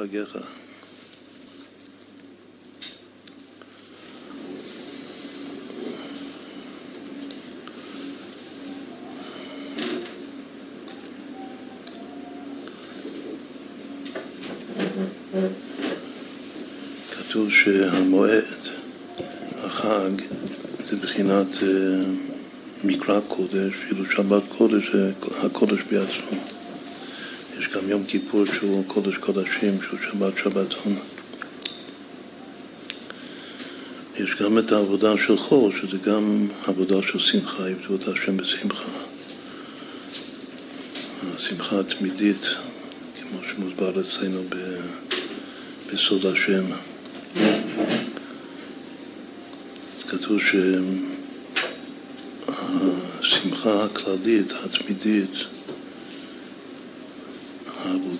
ושמחת בחגיך. כתוב שהמועד, החג, זה בחינת uh, מקרא קודש, כאילו שבת קודש זה הקודש בעצמו. יש גם יום כיפור שהוא קודש קודשים, שהוא שבת שבתון. יש גם את העבודה של חור, שזה גם עבודה של שמחה, עבדו את השם בשמחה. השמחה התמידית, כמו שמוסבר אצלנו בסוד השם. כתוב שהשמחה הכללית, התמידית,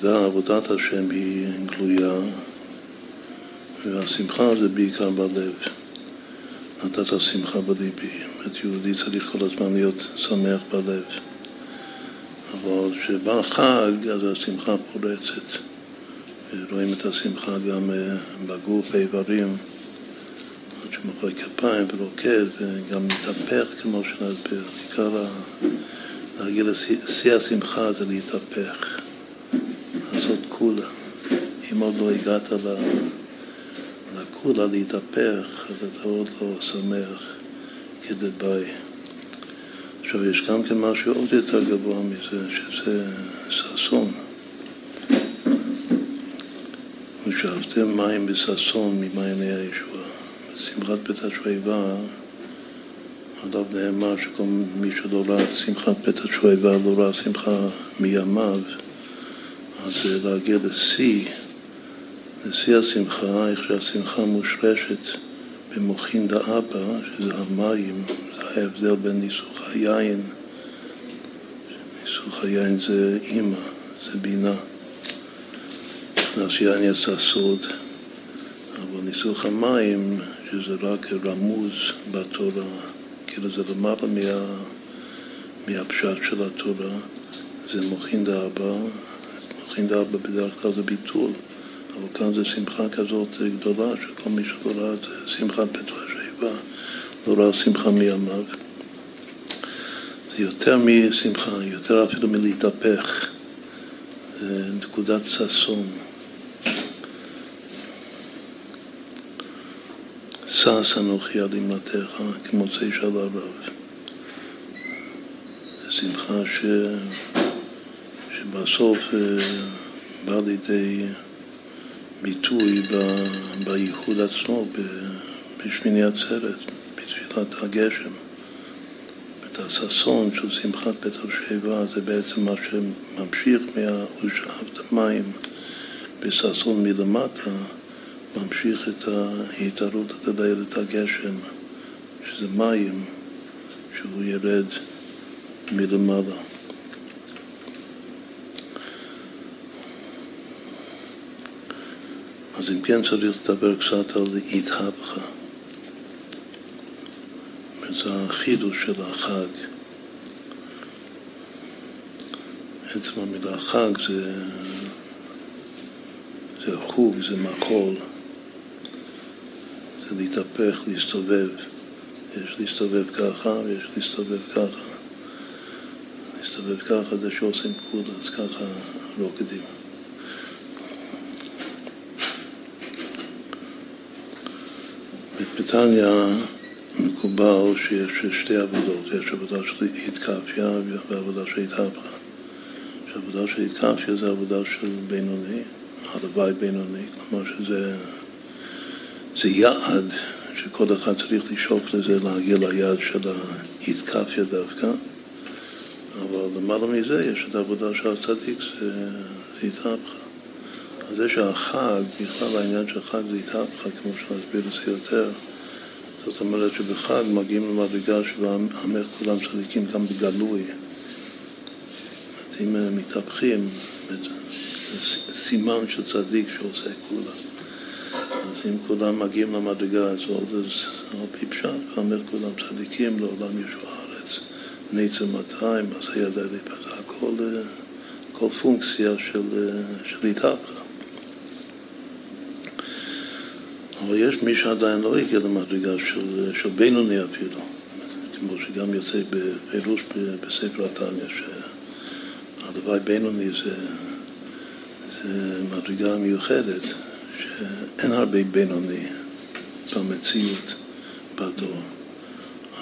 העבודה, עבודת השם היא גלויה, והשמחה זה בעיקר בלב. נתת שמחה בליבי. זאת יהודי צריך כל הזמן להיות שמח בלב. אבל כשבא חג, אז השמחה פורצת. רואים את השמחה גם אה, בגוף, באיברים. שמוחא כפיים ורוקד וגם מתהפך כמו שנסביר. עיקר להגיע לשיא השמחה זה להתהפך, כולה. אם עוד לא הגעת לכולה להתהפך, אז אתה עוד לא שמח כדבעי. עכשיו, יש גם כן משהו עוד יותר גבוה מזה, שזה ששון. ושאבתם מים בששון ממעייני הישועה. שמחת בית השואבה, עליו נאמר שכל מי שלא ראה שמחת בית השואבה, לא ראה שמחה מימיו, אז להגיע לשיא, לשיא השמחה, איך שהשמחה מושרשת במוחין דאבא, שזה המים, זה ההבדל בין ניסוך היין, ניסוך היין זה אימא, זה בינה. נכנס יין יצא סוד, אבל ניסוך המים שזה רק רמוז בתורה, כאילו זה למעלה מה, מהפשט של התורה, זה מוכין דאבא, מוכין דאבא בדרך כלל זה ביטול, אבל כאן זה שמחה כזאת גדולה, שכל מי שלא ראה את שמחת בית השאיבה, לא ראה שמחה מימיו. זה יותר משמחה, יותר אפילו מלהתהפך, זה נקודת ששון. שש אנוכי על אמרתך כמוצאי של הרב. זו שמחה ש... שבסוף בא לידי ביטוי. בייחוד עצמו, בשמיני עצרת, בתפילת הגשם. את הששון של שמחת בית השבע זה בעצם מה שממשיך מה"ושאבת מים" בששון מלמטה ממשיך את ההתערות איילת הגשם, שזה מים, שהוא ירד מלמעלה. אז אם כן צריך לדבר קצת על התהפכה. זה החידוש של החג. עצם המילה חג זה, זה חוג, זה מחול. זה להתהפך, להסתובב. יש להסתובב ככה ויש להסתובב ככה. להסתובב ככה זה שעושים פקוד, אז ככה רוקדים. בתניא מקובל שיש שתי עבודות, יש עבודה של התקפיה ועבודה של התהפכה. שעבודה של התקפיה זה עבודה של בינוני, הלוואי בינוני, כלומר שזה זה יעד שכל אחד צריך לשאוף לזה, להגיע ליעד של ההתקפיה דווקא, אבל למעלה מזה יש את העבודה של הצדיק, זה התהפכה. זה שהחג, בכלל העניין של חג זה התהפכה, כמו שנסביר את זה יותר, זאת אומרת שבחג מגיעים למדרגה שבה עמך כולם צדיקים גם בגלוי. אם מתהפכים, סימן של צדיק שעושה כולם. אז אם כולם מגיעים למדרגה הזאת, אז על פי פשט, ואומר כולם צדיקים לעולם ישוע הארץ. ניצר 200, אז הידע להיפתח, הכל, הכל פונקציה של, של התהפכה. אבל יש מי שעדיין לא הגיע למדרגה של, של בינוני אפילו, כמו שגם יוצא בפירוש בספר התניא, שהלוואי בינוני זה, זה מדרגה מיוחדת, שאין הרבה בינוני במציאות בדור.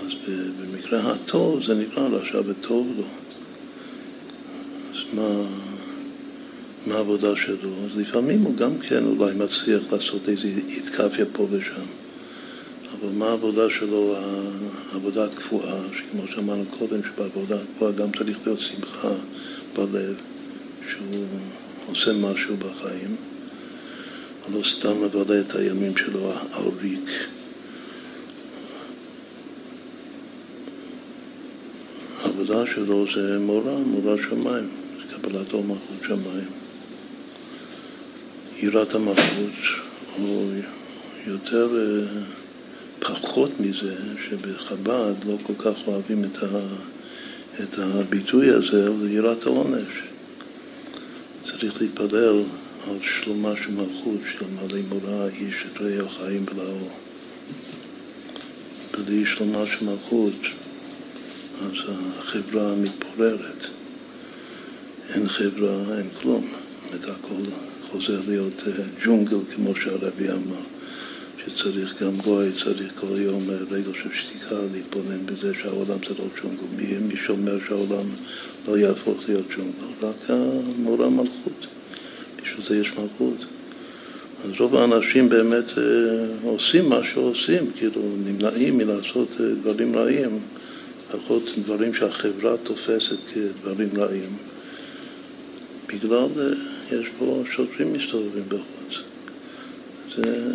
אז במקרה הטוב זה נקרא עכשיו וטוב לו. אז מה, מה העבודה שלו? אז לפעמים הוא גם כן אולי מצליח לעשות איזו התקפיה פה ושם. אבל מה העבודה שלו, העבודה הקבועה, שכמו שאמרנו קודם, שבעבודה הקבועה גם צריך להיות שמחה בלב, שהוא עושה משהו בחיים, לא סתם לבלה את הימים שלו על ריק. העבודה שלו זה מורה, מורה שמיים, זה קבלת עול מלכות שמיים. יראת המלכות, או יותר, אה, פחות מזה, שבחב"ד לא כל כך אוהבים את, ה, את הביטוי הזה, אבל יראת העונש. צריך להתפלל על שלומה של מלכות, של מעלי מורה, איש את רעהו חיים בלעו. בלי שלומה של מלכות, אז החברה מתפוררת. אין חברה, אין כלום. את הכל חוזר להיות אה, ג'ונגל, כמו שהרבי אמר, שצריך גם גוי, צריך כל יום אה, רגע של שתיקה, להתבונן בזה שהעולם זה לא ג'ונגל. מי, מי שאומר שהעולם לא יהפוך להיות ג'ונגל? רק המורה מלכות. בשביל זה יש מלכות. אז רוב האנשים באמת אה, עושים מה שעושים, כאילו נמנעים מלעשות דברים רעים. לפחות דברים שהחברה תופסת כדברים רעים, בגלל יש פה שוטרים מסתובבים בחוץ. זה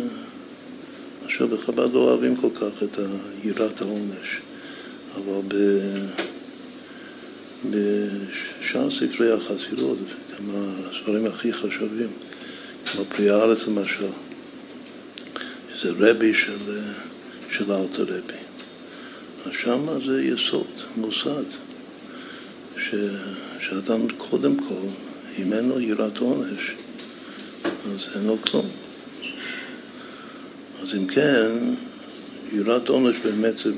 עכשיו בחב"ד לא אוהבים כל כך את יראת העונש, אבל ב... בשאר ספרי החסידות, גם הספרים הכי חשובים, כמו פרי הארץ למשל, זה רבי של, של אלתר רבי. אז שמה זה יסוד, מוסד, ש, שאדם קודם כל, אם אין לו יראת עונש, אז אין לו כלום. אז אם כן, יראת עונש באמת זה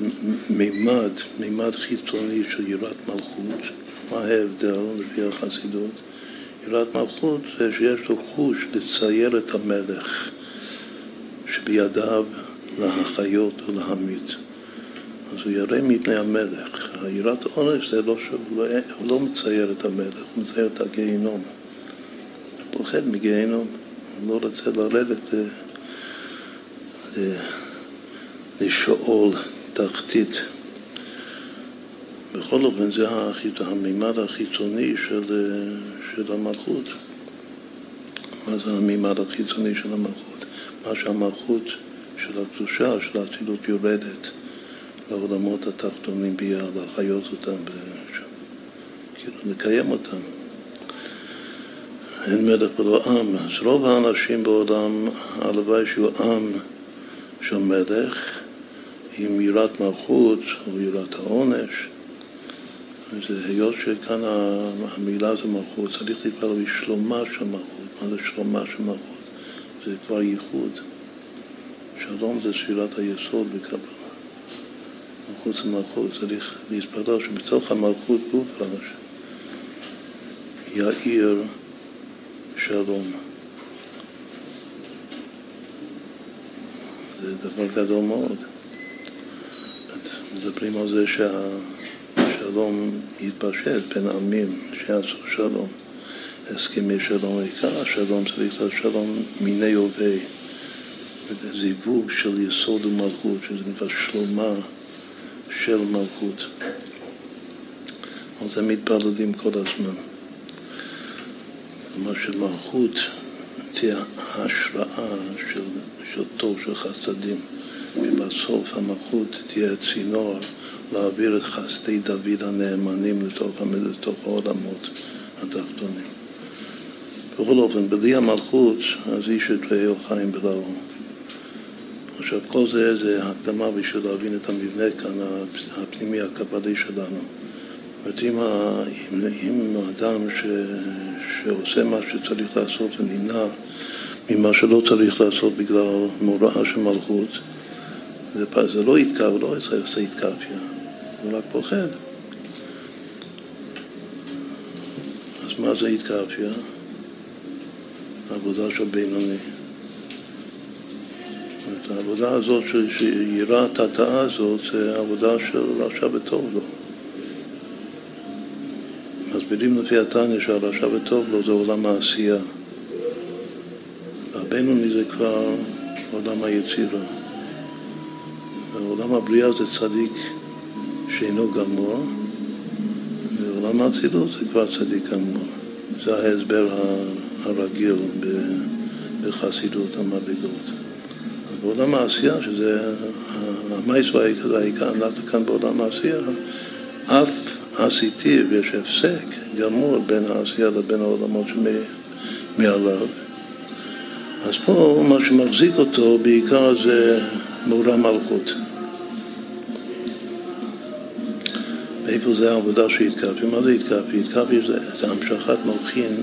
מימד, מימד חיצוני של יראת מלכות. מה ההבדל לפי החסידות? יראת מלכות זה שיש לו חוש לצייר את המלך שבידיו להחיות ולהמית. אז הוא ירא מפני המלך. היראת עונש זה לא שהוא לא, לא מצייר את המלך, הוא מצייר את הגיהינום. הוא פוחד מגיהינום, הוא לא רוצה לרדת לשאול תחתית. בכל אופן זה המימד החיצוני של, של המלכות. מה זה המימד החיצוני של המלכות? מה שהמלכות של הקדושה, של האצילות יורדת. לעולמות התחתונים ביד, להחיות אותם, כאילו לקיים אותם. אין מלך ולא עם. אז רוב האנשים בעולם, הלוואי שהוא עם של מלך, עם יראת מלכות או יראת העונש. זה היות שכאן המילה זה מלכות, צריך להתפלל בשלומה של מלכות. מה זה שלומה של מלכות? זה כבר ייחוד. שלום זה ספירת היסוד בקבלה. מחוץ למלכות, צריך להתפלל שבתוך המלכות גופה יאיר שלום. זה דבר גדול מאוד. מדברים על זה שהשלום יתפשט בין עמים, שיעשו שלום. הסכמי שלום, עיקר השלום צריך להיות שלום מיני הווה. זיווג של יסוד ומלכות, שזה נקרא שלומה. של מלכות. אז הם מתפללים כל הזמן. כלומר שמלכות תהיה השראה של, של טוב, של חסדים, שבסוף המלכות תהיה צינור להעביר את חסדי דוד הנאמנים לתוך, לתוך העולמות התחתונים. בכל אופן, בלי המלכות, אז איש את רעהו חיים בלעו. עכשיו, כל זה זה הקדמה בשביל להבין את המבנה כאן, הפנימי הקבלי שלנו, אומרת, אם, אם, אדם ש, שעושה מה שצריך לעשות ונמנע ממה שלא צריך לעשות בגלל מוראה של מלכות, זה, זה לא יתקע, הוא לא עושה התקפיה, הוא רק פוחד. אז מה זה התקפיה? העבודה של בינוני. העבודה הזאת, שיראת התאה הזאת, זה עבודה של רשע וטוב לו. מסבירים לפי התניא שהרשע וטוב לו זה עולם העשייה. והבינוני זה כבר עולם היצירה. ועולם הבריאה זה צדיק שאינו גמור, ועולם האצילות זה כבר צדיק גמור. זה ההסבר הרגיל בחסידות המדרגות. בעולם העשייה, שזה המייס והעיקר, אנחנו כאן בעולם העשייה, אף עשיתי ויש הפסק גמור בין העשייה לבין העולמות שמעליו. אז פה מה שמחזיק אותו בעיקר זה מאורע מלכות. איפה זה העבודה של התקפי? מה זה התקפי? התקפי זה, המשכת מוחין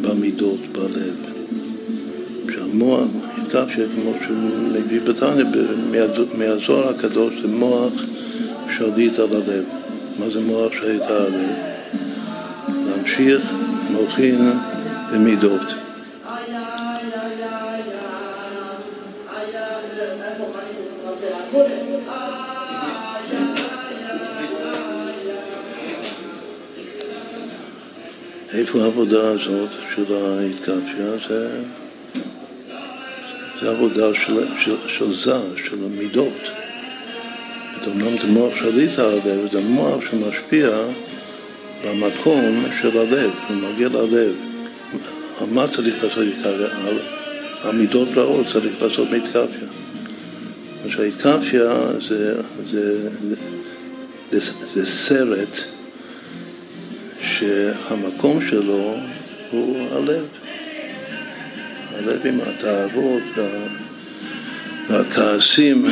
במידות, בלב. שהמוח, התקפי, כמו שהוא מביא בתניא, מהזוהר הקדוש, זה מוח שליט על הלב. מה זה מוח שליט על הלב? להמשיך מוחין במידות. איפה העבודה הזאת של ההתקפיה? זה, זה עבודה של, של, של זה, של המידות. אומנם זה מוח שליט הלב, זה מוח שמשפיע במקום של הלב, הוא מגיע ללב. מה צריך לעשות התקפיה? המידות רעות צריך לעשות מתקפיה. שההתקפיה זה, זה, זה, זה סרט שהמקום שלו הוא הלב. הלב עם התאוות והכעסים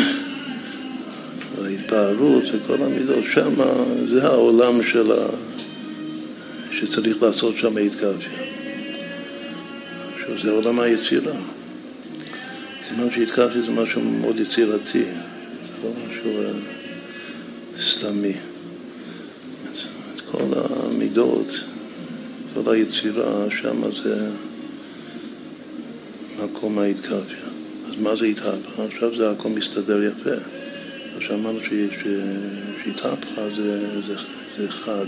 וההתפארות וכל המידות, שם זה העולם של ה... שצריך לעשות שם התקפיה. שזה עולם היצירה. סימן שהתקפתי זה משהו מאוד יצירתי, זה לא משהו אה, סתמי. כל המידות, כל היצירה, שם זה מקום ההתקפיה. אז מה זה התהפכה? עכשיו זה הכל מסתדר יפה. עכשיו אמרנו שהתהפכה זה, זה, זה חג.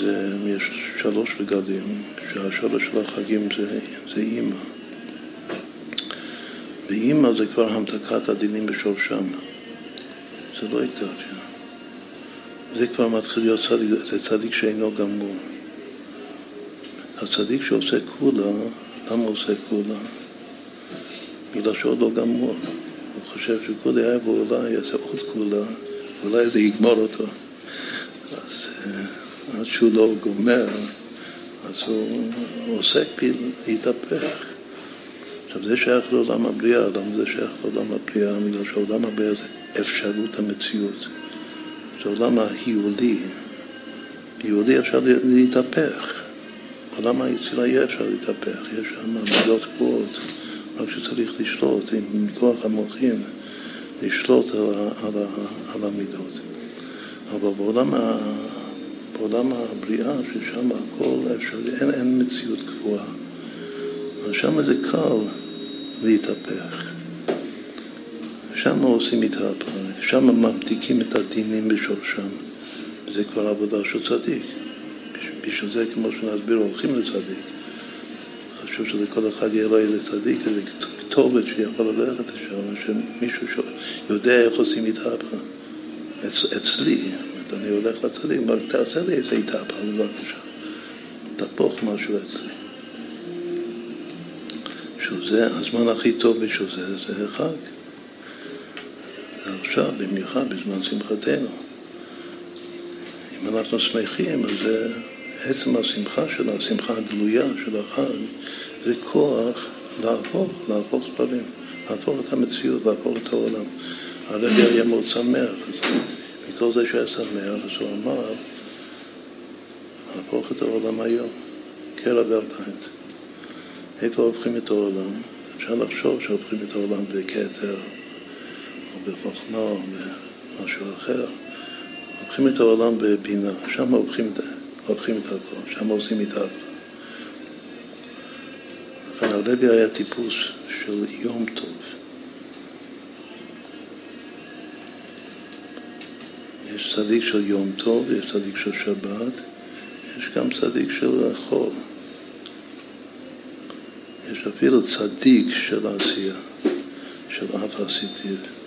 זה, יש שלוש רגלים, שהשלוש של החגים זה, זה אימא. ואימא זה כבר המתקת הדינים בשורשם. זה לא התגעפיה. זה כבר מתחיל להיות צדיק, זה צדיק שאינו גמור. הצדיק שעושה כולה, למה עושה כולה? מלשון לא גמור. הוא חושב שכולה היה בו אולי יעשה עוד כולה, אולי זה יגמור אותו. אז עד שהוא לא גומר, אז הוא עוסק להתהפך. עכשיו זה שייך לעולם הבריאה, למה זה שייך לעולם הבריאה? בגלל שעולם הבריאה זה אפשרות המציאות. זה עולם ההיולי. היולי אפשר להתהפך. בעולם היצירה יהיה אפשר להתהפך, יש שם מידות קבועות, רק שצריך לשלוט, עם מכוח המוחין, לשלוט על, על, על המידות. אבל בעולם, ה, בעולם הבריאה, ששם הכל אפשרי, אין, אין מציאות קבועה. אז שם זה קל להתהפך. שם עושים את הפרק, שם ממתיקים את הדינים בשורשם. זה כבר עבודה של צדיק. בשביל זה, כמו שנסביר, הולכים לצדיק. חשוב שלכל אחד יהיה לו איזה צדיק, איזה כתובת שיכול ללכת לשם, שמישהו יודע איך עושים התהפכה. אצ, אצלי, אני הולך לצדיק, אומר, תעשה לי איזה התהפכה, בבקשה. תהפוך משהו אצלי. שזה הזמן הכי טוב בשביל זה, זה חג. עכשיו, במיוחד בזמן שמחתנו. אם אנחנו שמחים, אז זה עצם השמחה של השמחה הגלויה של החג, זה כוח להפוך, להפוך דברים, להפוך את המציאות, להפוך את העולם. הרבי היה מאוד שמח. מכל זה שהיה שמח, אז הוא אמר, להפוך את העולם היום, קרע ועדיין. איפה הופכים את העולם? אפשר לחשוב שהופכים את העולם בכתר, או בחוכמה, או במשהו אחר. הופכים את העולם בבינה, שם הופכים, הופכים את הכל, שם עושים את הכל. הרבי היה טיפוס של יום טוב. יש צדיק של יום טוב, יש צדיק של שבת, יש גם צדיק של חול. יש אפילו צדיק של עשייה, של אף עשיתי.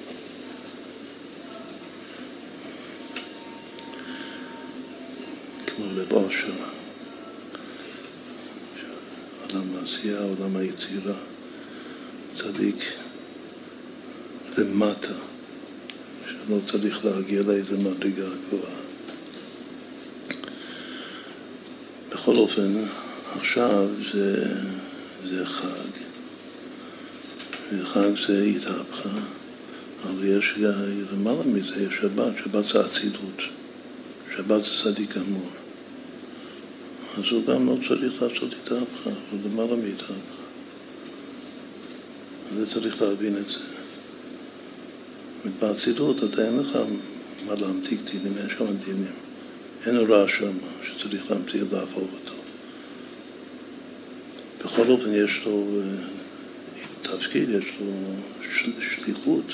כמו לב אושר, עולם העשייה, עולם היצירה, צדיק למטה, שלא צריך להגיע לאיזה מדרגה גבוהה. בכל אופן, עכשיו זה, זה חג, וחג זה התהפכה, אבל יש למעלה מזה, יש שבת, שבת זה אצילות, שבת זה צדיק גמור. אז הוא גם לא צריך לעשות התהפכה, הוא למעלה מהתהפכה. זה צריך להבין את זה. באצילות אתה אין לך מה להמתיק דינים, אין שם דינים. אין הוראה שם שצריך להמציא ולהפוך אותו. בכל אופן יש לו אה, תפקיד, יש לו שליחות.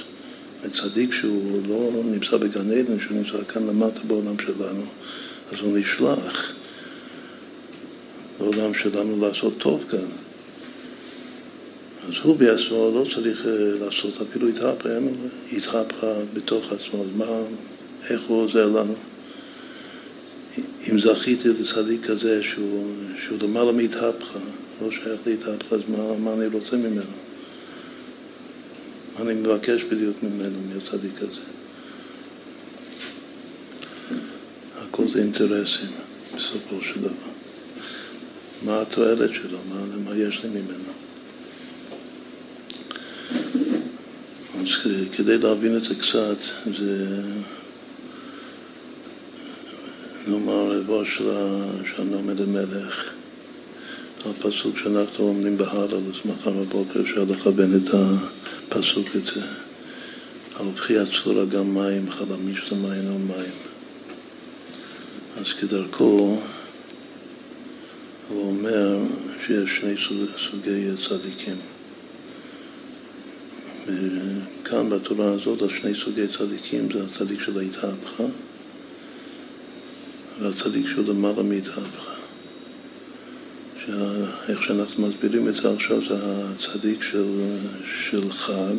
צדיק שהוא לא נמצא בגן עדן, שהוא נמצא כאן למטה בעולם שלנו, אז הוא נשלח בעולם שלנו לעשות טוב כאן. אז הוא בעצמו לא צריך אה, לעשות אפילו התהפכה, התהפכה בתוך עצמו, אז מה, איך הוא עוזר לנו? אם זכיתי לצדיק כזה שהוא, שהוא למעלה מהתהפכה, לא שייך להתהפכה, אז מה, מה אני רוצה ממנו? מה אני מבקש בדיוק ממנו, מהצדיק הזה? הכל זה אינטרסים בסופו של דבר. מה התועלת שלו, מה, מה יש לי ממנו. אז כדי להבין את זה קצת, זה נאמר רבו של הנעמד המלך, הפסוק שאנחנו אומרים בהלאה, אז מחר בבוקר אפשר לכוון את הפסוק הזה. על בכי הצורה גם מים, חלמיש למים או מים. אז כדרכו הוא אומר שיש שני סוגי צדיקים. וכאן בתורה הזאת, השני סוגי צדיקים זה הצדיק של ההתהפכה והצדיק שהוא למעלה מהתהפכה. איך שאנחנו מסבירים את זה עכשיו זה הצדיק של, של חג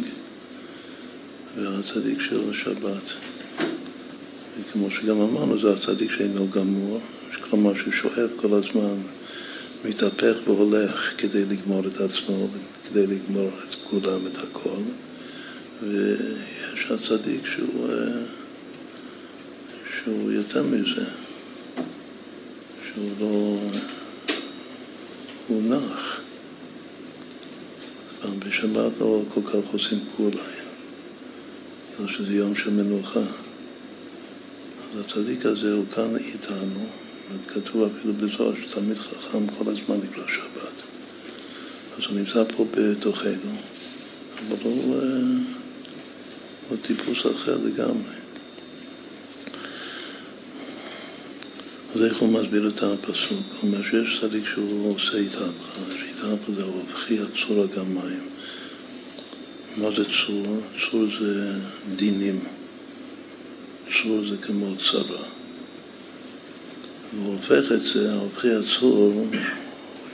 והצדיק של שבת. וכמו שגם אמרנו, זה הצדיק שאינו גמור, כלומר שהוא שואף כל הזמן, מתהפך והולך כדי לגמור את עצמו, כדי לגמור את כולם, את הכל. ויש הצדיק שהוא, שהוא יותר מזה. שהוא לא... הוא נח. אבל בשבת לא כל כך עושים כולי, בגלל שזה יום של מנוחה. אז הצדיק הזה הוא כאן איתנו, כתוב אפילו בזוהר שתלמיד חכם כל הזמן נקרא שבת. אז הוא נמצא פה בתוכנו, אבל הוא, הוא טיפוס אחר לגמרי. אז איך הוא מסביר את הפסוק? הוא אומר שיש צדיק שהוא עושה התהפכה, שהתהפכה זה הופכי הצורה גם מים. מה זה צור? צור זה דינים. צור זה כמו צרה. הוא הופך את זה, ההופכי הצור,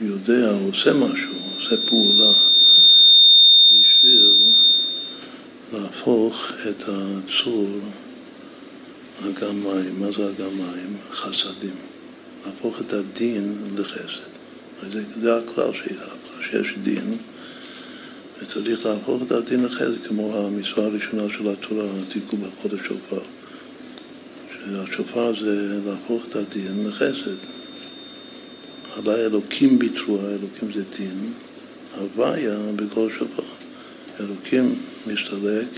יודע, הוא עושה משהו, עושה פעולה בשביל להפוך את הצור אגם מים, מה זה אגם מים? חסדים. להפוך את הדין לחסד. זה, זה הכלל שיש דין, וצריך להפוך את הדין לחסד, כמו המצווה הראשונה של התורה, התיקון בחודש שופר. שהשופר זה להפוך את הדין לחסד. עלי אלוקים ביטרו, האלוקים זה דין, הוויה בכל שופר. אלוקים מסתלק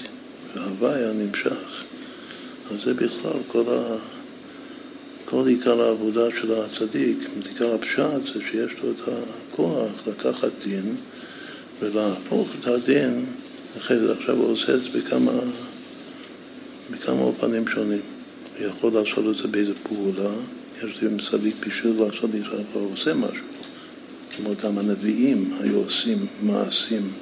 והוויה נמשך. אז זה בכלל כל, ה... כל עיקר העבודה של הצדיק, עיקר הפשט זה שיש לו את הכוח לקחת דין ולהפוך את הדין, אחרי זה עכשיו הוא עושה את זה בכמה, בכמה אופנים שונים. יכול לעשות את זה באיזה פעולה, יש לי צדיק בשביל לעשות את זה, הוא עושה משהו. כמו גם הנביאים היו עושים מעשים,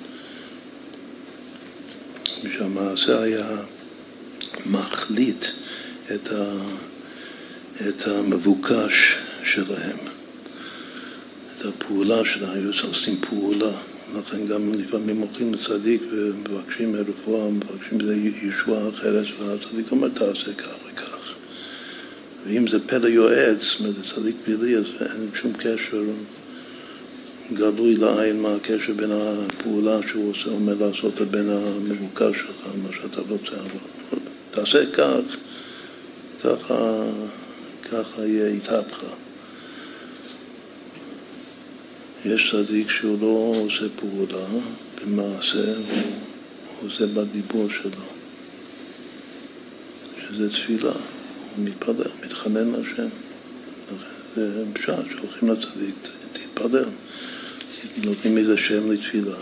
שהמעשה היה מחליט את, ה, את המבוקש שלהם, את הפעולה שלהם, היו עושים פעולה. לכן גם לפעמים הולכים לצדיק ומבקשים רפואה, מבקשים ישועה אחרת, והצדיק אומר תעשה כך וכך. ואם זה פלא יועץ, זאת אומרת, צדיק פלאי, אז אין שום קשר גלוי לעין מה הקשר בין הפעולה שהוא עושה, אומר לעשות לבין המבוקש שלך, מה שאתה רוצה. תעשה כך, ככה, ככה יהיה איתך. יש צדיק שהוא לא עושה פעולה במעשה, הוא עושה בדיבור שלו, שזה תפילה, מתפלל, מתחנן להשם. זה פשט שהולכים לצדיק, תתפלל. נותנים איזה שם לתפילה,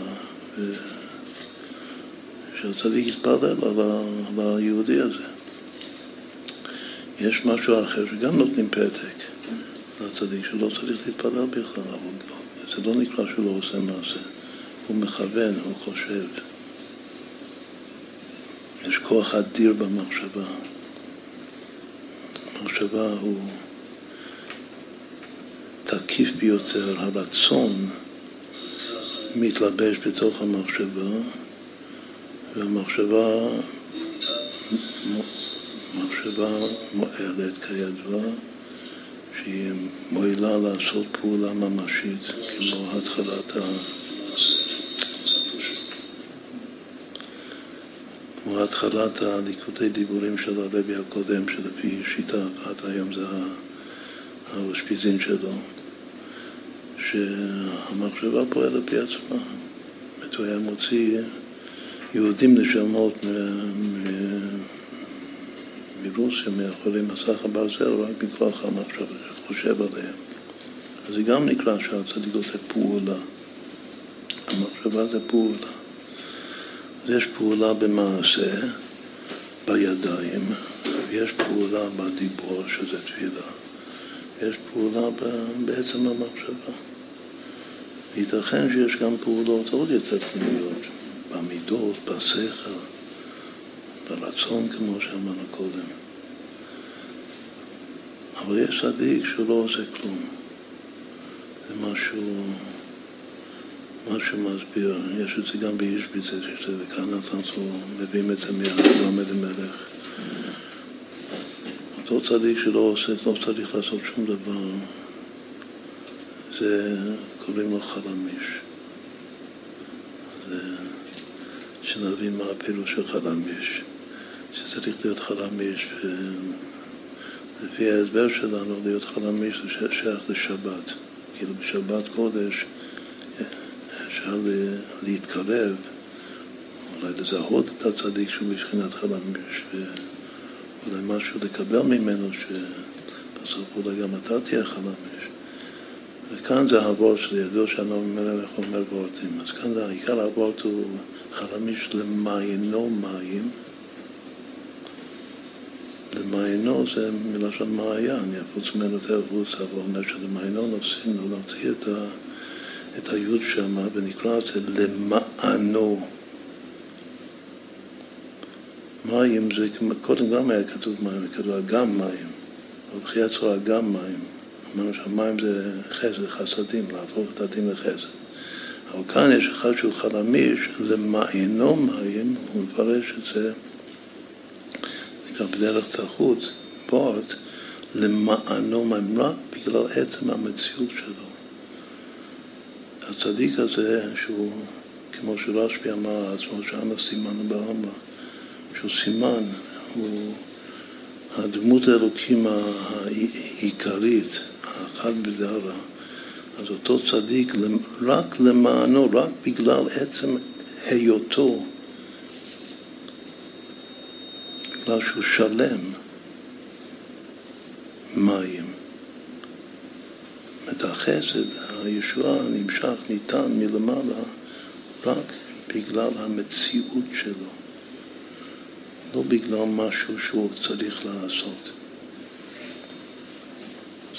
שהצדיק יתפלל על, על היהודי הזה. יש משהו אחר שגם נותנים פתק לצדיק שלא צריך להתפלל בכלל, אבל זה לא נקרא שהוא לא עושה מעשה. הוא מכוון, הוא חושב. יש כוח אדיר במחשבה. המחשבה הוא תקיף ביותר, הרצון מתלבש בתוך המחשבה, והמחשבה מחשבה מועלת כידוע, שהיא מועילה לעשות פעולה ממשית, כמו התחלת ה... כמו התחלת הליקוטי דיבורים של הרבי הקודם, שלפי שיטה אחת היום זה האושפיזין שלו. שהמחשבה פועלת בי עצמה. זאת הוא היה מוציא יהודים נשמות מרוסיה, מאחורי מסך הברזל, רק מכוח המחשבה שחושב עליהם. אז זה גם נקרא שהצדיק עושה פעולה. המחשבה זה פעולה. יש פעולה במעשה, בידיים, ויש פעולה בדיבור, שזה תפילה. יש פעולה בעצם המחשבה. וייתכן שיש גם פעולות עוד יותר פנימיות, במידות, בשכל, ברצון, כמו שאמרנו קודם. אבל יש צדיק שהוא לא עושה כלום. זה משהו, משהו מסביר. יש את זה גם באיש בזה, וכאן אנחנו מביאים את זה מהלמד המלך. אותו צדיק שלא עושה, לא צריך לעשות שום דבר. זה קוראים לו חלמיש. זה, שנבין מה הפירוש של חלמיש. שצריך להיות חלמיש, לפי ההסבר שלנו, להיות חלמיש זה שייך לשבת. כאילו בשבת קודש אפשר להתקרב, אולי לזהות את הצדיק שהוא מבחינת חלמיש, ואולי משהו לקבל ממנו, שבסוף אולי גם אתה תהיה חלמיש. וכאן זה הוורט שלי, ידוע שאני מלך אומר וורטים. אז כאן זה העיקר הוורט הוא חלמיש למעיינו מים. למעיינו זה מלשון מעיין, יחוץ ממנו יותר חוץ, אבל אומר שלמעיינו נוסעים לו להוציא את, ה, את היוד שם, ונקרא את זה למענו. מים זה, קודם גם היה כתוב מים, כתוב גם מים, אבל בחיית צורה גם מים. אמרנו שהמים זה חסד, חסדים, להפוך את הדין לחסד. אבל כאן יש אחד שהוא חלמיש, למעיינו מים, הוא מפרש את זה, נקרא בדרך תחוץ, בורד, למענו מים, רק בגלל עצם המציאות שלו. הצדיק הזה, שהוא, כמו שרשב"י אמר על עצמו, שאמר סימן בעלמא, שהוא סימן, הוא הדמות האלוקים העיקרית, האחד בדרה, אז אותו צדיק רק למענו, רק בגלל עצם היותו בגלל שהוא שלם מים. את החסד, הישועה נמשך, ניתן מלמעלה רק בגלל המציאות שלו, לא בגלל משהו שהוא צריך לעשות.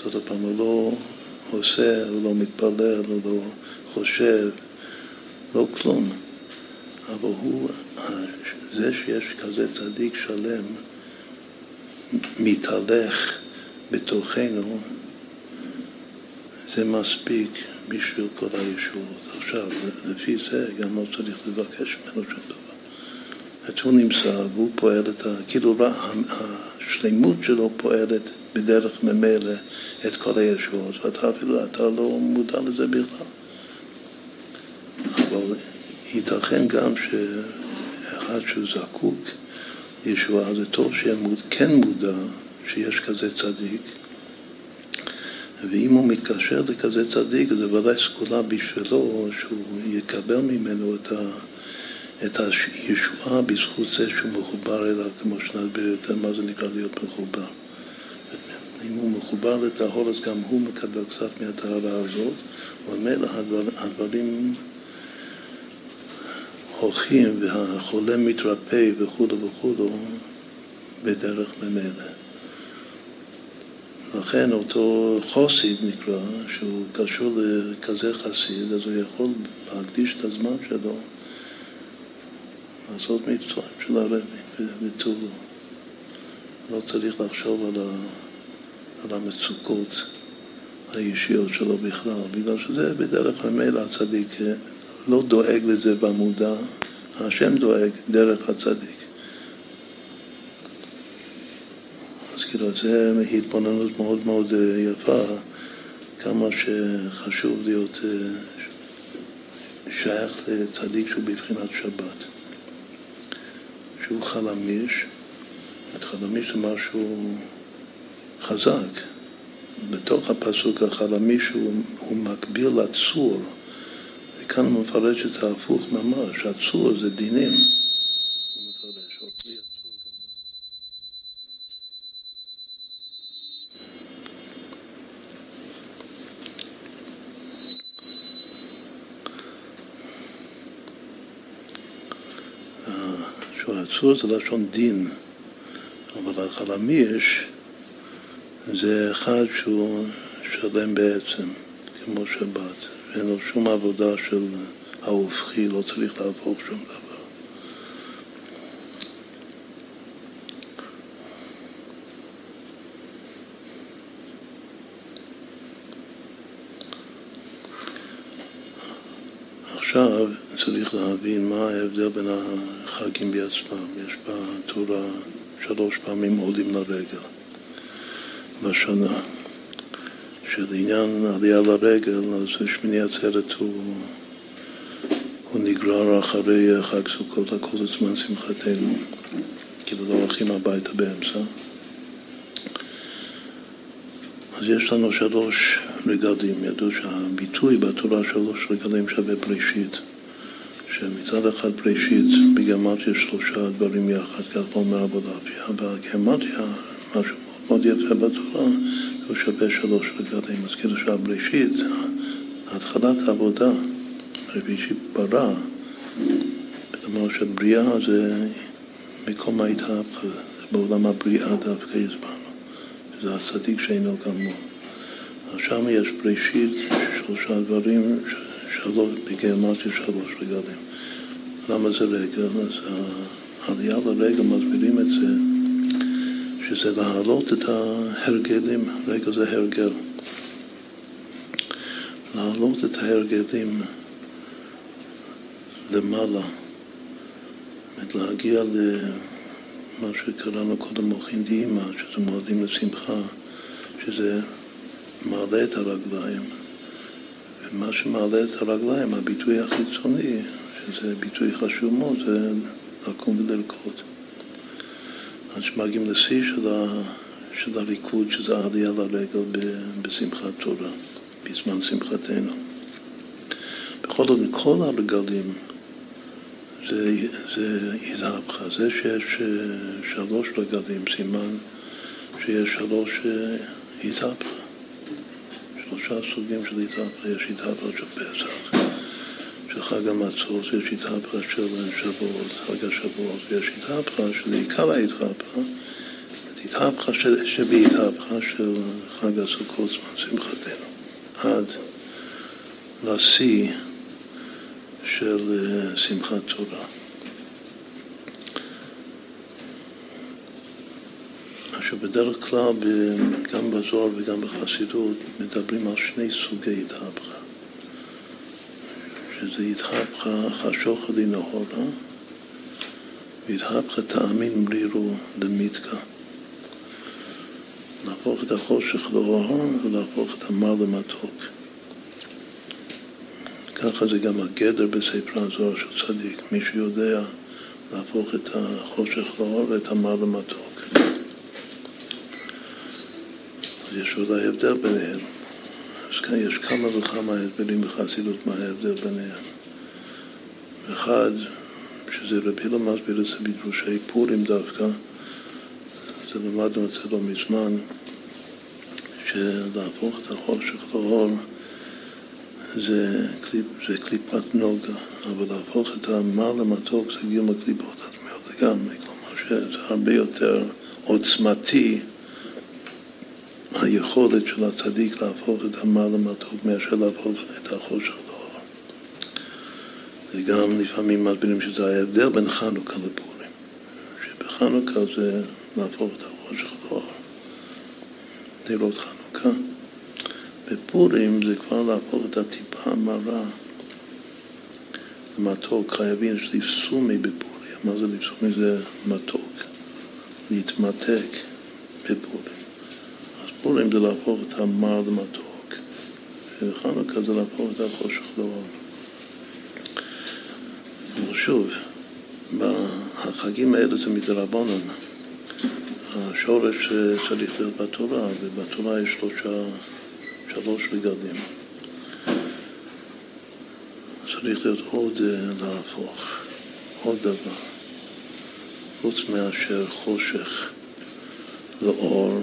זאת אומרת, הוא לא עושה, הוא לא מתפלל, הוא לא חושב, לא כלום. אבל הוא, זה שיש כזה צדיק שלם, מתהלך בתוכנו, זה מספיק בשביל כל הישועות. עכשיו, לפי זה גם לא צריך לבקש ממנו שום דבר. אז הוא נמצא והוא פועל את ה... כאילו השלמות שלו פועלת בדרך ממילא את כל הישועות, ואתה אפילו, אתה לא מודע לזה בכלל. אבל ייתכן גם שאחד שהוא זקוק לישועה, זה טוב שיהיה כן מודע שיש כזה צדיק, ואם הוא מתקשר לכזה צדיק, זה ודאי סגולה בשבילו שהוא יקבל ממנו את, ה, את הישועה בזכות זה שהוא מחובר אליו, כמו שנסביר יותר מה זה נקרא להיות מחובר. אם הוא מחובר לטהור, אז גם הוא מקבל קצת מהטהרה הזאת, וממילא הדבר, הדברים הולכים והחולה מתרפא וכולו וכולו בדרך ממילא. לכן אותו חוסיד נקרא, שהוא קשור לכזה חסיד, אז הוא יכול להקדיש את הזמן שלו לעשות מקצועים של הרבי ותו לא צריך לחשוב על, ה, על המצוקות האישיות שלו בכלל, בגלל שזה בדרך ממילא הצדיק לא דואג לזה במודע, השם דואג דרך הצדיק. כאילו זה התבוננות מאוד מאוד אה, יפה, כמה שחשוב להיות אה, שייך לצדיק שהוא בבחינת שבת, שהוא חלמיש, חלמיש זה משהו חזק. בתוך הפסוק החלמיש הוא, הוא מקביל לצור, וכאן הוא מפרש את זה הפוך ממש, הצור זה דינים. עצור זה לשון דין, אבל החלמיש זה אחד שהוא שלם בעצם, כמו שבת, ואין לו שום עבודה של ההופכי, לא צריך להפוך שום דבר. עכשיו צריך להבין מה ההבדל בין החגים בעצמם. יש בתורה שלוש פעמים עולים לרגל בשנה. שלעניין עלייה לרגל, אז שמיני עצרת הוא, הוא נגרר אחרי חג סוכות, הכל זמן שמחתנו, כאילו לא הולכים הביתה באמצע. אז יש לנו שלוש רגלים, ידעו שהביטוי בתורה שלוש רגלים שווה פרישית. שמצד אחד פרישית בגמטיה שלושה דברים יחד, כך אומר אביה, והגמטיה, משהו מאוד מאוד יפה בתורה, הוא שווה שלוש רגלים. אז כאילו שהבראשית, התחלת העבודה, בראשית ברא, כלומר שבריאה זה מקום ההתהפכה, בעולם הבריאה דווקא הסברנו, זה הצדיק שאינו גמור. אז שם יש בראשית שלושה דברים שלוש, בגימטיה שלוש רגלים. למה זה רגל? אז העלייה לרגל מסבירים את זה, שזה להעלות את ההרגלים, רגל זה הרגל. להעלות את ההרגלים למעלה, להגיע למה שקראנו קודם מוחין דהימה, שזה מועדים לשמחה, שזה מעלה את הרגליים. ומה שמעלה את הרגליים, הביטוי החיצוני, שזה ביטוי חשוב מאוד, זה לקום ולרקוד. עד שמגיעים לשיא של, ה, של הריקוד, שזה העלייה לרגל בשמחת תורה, בזמן שמחתנו. בכל זאת, כל הרגלים זה, זה התהפכה. זה שיש אה, שלוש רגלים, סימן שיש שלוש אה, התהפכה. שלושה סוגים של התהפכה. יש התהפכה של פסח, של חג המצות, יש התהפכה של שבועות, חג השבועות, ויש התהפכה של עיקר ההתהפכה, התהפכה שבהתהפכה של חג הסוכות, זמן שמחתנו, עד לשיא של אה, שמחת תורה. עכשיו בדרך כלל גם בזוהר וגם בחסידות מדברים על שני סוגי התהפכה שזה התהפכה חשוכה לנהורה והתהפכה תאמין ברירו למיתקה להפוך את החושך לאור ולהפוך את המר למתוק ככה זה גם הגדר בספר הזוהר של צדיק. מי שיודע להפוך את החושך לאור ואת המר למתוק. אז יש אולי הבדל ביניהם. אז כאן יש כמה וכמה הסברים בחסידות מה ההבדל ביניהם. אחד, שזה רבי לא מסביר את זה בדרושי פורים דווקא, זה למדנו את זה לא מזמן, שלהפוך את החושך לאור זה, קליפ, זה קליפת נוגה, אבל להפוך את המר למתוק זה גיל הקליפות הטמעות לגמרי, כלומר שזה הרבה יותר עוצמתי היכולת של הצדיק להפוך את המר למתוק מאשר להפוך את החושך לאור. וגם לפעמים מסבירים שזה ההבדל בין חנוכה לפורים, שבחנוכה זה להפוך את החושך לאור, לראות חנוכה. בפורים זה כבר להפוך את הטיפה המרה למתוק. חייבים, יש לפסומי בפורים. מה זה לפסומי? זה מתוק. להתמתק בפורים. פורים זה להפוך את המר למתוק. וחנוכה זה להפוך את החושך לאור. ושוב, החגים האלה זה מדרבנן. השורש צריך להיות בתורה, ובתורה יש שלושה... שלוש רגלים. צריך להיות עוד אה, להפוך, עוד דבר, חוץ מאשר חושך לאור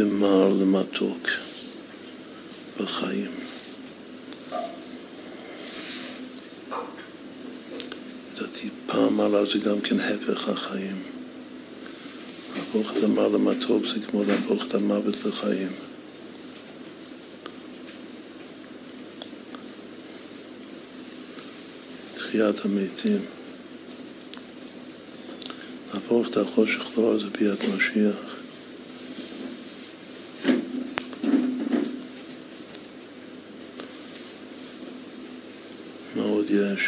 ומר למתוק בחיים. לדעתי פעם מעלה זה גם כן הפך החיים. להפוך את המר למתוק זה כמו להפוך את המוות לחיים. תחיית המתים. להפוך את החושך לאור זה ביאת משיח. מה עוד יש?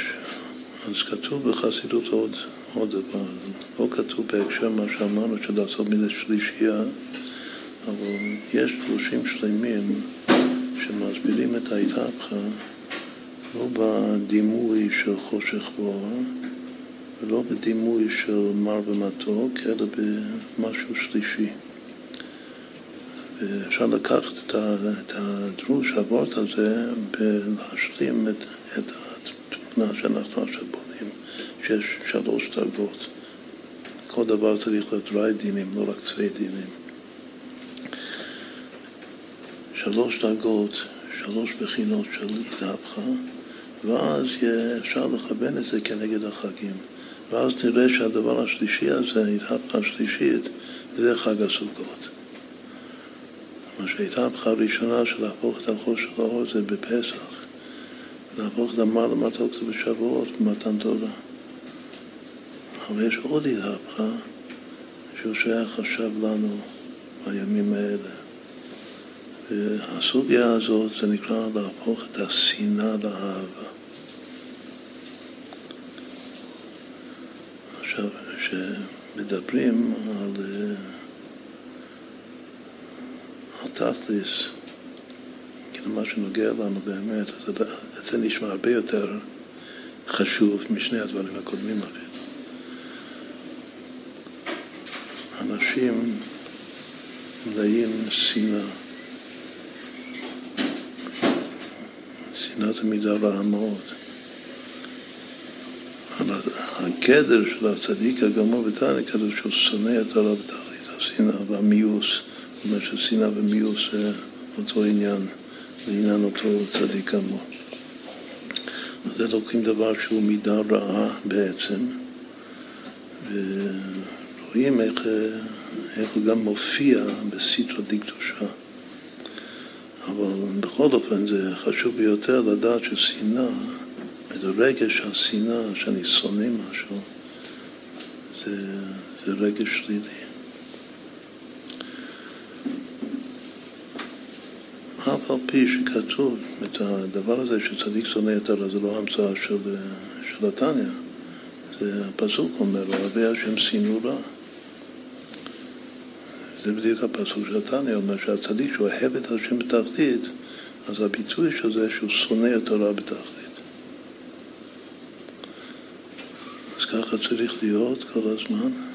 אז כתוב בחסידות עוד, עוד דבר, לא כתוב בהקשר מה שאמרנו של לעשות מזה שלישייה, אבל יש דרושים שלמים שמסבירים את ההתהפכה לא בדימוי של חושך ואור, ולא בדימוי של מר ומתוק, אלא במשהו שלישי. ואפשר לקחת את הדרוש, הוורט הזה, ולהשלים את, את התמונה שאנחנו עכשיו בונים, שיש שלוש דרגות. כל דבר צריך להיות דרי דינים, לא רק צווי דינים. שלוש דרגות, שלוש בחינות של התהפכה. ואז אפשר לכוון את זה כנגד החגים. ואז נראה שהדבר השלישי הזה, ההתהפכה השלישית, זה חג הסוכות. מה שההתהפכה הראשונה של להפוך את החושך לאור זה בפסח. להפוך המר למתוק זה בשבועות, במתן תורה. אבל יש עוד התהפכה שהוא שייך עכשיו לנו בימים האלה. והסוגיה הזאת זה נקרא להפוך את השנאה לאהבה. עכשיו, כשמדברים על, אה, על תכליס, כאילו מה שנוגע לנו באמת, זה נשמע הרבה יותר חשוב משני הדברים הקודמים אפילו. אנשים מלאים שנאה. שנאה זה מידה רעה מאוד. הגדר של הצדיק הגמור בתניא כתוב שהוא שונא את הרב בתכלית, השנאה והמיוס, זאת אומרת ששנאה ומיוס זה אותו עניין, זה עניין אותו צדיק גמור. זה לוקחים דבר שהוא מידה רעה בעצם, ורואים איך, איך הוא גם מופיע בסטרא דקדושה. אבל בכל אופן זה חשוב ביותר לדעת ששנאה, איזה רגש השנאה, שאני שונא משהו, זה, זה רגש שלילי. אף על פי שכתוב את הדבר הזה שצדיק שונא את הרע, זה לא המצאה של, של התניא, זה הפסוק אומר, אוהבי השם שנאו רע. זה בדיוק הפסוק של התניא, אומר שהצדיק שאוהב את השם בתחתית, אז הביטוי של זה שהוא שונא את הרע בתחתית. אז ככה צריך להיות כל הזמן.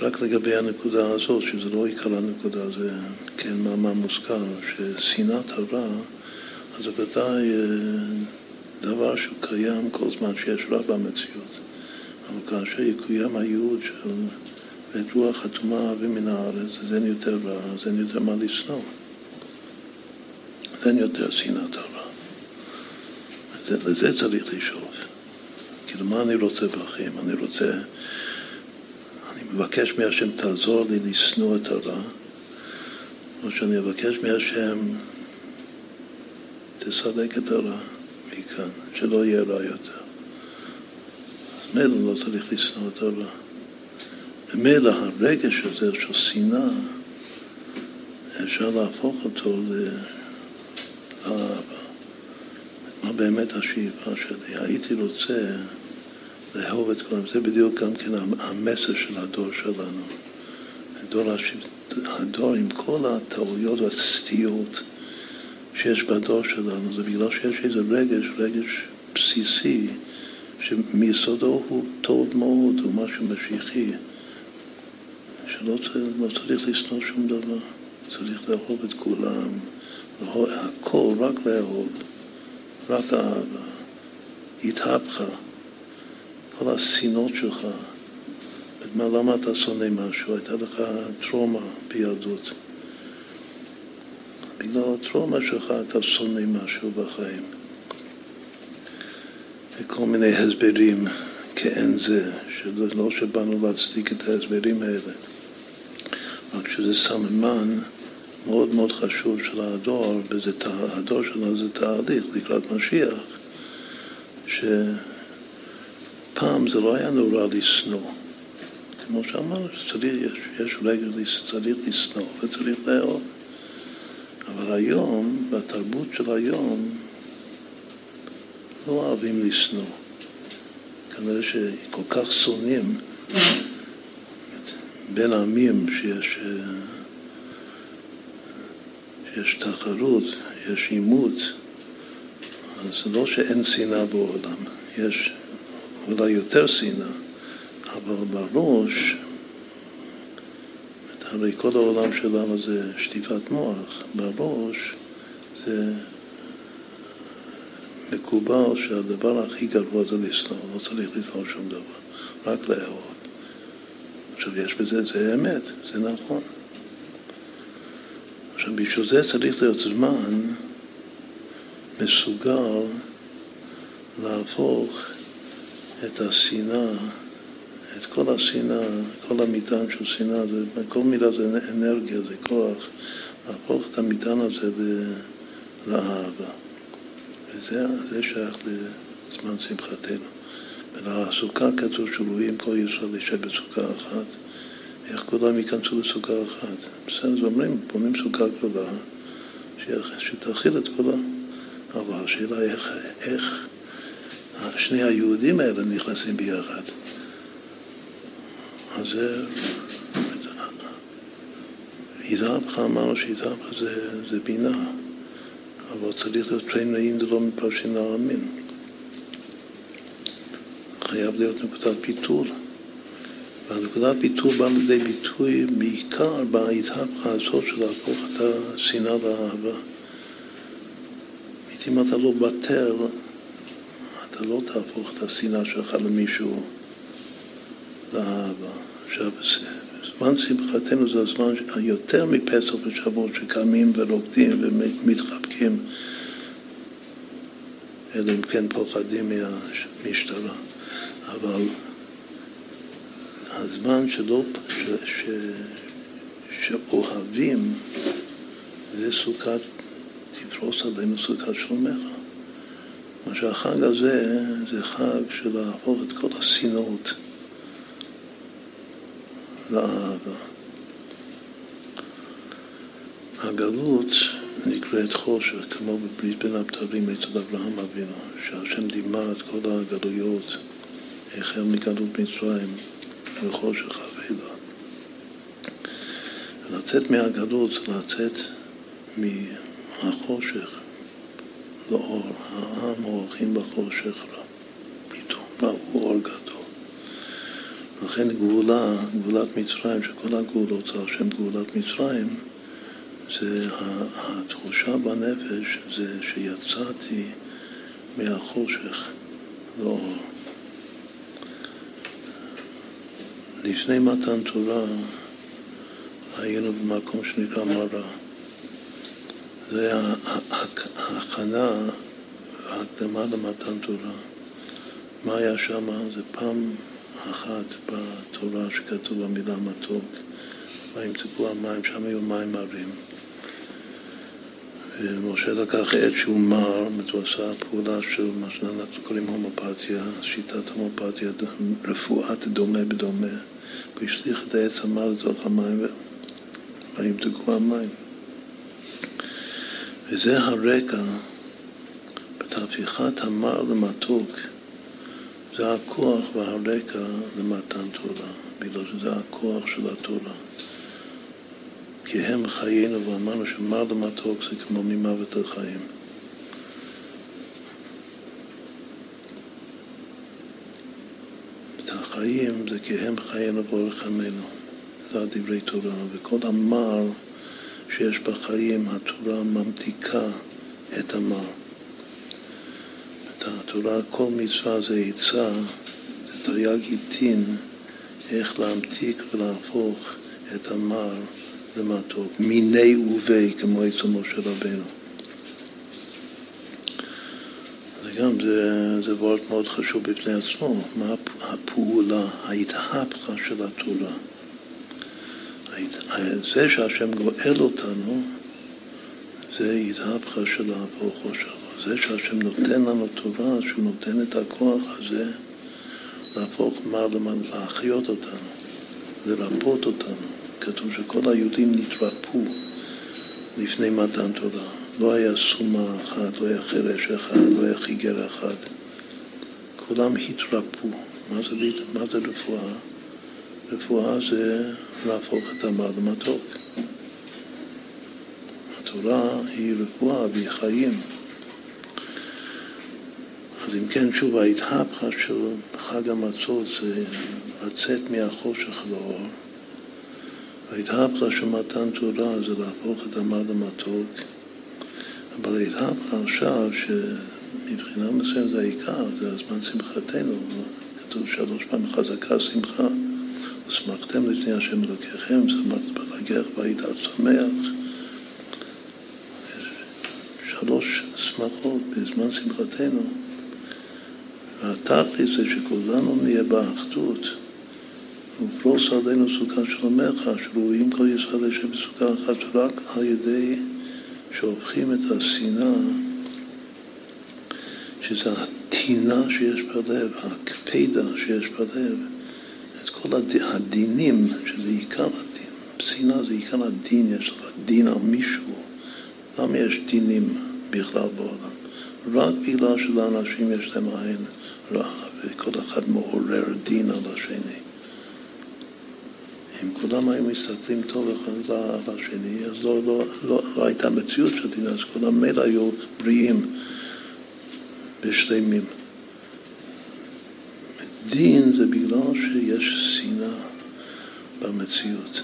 רק לגבי הנקודה הזאת, שזה לא עיקר הנקודה, זה כן מאמר מוזכר, ששנאת הרע, אז זה ודאי אה, דבר שהוא קיים כל זמן שיש רע במציאות. אבל כאשר יקוים הייעוד של ואת רוח הטומאה ומן הארץ, אז אין יותר רע, אז אין יותר מה לשנוא. אז אין יותר שנאת הרע. לזה צריך לשאוף. כאילו, מה אני רוצה בחיים? אני רוצה... מבקש מהשם תעזור לי לשנוא את הרע, או שאני אבקש מהשם תסלק את הרע מכאן, שלא יהיה רע יותר. אז מילא לא צריך לשנוא את הרע. ומילא הרגש הזה של שנאה, אפשר להפוך אותו לאהבה. מה באמת השאיפה שלי? הייתי רוצה לאהוב את כולם. זה בדיוק גם כן המסר של הדור שלנו. הדור, הדור עם כל הטעויות והסטיות שיש בדור שלנו, זה בגלל שיש איזה רגש, רגש בסיסי, שמיסודו הוא טוב מאוד, הוא משהו משיחי, שלא צריך, לא צריך לשנוא שום דבר, צריך לאהוב את כולם, הכל רק לאהוב, רק אהבה, התהפכה. כל השנאות שלך. מה, למה אתה שונא משהו? הייתה לך טראומה בילדות. בגלל הטראומה שלך אתה שונא משהו בחיים. וכל מיני הסברים כאין זה, שלא שבאנו להצדיק את ההסברים האלה, רק שזה סממן מאוד מאוד חשוב של הדור, והדור שלנו זה תהליך לקראת משיח, ש... פעם זה לא היה נורא לשנוא. כמו שאמרנו, שצריך, יש, יש רגע שצריך לשנוא וצריך לאהוב. אבל היום, בתרבות של היום, לא אוהבים לשנוא. כנראה שכל כך שונאים בין עמים שיש, שיש תחרות, יש עימות, אז זה לא שאין שנאה בעולם, יש אולי יותר שנאה, אבל בראש, הרי כל העולם שלנו זה שטיפת מוח, בראש זה מקובל שהדבר הכי גרוע זה לשנוא, לא צריך לשנוא שום דבר, רק לאהוב. עכשיו יש בזה, זה אמת, זה נכון. עכשיו בשביל זה צריך להיות זמן מסוגל להפוך את השנאה, את כל השנאה, כל המטען של שנאה, כל מילה זה אנרגיה, זה כוח, להפוך את המטען הזה לאהבה. וזה שייך לזמן שמחתנו. ולסוכה כתוב שרואים כל ישראל ישב בסוכה אחת, איך כולם ייכנסו לסוכה אחת. בסדר, אז אומרים, בונים סוכה גדולה, שתכיל את כולם. אבל השאלה איך, איך שני היהודים האלה נכנסים ביחד. אז זה... איזהבך אמרנו שאיזהבך זה, זה בינה, אבל צריך להיות טרן נעים דלא מפרשים לעלמין. חייב להיות נקודת פיתול. והנקודת פיתול באה לידי ביטוי בעיקר בהתהפכה הזאת של להפוך את השנאה לאהבה. אם אתה לא בטל, אתה לא תהפוך את השנאה שלך למישהו לאהבה. עכשיו, זמן שמחתנו זה הזמן היותר מפסח ושבועות שקמים ורוקדים ומתחבקים, אלא אם כן פוחדים מהמשטרה. אבל הזמן שלא, ש, ש, שאוהבים זה סוכת, תפרוס עלינו סוכת שלומך. מה שהחג הזה זה חג של להפוך את כל השנאות לאהבה. הגלות נקראת חושך, כמו בברית בין הבתרים אצל אברהם אבינו, שהשם דימה את כל הגלויות החל מגלות מצרים וחושך אבילה. לצאת מהגלות לצאת מהחושך לאור. העם הולכים בחושך רע. פתאום ראו אור גדול. לכן גאולה, גאולת מצרים, שכל הגאולות זה על שם גאולת מצרים, זה התחושה בנפש, זה שיצאתי מהחושך לאור. לפני מתן תורה היינו במקום שנקרא מראה. זה ההכנה, ההקדמה למתן תורה. מה היה שם? זה פעם אחת בתורה שכתוב במילה מתוק, וימתקו המים, שם היו מים מרים. ומשה לקח עץ שהוא מר, הוא עשה פעולה של מה שאנחנו קוראים הומופתיה, שיטת הומופתיה, רפואת דומה בדומה, והשליך את העץ המר לתוך המים וימתקו המים. וזה הרקע, בתהפיכת המר למתוק, זה הכוח והרקע למתן תורה, בגלל שזה הכוח של התורה. כי הם חיינו, ואמרנו שמר למתוק זה כמו ממוות לחיים. החיים זה כי הם חיינו באורך עמנו, זה הדברי תורה, וכל המר שיש בחיים, התורה ממתיקה את המר. את התורה, כל מצווה זה עצה, זה תרי"ג עיטין, איך להמתיק ולהפוך את המר למתוק, מיני ובי, כמו אצל משה רבנו. גם, זה, זה וורט מאוד חשוב בפני עצמו, מה הפעולה, ההתהפכה של התורה. זה שהשם גואל אותנו, זה התהפכה של ההפוכו שלו. זה שהשם נותן לנו תורה, שהוא נותן את הכוח הזה להפוך מה למעלה, להחיות אותנו, לרפות אותנו. כתוב שכל היהודים נתרפו לפני מתן תורה. לא היה סומה אחת, לא היה חרש אחד, לא היה חיגר אחד. כולם התרפו. מה זה, מה זה רפואה? רפואה זה להפוך את המר למתוק. התורה היא רפואה והיא חיים. אז אם כן, שוב, ההתהפכה של חג המצות זה לצאת מהחושך לאור. ההתהפכה של מתן תורה זה להפוך את המר למתוק. אבל ההתהפכה עכשיו, שמבחינה מסוימת זה העיקר, זה הזמן שמחתנו. כתוב שלוש פעמים חזקה שמחה. ושמחתם לפני השם אלוקיכם, שמחת בחגך והיית שמח. שלוש שמחות בזמן שמחתנו. והתכלית זה שכולנו נהיה באחדות. ופרוס עלינו סוכה שלומך, שראויים כל ישראל לשם בסוכה אחת רק על ידי שהופכים את השנאה, שזה הטינה שיש בלב, הקפידה שיש בלב, כל הדינים, שזה עיקר הדין, שנאה זה עיקר הדין, יש לך דין על מישהו. למה יש דינים בכלל בעולם? רק בגלל שלאנשים יש להם עין רעה וכל אחד מעורר דין על השני. אם כולם היו מסתכלים טוב אחד על השני, אז לא, לא, לא, לא הייתה מציאות של דין, אז כולם מילא היו בריאים ושלמים. דין זה בגלל שיש שנאה במציאות.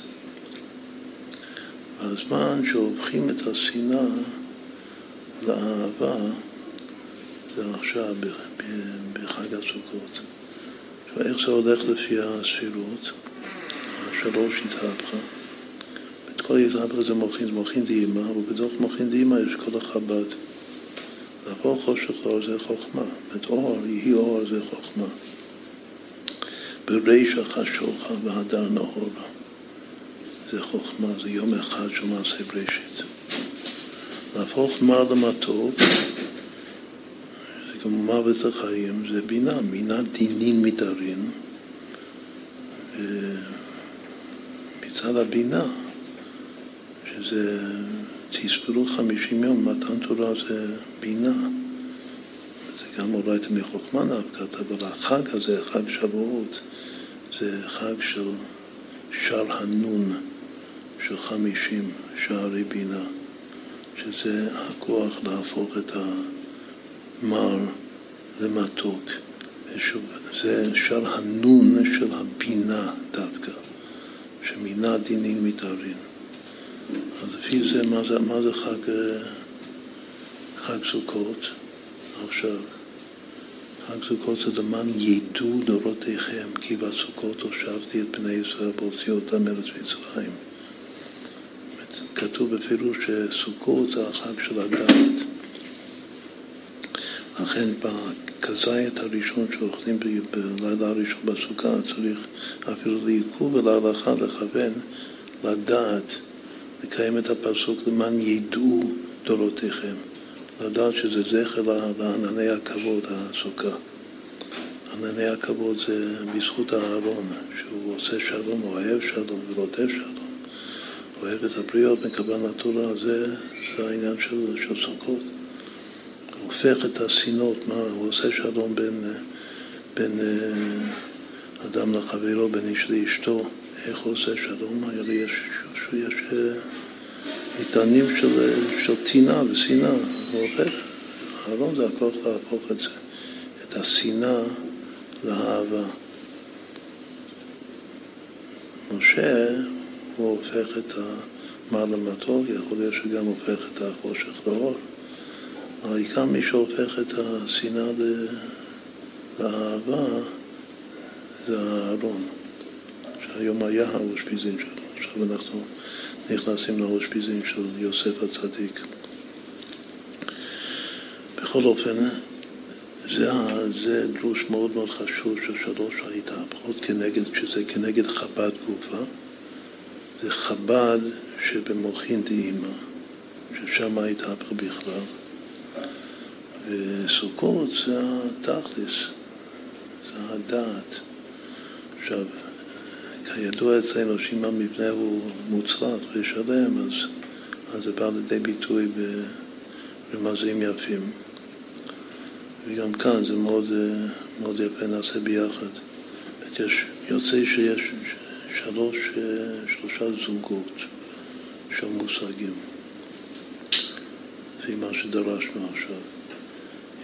והזמן שהופכים את השנאה לאהבה, זה עכשיו, בחג הסוכות. איך זה הולך לפי הספירות? השלוש התהפכה. את כל התהפכה זה מוחין, זה מוחין דהימה, ובתוך מוחין דהימה יש כל החב"ד. להפוך חושך לאור זה חוכמה. זאת אור, יהי אור זה חוכמה. ברישא חשוכה והדר נהורה. זה חוכמה, זה יום אחד של מעשה בראשית. להפוך מר למתוק, זה כמו מוות לחיים, זה בינה, בינה דינין מתארין. מצד הבינה, שזה תספרו חמישים יום, מתן תורה זה בינה. זה גם אולי מחוכמה נפקת, אבל החג הזה, חג שבועות, זה חג של שר הנון של חמישים שערי בינה, שזה הכוח להפוך את המר למתוק. זה שר הנון של הבינה דווקא, שמינה דינים מתארין. אז לפי זה, מה זה, מה זה חג, חג סוכות עכשיו? חג סוכות זה למען ידעו דורותיכם, כי בסוכות הושבתי את בני ישראל והוציא אותם מארץ מצרים. כתוב בפירוש שסוכות זה החג של הדעת. לכן בכזית הראשון שאוכלים בלילה הראשון בסוכה צריך אפילו לעיכוב ולהלכה לכוון לדעת לקיים את הפסוק למען ידעו דורותיכם. לדעת שזה זכר לענני הכבוד, הסוכה. ענני הכבוד זה בזכות אהרון, שהוא עושה שלום, אוהב שלום ורודף שלום. אוהב את הבריות, מקבל לתורה, זה, זה העניין של, של סוכות. הופך את הסינות, מה, הוא עושה שלום בין, בין אה, אדם לחברו, בין איש לאשתו. איך הוא עושה שלום? יש, יש מטענים של, של טינה ושנאה, הופך. אהרון זה הכוח להפוך את זה, את השנאה לאהבה. משה, הוא הופך את המר למתוק, יכול להיות שגם הופך את החושך לאור. העיקר מי שהופך את השנאה לאהבה זה אהרון, שהיום היה האושפיזין שלו. עכשיו אנחנו נכנסים לאושפיזין של יוסף הצדיק. בכל אופן, זה, זה דרוש מאוד מאוד חשוב של שלוש ההתהפכות כנגד, כשזה כנגד חב"ד גופה, זה חב"ד שבמוחין דאימא, ששם ההתהפכה בכלל. וסוכות זה התכלס, זה הדעת. עכשיו, כידוע אצלנו שאם המבנה הוא מוצלח ושלם, אז, אז זה בא לידי ביטוי ברמזים יפים. וגם כאן זה מאוד, מאוד יפה, נעשה ביחד. יש, יוצא שיש שלוש, שלושה זוגות של מושגים, לפי מה שדרשנו עכשיו.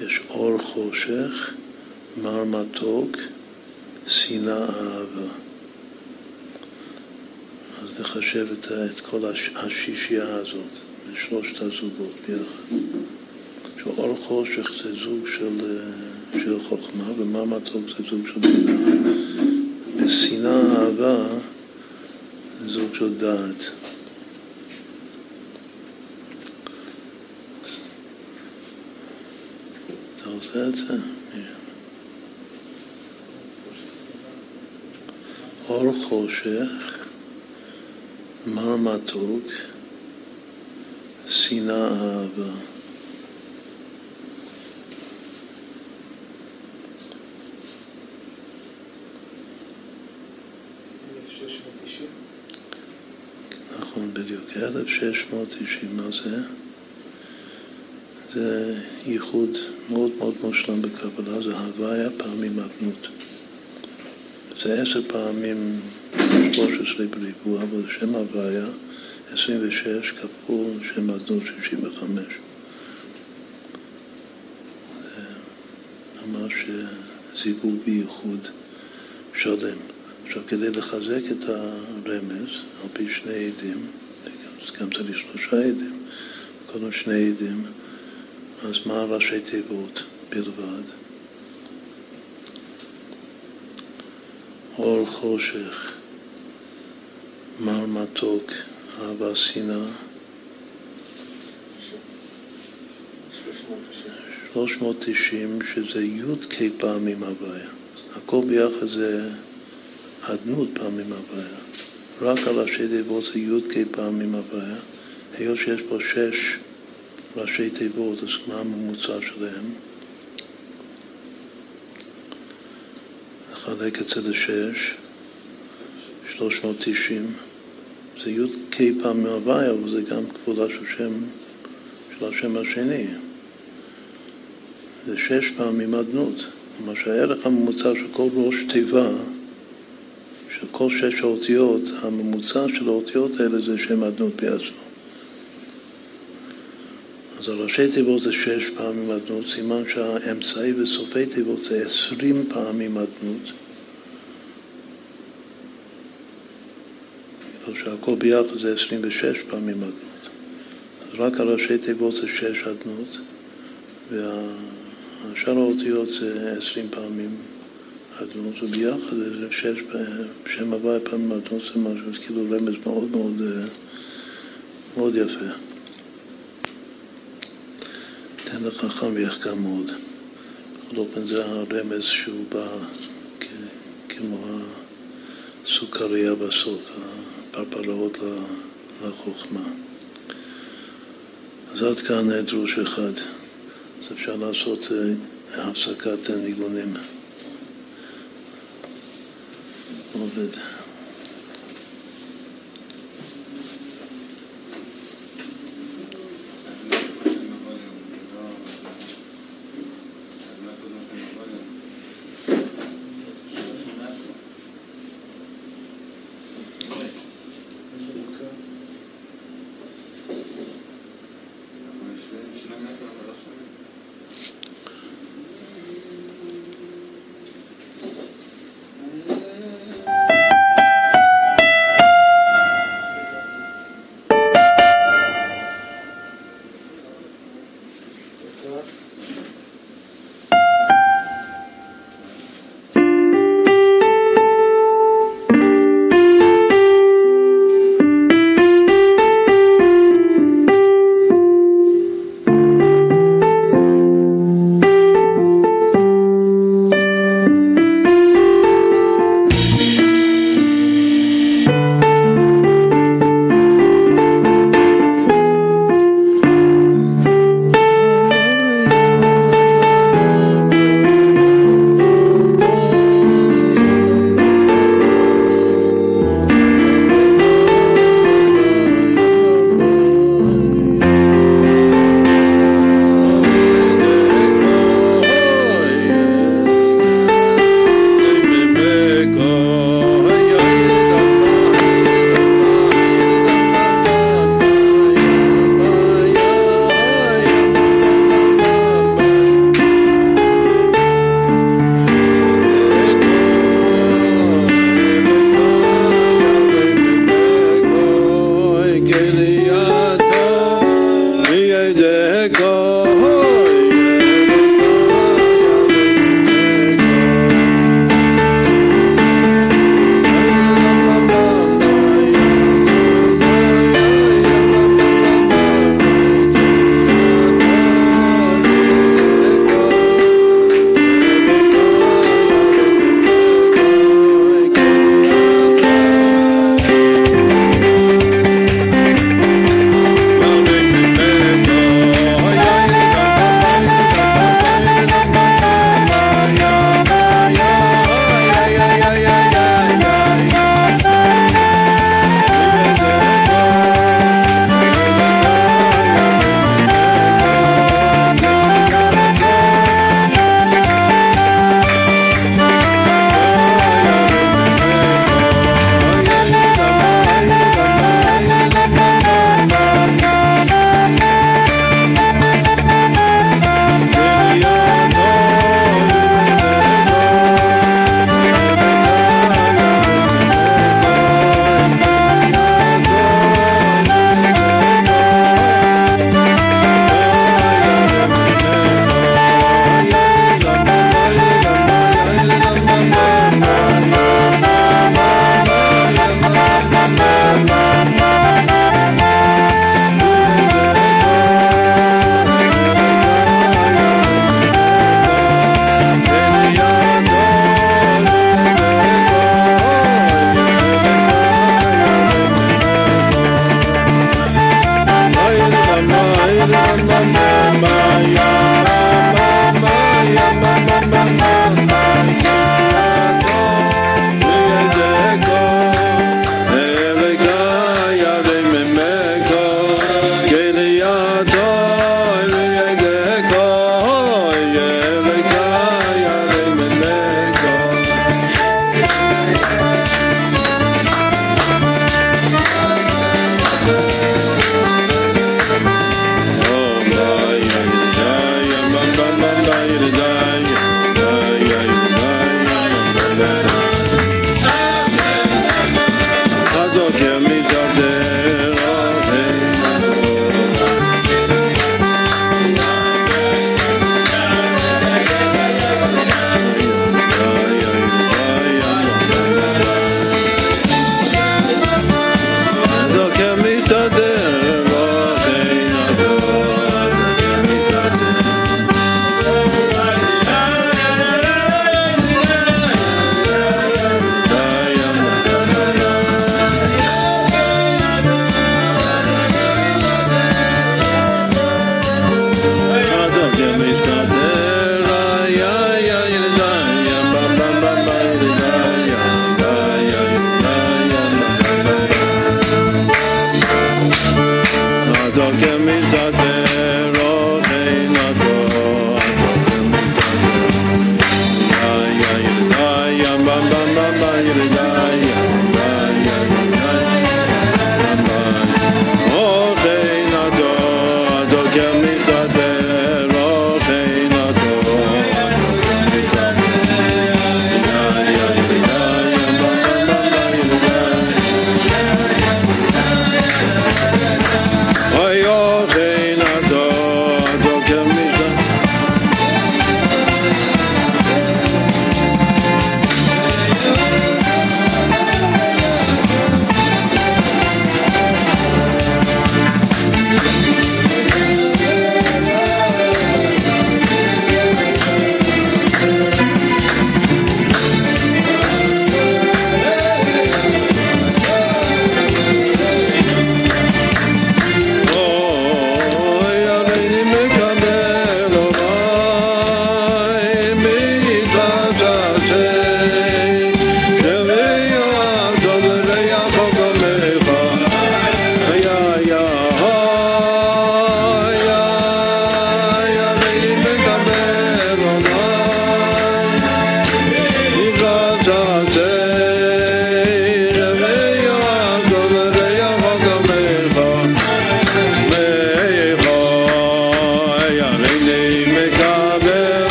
יש אור חושך, מר מתוק, שנאה אהבה. אז נחשב את, את כל השישייה הזאת, שלושת הזוגות ביחד. שאור חושך זה זוג של, של חוכמה, ומה מתוק זה זוג של בינה. ושנאה אהבה זה זוג של דעת. אתה עושה את זה? אור חושך מר מתוק, שנאה אהבה. נכון, בדיוק. 1690, מה זה? זה ייחוד מאוד מאוד מושלם בקבלה, זה הוויה פעמים אדנות. זה עשר פעמים 13 בריבוע, אבל שם הוויה 26 כפול שם אדנות 65. זה ממש זיווג בייחוד שלם. עכשיו, כדי לחזק את הרמז, על פי שני עדים, גם צריך שלושה עדים, קודם שני עדים, אז מה ראשי תיבות בלבד. אור חושך, מר מתוק, אהבה שנאה. 390, שזה י"ק פעמים הוויה. הכל ביחד זה אדנות פעמים הוויה. רק על ראשי תיבות זה י"ק פעמים הוויה. היות שיש פה שש ראשי תיבות, אז מה הממוצע שלהם? נחלק את זה לשש, 390. זה י"ק פעמים הוויה, אבל זה גם כבודה של שם, של השם השני. זה שש פעמים אדנות. כלומר שהערך הממוצע של כל ראש תיבה, של כל שש האותיות, הממוצע של האותיות האלה זה שם אדנות בעצמו. אז הראשי תיבות זה שש פעמים אדנות, סימן שהאמצעי וסופי תיבות זה עשרים פעמים אדנות. שהכל ביחד זה עשרים ושש פעמים אדנות. אז רק הראשי תיבות זה שש אדנות, והשאר האותיות זה עשרים פעמים אדנות, וביחד זה שש פעמים, שם הוואי פעמים אדנות זה משהו, זה כאילו רמז מאוד מאוד, מאוד יפה. תן לחכם ויחכם מאוד. בכל אופן זה הרמז שהוא בא כמו הסוכריה בסוף, הפרפראות לחוכמה. אז עד כאן דרוש אחד. אז אפשר לעשות אה, הפסקת ניגונים. עובד.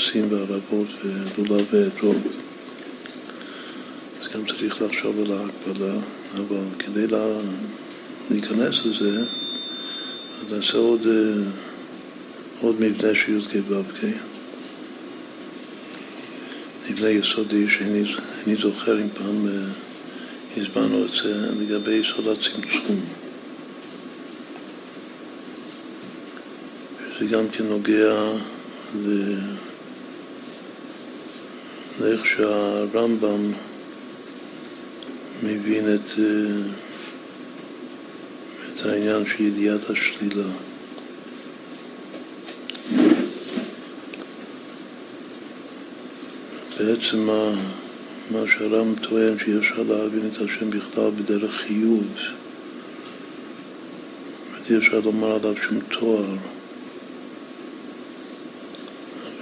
כבשים והרבות ולולב ואתרוג. אז גם צריך לחשוב על ההקבלה, אבל כדי לה... להיכנס לזה, אז נעשה עוד, אה, עוד מבנה של י"ק ו"ק. מבנה יסודי שאיני זוכר אם פעם אה, הזמנו את זה לגבי יסוד הצמצום. זה גם כן נוגע ל... שהרמב"ם מבין את, אה, את העניין של ידיעת השלילה. בעצם מה, שהרמב״ם טוען שיש אפשר להבין את השם בכלל בדרך חיוב, אי אפשר לומר עליו שום תואר.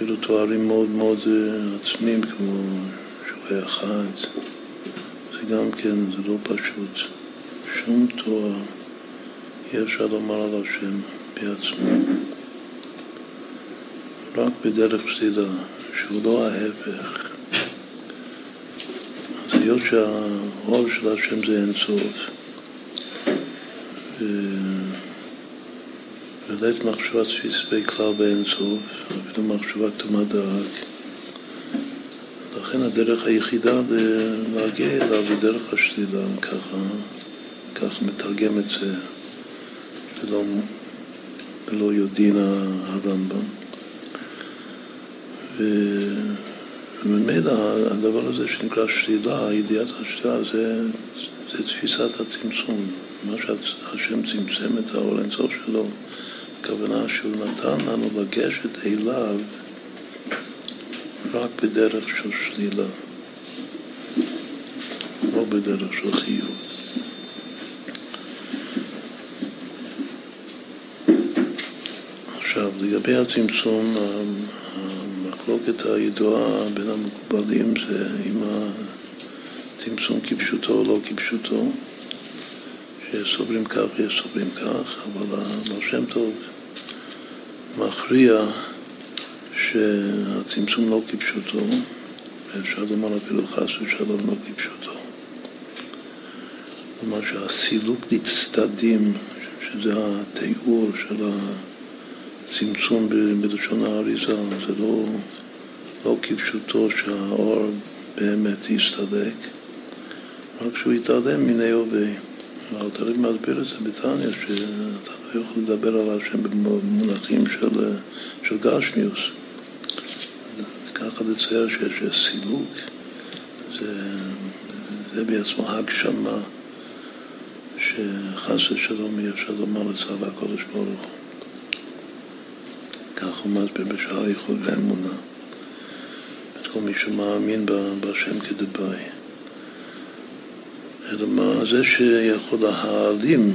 אפילו תוארים מאוד מאוד אה, עצמיים כמו שהוא היה אחד. זה גם כן, זה לא פשוט. שום תואר אי אפשר לומר עליו שם בעצמו. רק בדרך סלילה, שהוא לא ההפך. אז היות שהאור של השם זה אינסוף, ולית מחשבה תפיסי כלל באינסוף, אפילו מחשבה קטומה דאג. לכן הדרך היחידה להגיע אליו היא דרך השלילה, ככה, כך מתרגם את זה, ולא, ולא יודעין הרמב"ם. וממילא הדבר הזה שנקרא שלילה, ידיעת השלילה, זה, זה תפיסת הצמצום. מה שהשם צמצם את האור אינסוף שלו, הכוונה שהוא נתן לנו לגשת אליו רק בדרך של שלילה, לא בדרך של חיוב. עכשיו, לגבי הצמצום, המחלוקת הידועה בין המקובלים זה אם הצמצום כפשוטו או לא כפשוטו. שסוברים כך ויש סוברים כך, אבל השם טוב מכריע שהצמצום לא כפשוטו, ואפשר לומר אפילו חס ושלום לא כפשוטו. כלומר שהסילוק לצדדים, שזה התיאור של הצמצום בלשון האריזה, זה לא, לא כפשוטו שהאור באמת יסתדק, רק שהוא יתעלם מיני הווה. האלתרעב מסביר את זה בתניא, שאתה לא יכול לדבר על השם במונחים של, של גשמיוס. ככה לצייר שיש סילוק, זה, זה בעצמו הגשמה שחס ושלום אי אפשר לומר לצבא הקודש ברוך הוא. כך הוא מסביר בשער הייחוד והאמונה. את כל מי שמאמין בשם כדבעי. אלא מה, זה שיכול להעלים,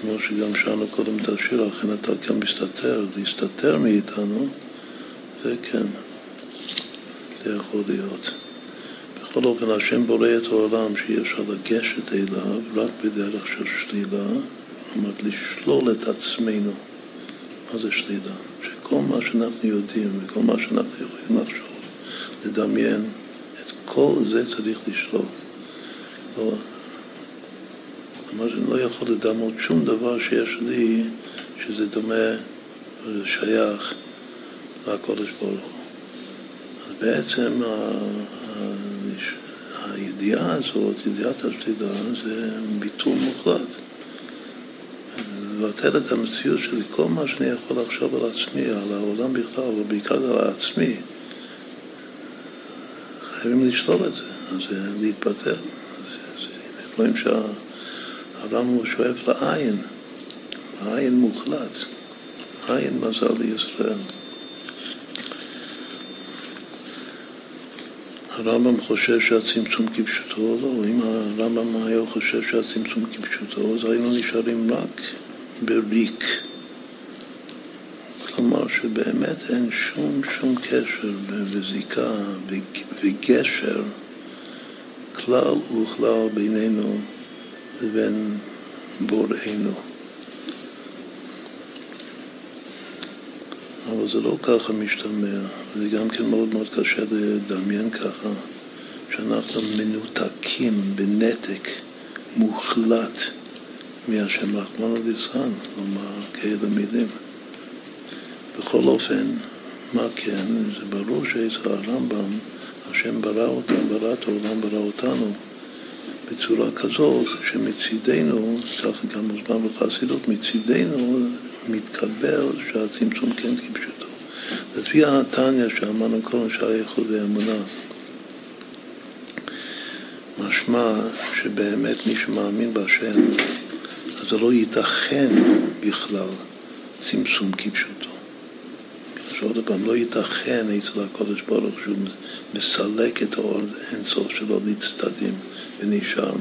כמו שגם שאלנו קודם את השיר, אכן אתה כאן מסתתר, להסתתר מאיתנו, זה כן, זה יכול להיות. בכל אופן, השם בורא את העולם שאי אפשר לגשת אליו רק בדרך של שלילה, אומרת, לשלול את עצמנו. מה זה שלילה? שכל מה שאנחנו יודעים וכל מה שאנחנו יכולים לחשוב, לדמיין, את כל זה צריך לשלול. כלומר, אני לא יכול לדמות שום דבר שיש לי שזה דומה וזה שייך לקודש ברוך הוא. אז בעצם הידיעה הזאת, ידיעת השלילה, זה ביטול מוחלט. לבטל את המציאות שלי, כל מה שאני יכול לחשוב על עצמי, על העולם בכלל, אבל בעיקר על עצמי, חייבים לשלול את זה, אז זה להתבטל. אז רואים שה... הרמב"ם הוא שואף לעין, לעין מוחלט, עין מזל לישראל. הרמב"ם חושב שהצמצום כפשוטו לא, אם הרמב"ם היה חושב שהצמצום כפשוטו, אז היינו נשארים רק בריק. כלומר שבאמת אין שום שום קשר וזיקה וגשר כלל וכלל בינינו לבין בוראנו. אבל זה לא ככה משתמע, זה גם כן מאוד מאוד קשה לדמיין ככה, שאנחנו מנותקים בנתק מוחלט מהשם רחמנא ליצלן, לומר כאלה מילים. בכל אופן, מה כן? זה ברור שאצל הרמב"ם, השם ברא אותם, ברא את העולם, ברא אותנו. בצורה כזאת שמצידנו, ככה גם מוזמן בחסידות, מצידנו מתקבל שהצמצום כן כפשוטו. לפי התניא שאמרנו קודם שער איכות ואמונה, משמע שבאמת מי שמאמין בהשם, אז זה לא ייתכן בכלל צמצום כפשוטו. שעוד פעם, לא ייתכן אצל הקודש ברוך שהוא מסלק את האור אינסוף שלו לצדדים ונשאר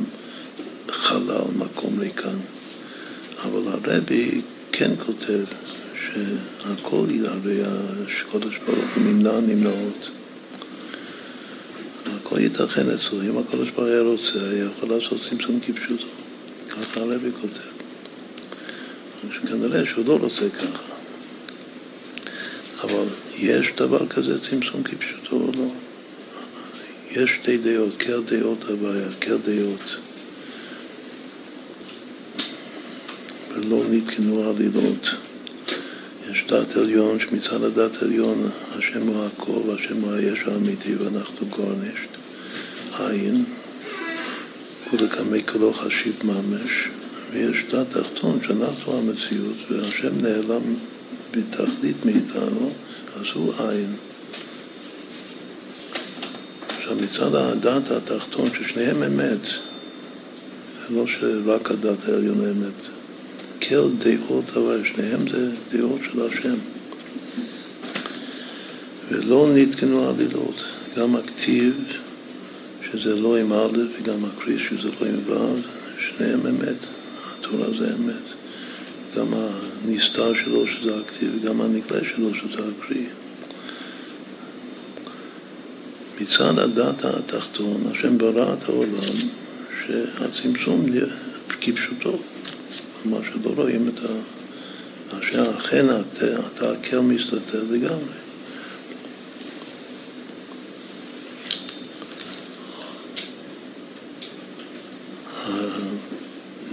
חלל, מקום ריקן. אבל הרבי כן כותב שהכל, הרי הקודש ברוך הוא נמנע נמנעות. הכל ייתכן אצלו, אם הקודש ברוך היה רוצה, היה יכול לעשות צמצום כפשוטו. ככה הרבי כותב. כנראה שהוא לא רוצה ככה. אבל יש דבר כזה צמצום כפשוטו או לא? יש שתי דעות, קר דעות הבעיה, קר דעות. ולא נתקנו עלילות. יש דת עליון שמצד הדת עליון השם הוא הכל והשם הוא היש האמיתי ואנחנו גורנשט. עין, ולקמי כולו חשיב ממש, ויש דת תחתון שאנחנו המציאות והשם נעלם בתכלית מאיתנו, אז הוא עין. עכשיו מצד הדת התחתון ששניהם אמת, זה לא שרק הדת העליון אמת, כל דעות אבל שניהם זה דעות של השם. ולא נתקנו עלילות, גם הכתיב שזה לא עם א' וגם הקריס שזה לא עם ו', שניהם אמת, התורה זה אמת. גם הנסתר שלו שזה הכתיב וגם הנגלה שלו שזה הקריא. מצד הדת התחתון, השם ברא את העולם שהצמצום כפשוטו, כלומר שלא רואים את ה... שאכן אתה הקר מסתתר לגמרי.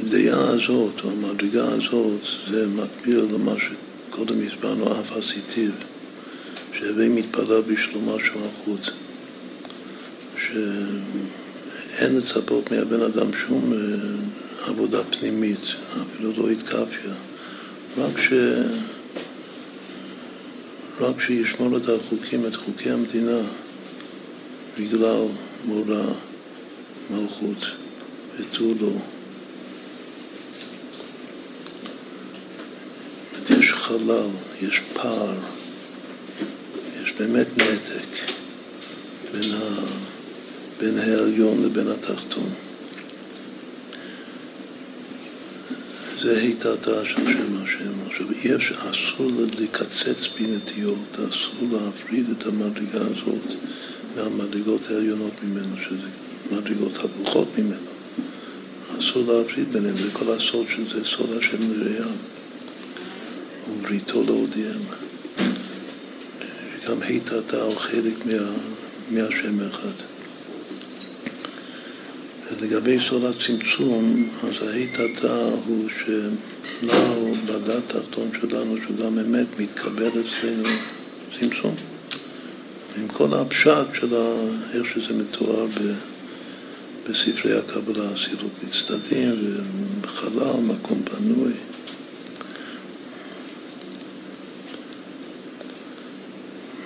הדעה הזאת, או המדרגה הזאת, זה מקביל למה שקודם הסברנו, אף הסיטיב, שהווי מתפלל בשלומה של החוץ, שאין לצפות מהבן אדם שום אה, עבודה פנימית, אפילו לא התקפיה, רק ש... רק שישמור את החוקים, את חוקי המדינה, בגלל מורא מלכות ותו לא. יש חלל, יש פער, יש באמת נתק בין, ה, בין העליון לבין התחתון. זה היתתה של שם השם. עכשיו, יש, אסור לקצץ בנטיות, אסור להפריד את המדרגה הזאת מהמדרגות העליונות ממנו, שזה מדרגות הפוכות ממנו. אסור להפריד ביניהם, זה כל הסוד זה, סוד השם לראייה. ובריתו להודיעם. גם היתתה הוא חלק מה, מהשם אחד. ולגבי סוד הצמצום, אז ההיטתה הוא שלנו, בדת התחתון שלנו, שהוא גם אמת, מתקבל אצלנו צמצום. עם כל הפשט של איך שזה מתואר ב... בספרי הקבלה, סילוק מצדדים וחלל, מקום פנוי.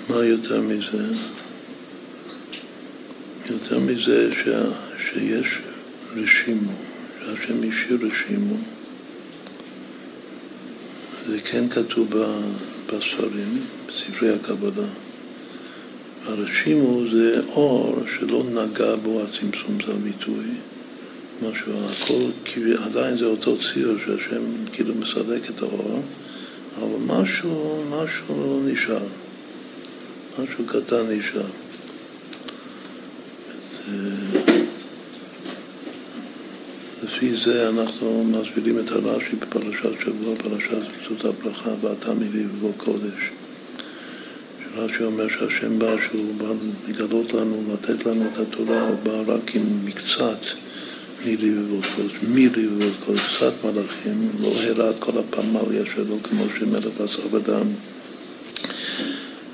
מה יותר מזה? יותר מזה ש... שיש רשימו, שהשם השאיר רשימו. זה כן כתוב בספרים, בספרי הקבלה. הרשימו זה אור שלא נגע בו הצמצום, זה הביטוי. משהו, הכל, עדיין זה אותו ציר שהשם כאילו מסלק את האור, אבל משהו, משהו נשאר. משהו קטן נשאר. לפי זה אנחנו מסבירים את הרש"י בפרשת שבוע, פרשת פצות הברכה, ואתה ובוא קודש. שרש"י אומר שהשם בא, שהוא בא לגלות לנו, לתת לנו את התורה, הוא בא רק עם מקצת מילי ובוא קודש, מילי ובוא קודש, קצת מלאכים, לא הראה את כל הפמליה שלו כמו שמלך בשר ודם.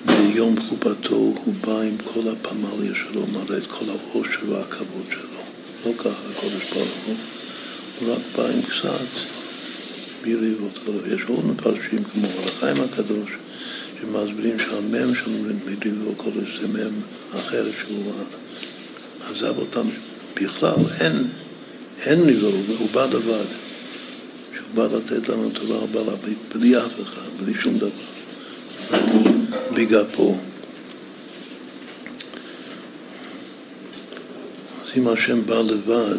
ביום חופתו הוא בא עם כל הפמליה שלו, מראה את כל העושר והכבוד שלו. לא ככה הקודש ברוך הוא, הוא רק בא עם קצת ביריבות שלו. יש עוד מפרשים כמו החיים הקדוש, שמסבירים שהמם של מריבות קודש זה מם אחר שהוא עזב אותם בכלל, אין, אין ניזור, הוא בא לבד. שהוא בא לתת לנו תורה, בא בלי אף אחד, בלי שום דבר. בגפו. אם השם בא לבד,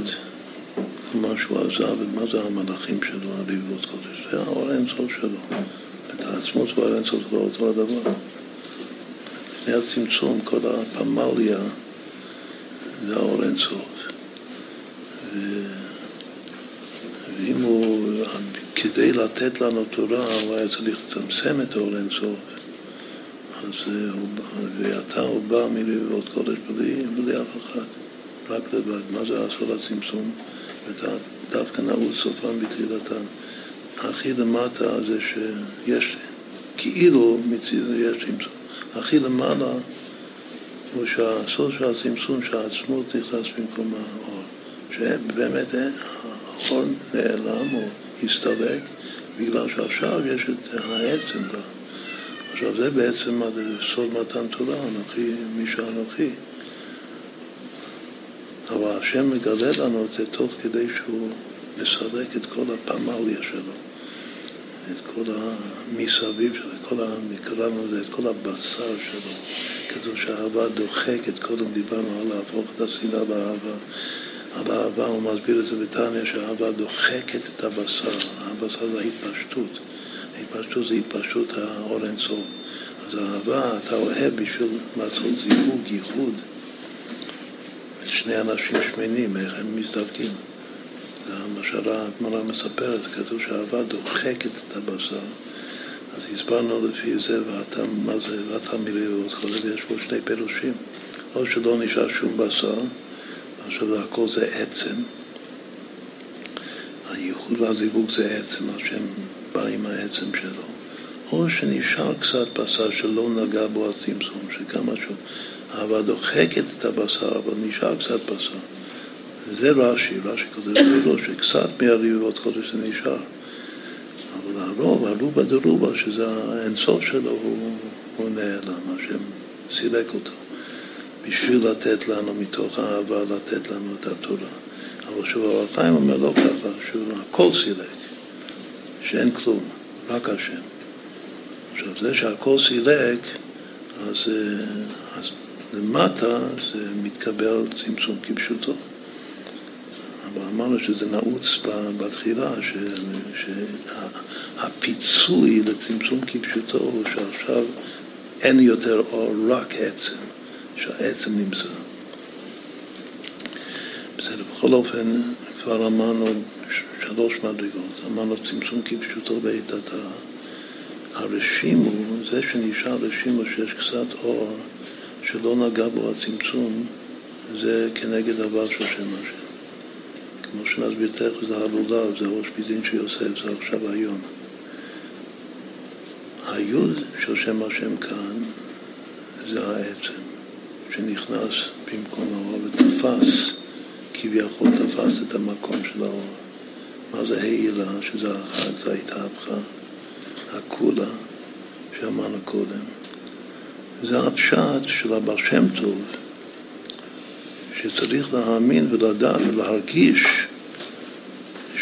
כלומר שהוא עזב, מה זה המלאכים שלו, הריבות קודש? זה האור אינסוף שלו. את העצמות והאור אינסוף לא אותו הדבר. לפני הצמצום, כל הפמליה זה האור אינסוף. ו... ואם הוא, כדי לתת לנו תורה, הוא היה צריך לצמצם את האור אינסוף. אז הוא, ואתה הוא בא מלבבות קודש בלי, בלי אף אחד, רק לבד. מה זה עשו לצמצום? ודווקא נעול סופם בתחילתן. הכי למטה זה שיש, כאילו מצידו יש צמצום. הכי למעלה הוא שהסוד של הצמצום, שהעצמות נכנס במקום האור. שבאמת האור נעלם או הסתלק בגלל שעכשיו יש את העצם בה. עכשיו זה בעצם סוד מתן תורה, אנוכי מי שאנוכי. אבל השם מגלה לנו את זה תוך כדי שהוא מסלק את כל הפמליה שלו, את כל המסביב שלו, כל קראנו לזה, את כל הבשר שלו. כתוב שהאהבה דוחקת, קודם דיברנו על להפוך את השנאה לאהבה. על האהבה הוא מסביר את זה בתניא, שהאהבה דוחקת את הבשר, הבשר זה ההתפשטות. ההתפשטות זה התפשטות האור אינסוף. אז האהבה, אתה אוהב בשביל לעשות זיווג, ייחוד. שני אנשים שמנים, איך הם מזדווקים. זה מה שהגמרא מספרת, כתוב שהאהבה דוחקת את הבשר. אז הסברנו לפי זה, ואתה, מה זה, ואתה מילא ועוד כל זה, ויש פה שני פירושים. או שלא נשאר שום בשר, עכשיו הכל זה עצם. הייחוד והזיווג זה עצם, השם בא עם העצם שלו. או שנשאר קצת בשר שלא נגע בו הצמצום, שגם משהו, אהבה דוחקת את הבשר, אבל נשאר קצת בשר. זה רש"י, רש"י כותב בילו, שקצת מהריבות קודש זה נשאר. אבל הרוב, הרובה דרובה, שזה האינסוף שלו, הוא, הוא נעלם, השם סילק אותו. בשביל לתת לנו מתוך האהבה, לתת לנו את התורה. אבל שוב, הרב חיים אומר לא ככה, שהוא הכל סילק, שאין כלום, רק השם. עכשיו, זה שהכל סילק, אז, אז למטה זה מתקבל צמצום כפשוטו. אבל אמרנו שזה נעוץ בתחילה, שהפיצוי לצמצום כפשוטו הוא שעכשיו אין יותר אור, רק עצם. שהעצם נמצא. בסדר, בכל אופן, כבר אמרנו שלוש מדרגות, אמרנו צמצום כפשוטו בעת התא. הרשימו, זה שנשאר רשימו שיש קצת אור שלא נגע בו הצמצום, זה כנגד דבר של שם השם. כמו שנסביר תכף, זה הלולב, זה ראש פיזין שיוסף, זה עכשיו היום. היוד של שם השם כאן זה העצם. שנכנס במקום האור ותפס, כביכול תפס את המקום של האור. מה זה העילה, שזה החג, זה ההתהפכה, הכולה, שאמרנו קודם. זה הפשט של הבעל שם טוב, שצריך להאמין ולדעת ולהרגיש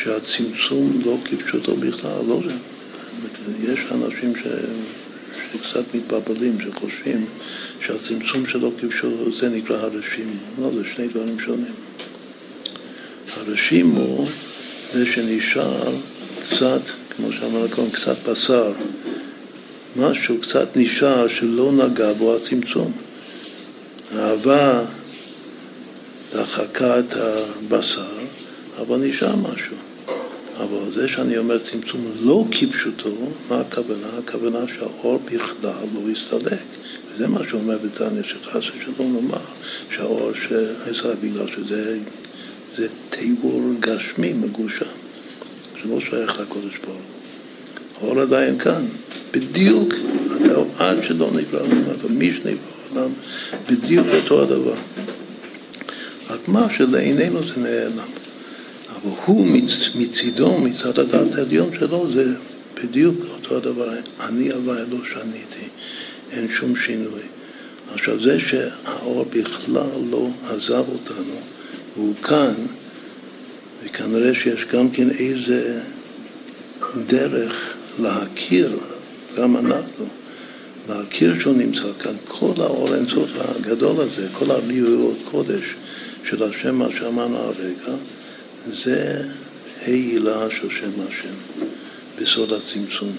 שהצמצום לא כפשוטו בכלל, לא זה. יש אנשים ש... שקצת מתבלבלים, שחושבים שהצמצום שלו כפשוטו זה נקרא הרשים. לא, זה שני דברים שונים. הרשים הוא זה שנשאר קצת, כמו שאמרנו קודם, קצת בשר. משהו קצת נשאר שלא נגע בו הצמצום. האהבה דחקה את הבשר, אבל נשאר משהו. אבל זה שאני אומר צמצום לא כפשוטו, מה הכוונה? הכוונה שהאור בכלל לא יסתלק. וזה מה שאומר בתניא, שחס ושלום לומר שהאור שעשה בגלל שזה זה תיאור גשמי מגושם, שלא שייך לקודש ברוך האור עדיין כאן, בדיוק, עד שלא נברא העולם, מי שנברא העולם, בדיוק אותו הדבר. רק מה שלעינינו זה נעלם. אבל הוא מצידו, מצד הדעת העליון שלו, זה בדיוק אותו הדבר. אני הווה לא שניתי, אין שום שינוי. עכשיו זה שהאור בכלל לא עזב אותנו, והוא כאן, וכנראה שיש גם כן איזה דרך להכיר, גם אנחנו, להכיר שהוא נמצא כאן, כל האור אינסוף הגדול הזה, כל הליאויות קודש של השם, מה שאמרנו הרגע, זה הילה של שם השם, בסוד הצמצום.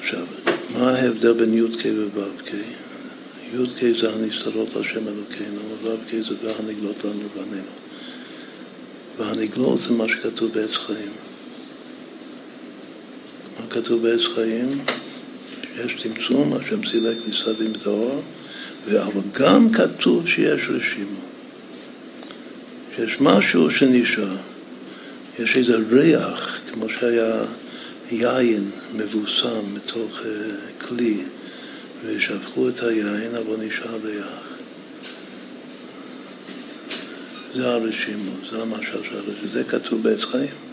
עכשיו, מה ההבדל בין י"ק וו"ק? י"ק זה הנסתרות השם אלוקינו, ו"ק זה והנגלות לנו בנינו. והנגלות זה מה שכתוב בעץ חיים. כתוב בעץ חיים? יש צמצום, השם סילק מסדים את אבל גם כתוב שיש רשימו. שיש משהו שנשאר. יש איזה ריח, כמו שהיה יין מבוסם מתוך אה, כלי, ושפכו את היין, אבל נשאר ריח. זה הרשימו, זה המשל של הרשימו, זה כתוב בעץ חיים.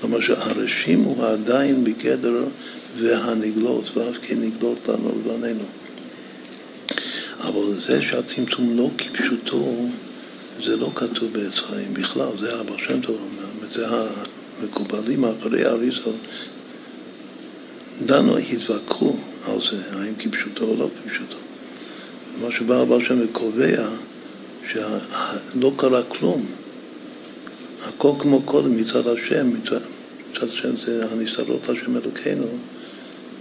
כלומר שהרשים הוא עדיין בגדר והנגלות, ואף כן נגלות לנו ובנינו. אבל זה שהצמצום לא כפשוטו, זה לא כתוב בעץ חיים בכלל, זה אבא שם טוב אומר, זה המקובלים אחרי אריזל דנו, התווכחו על זה, האם כפשוטו או לא כפשוטו. מה שבא אבא שם וקובע שלא קרה כלום. הכל כמו קודם מצד השם, מצד, מצד השם זה הנסתרות השם אלוקינו,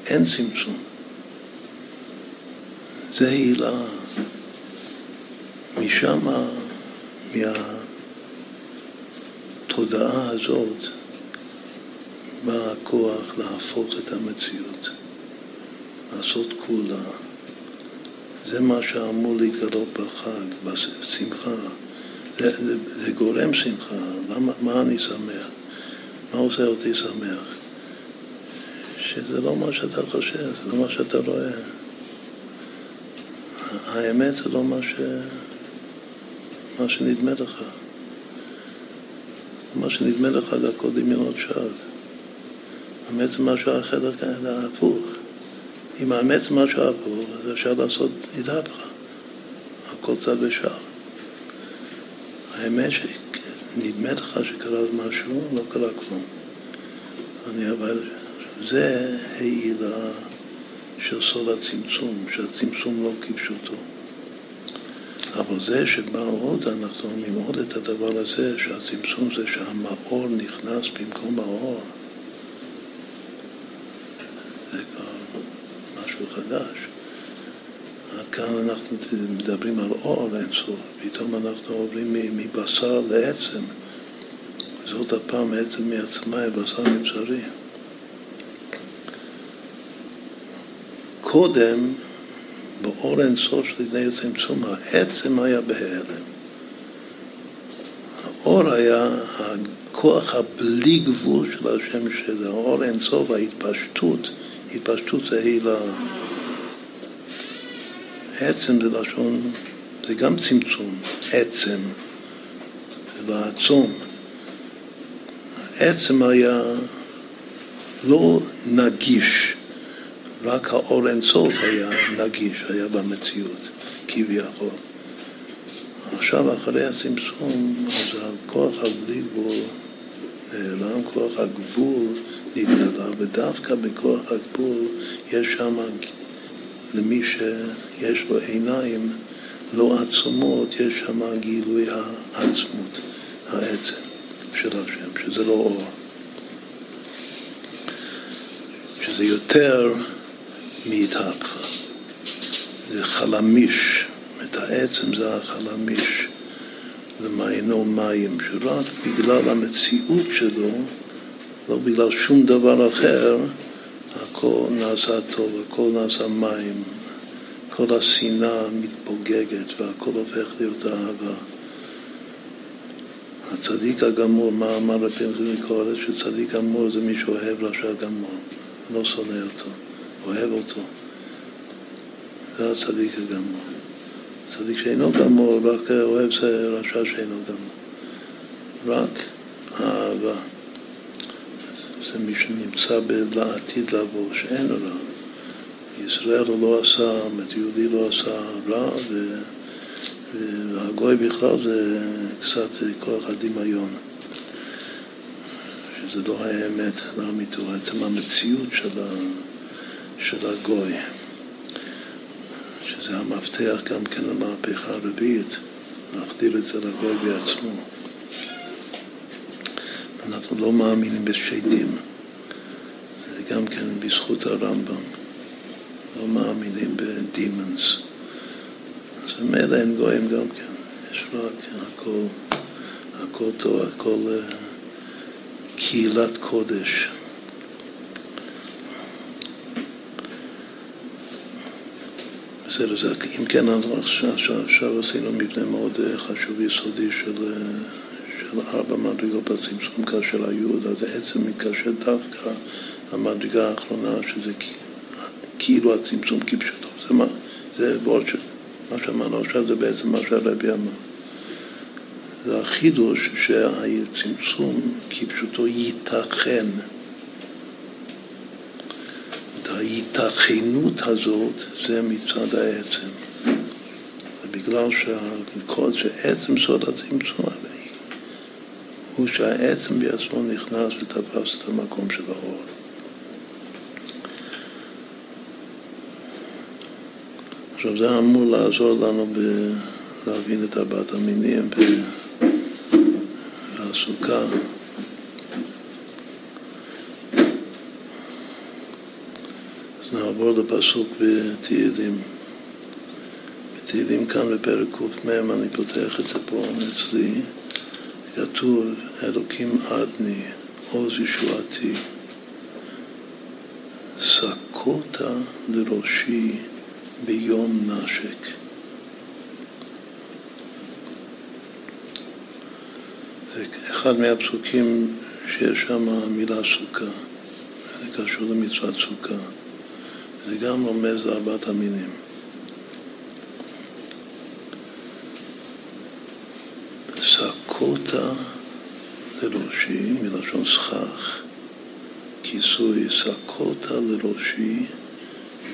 אין צמצום. זה הילה. משם, מהתודעה הזאת, בא הכוח להפוך את המציאות, לעשות כולה. זה מה שאמור להתגלות בחג, בשמחה. זה, זה, זה גורם שמחה. למה, מה אני שמח? מה עושה אותי שמח? שזה לא מה שאתה חושב, זה לא מה שאתה רואה. האמת זה לא מה, ש... מה שנדמה לך. מה שנדמה לך זה הכל דמיונות שווא. האמת זה משהו אחר, זה הפוך. אם האמת זה משהו הפוך, אז אפשר לעשות אידבך. הכל צד ושם. האמת שנדמה לך שקרה משהו, לא קרה כלום. אני אבל, זה העילה של סוד הצמצום, שהצמצום לא כפשוטו. אבל זה שבא עוד, אנחנו עוד את הדבר הזה, שהצמצום זה שהמאור נכנס במקום האור. זה כבר משהו חדש. כאן אנחנו מדברים על אור אינסוף, פתאום אנחנו עוברים מבשר לעצם. זאת הפעם עצם מעצמה, בשר מבשרי. קודם, באור אינסוף לפני הצמצום, העצם היה בהיעלם. האור היה הכוח הבלי גבול של השם של האור אינסוף, ההתפשטות, התפשטות זה הילה. עצם זה לשון, זה גם צמצום, עצם, זה לעצום. עצם היה לא נגיש, רק האור אינסוף היה נגיש, היה במציאות, כביכול. עכשיו, אחרי הצמצום, אז הכוח הבלי גבול נעלם, כוח הגבול נתגלה, ודווקא בכוח הגבול יש שם למי שיש לו עיניים לא עצומות, יש שם גילוי העצמות, העצם של השם, שזה לא אור. שזה יותר מהתהפכה. זה חלמיש, את העצם זה החלמיש למעיינו מים, שרק בגלל המציאות שלו, לא בגלל שום דבר אחר, הכל נעשה טוב, הכל נעשה מים, כל השנאה מתפוגגת והכל הופך להיות אהבה. הצדיק הגמור, מה אמר רבי יחזקאל מקורש? שצדיק גמור זה מי שאוהב רשע גמור, לא שונא אותו, אוהב אותו. זה הצדיק הגמור. צדיק שאינו גמור, רק אוהב רשע שאינו גמור. רק אהבה. זה מי שנמצא לעתיד לבוא, שאין רע. ישראל לא עשה, יהודי לא עשה רע, ו... והגוי בכלל זה קצת כוח הדמיון, שזה לא האמת לאמיתו, עצם המציאות של, ה... של הגוי, שזה המפתח גם כן למהפכה הרביעית, להחדיר את זה לגוי בעצמו. אנחנו לא מאמינים בשדים, זה גם כן בזכות הרמב"ם, לא מאמינים בדימונס. אז ממילא אין גויים גם כן, יש רק הכל, הכל טוב, הכל uh, קהילת קודש. בסדר, אם כן, עכשיו, עכשיו עשינו מבנה מאוד אה, חשוב, יסודי של, אה, של ארבע מדרגות בצמצום כאשר היוד, אז זה עצם מתקשר דווקא למדרגה האחרונה, שזה כאילו הצמצום כפשוטו. זה מה, זה ועוד ש... מה שאמרנו עכשיו זה בעצם מה שהרבי אמר. זה החידוש שהצמצום כפשוטו ייתכן. ההיתכנות הזאת זה מצד העצם. ובגלל שהקוד שעצם סוד הצמצום הוא שהעצם בעצמו נכנס ותפס את המקום של האור. עכשיו זה אמור לעזור לנו ב- להבין את ארבעת המינים והסוכה. אז נעבור לפסוק בתהילים. בתהילים כאן בפרק קמ, אני פותח את זה פה אצלי, כתוב אלוקים עדני, עוז ישועתי, סקותה לראשי ביום נשק. זה אחד מהפסוקים שיש שם המילה סוכה, זה קשור למצוות סוכה. זה גם רומז לארבעת המינים. סקותה לראשי, מלשון סכך, כיסוי סקותה לראשי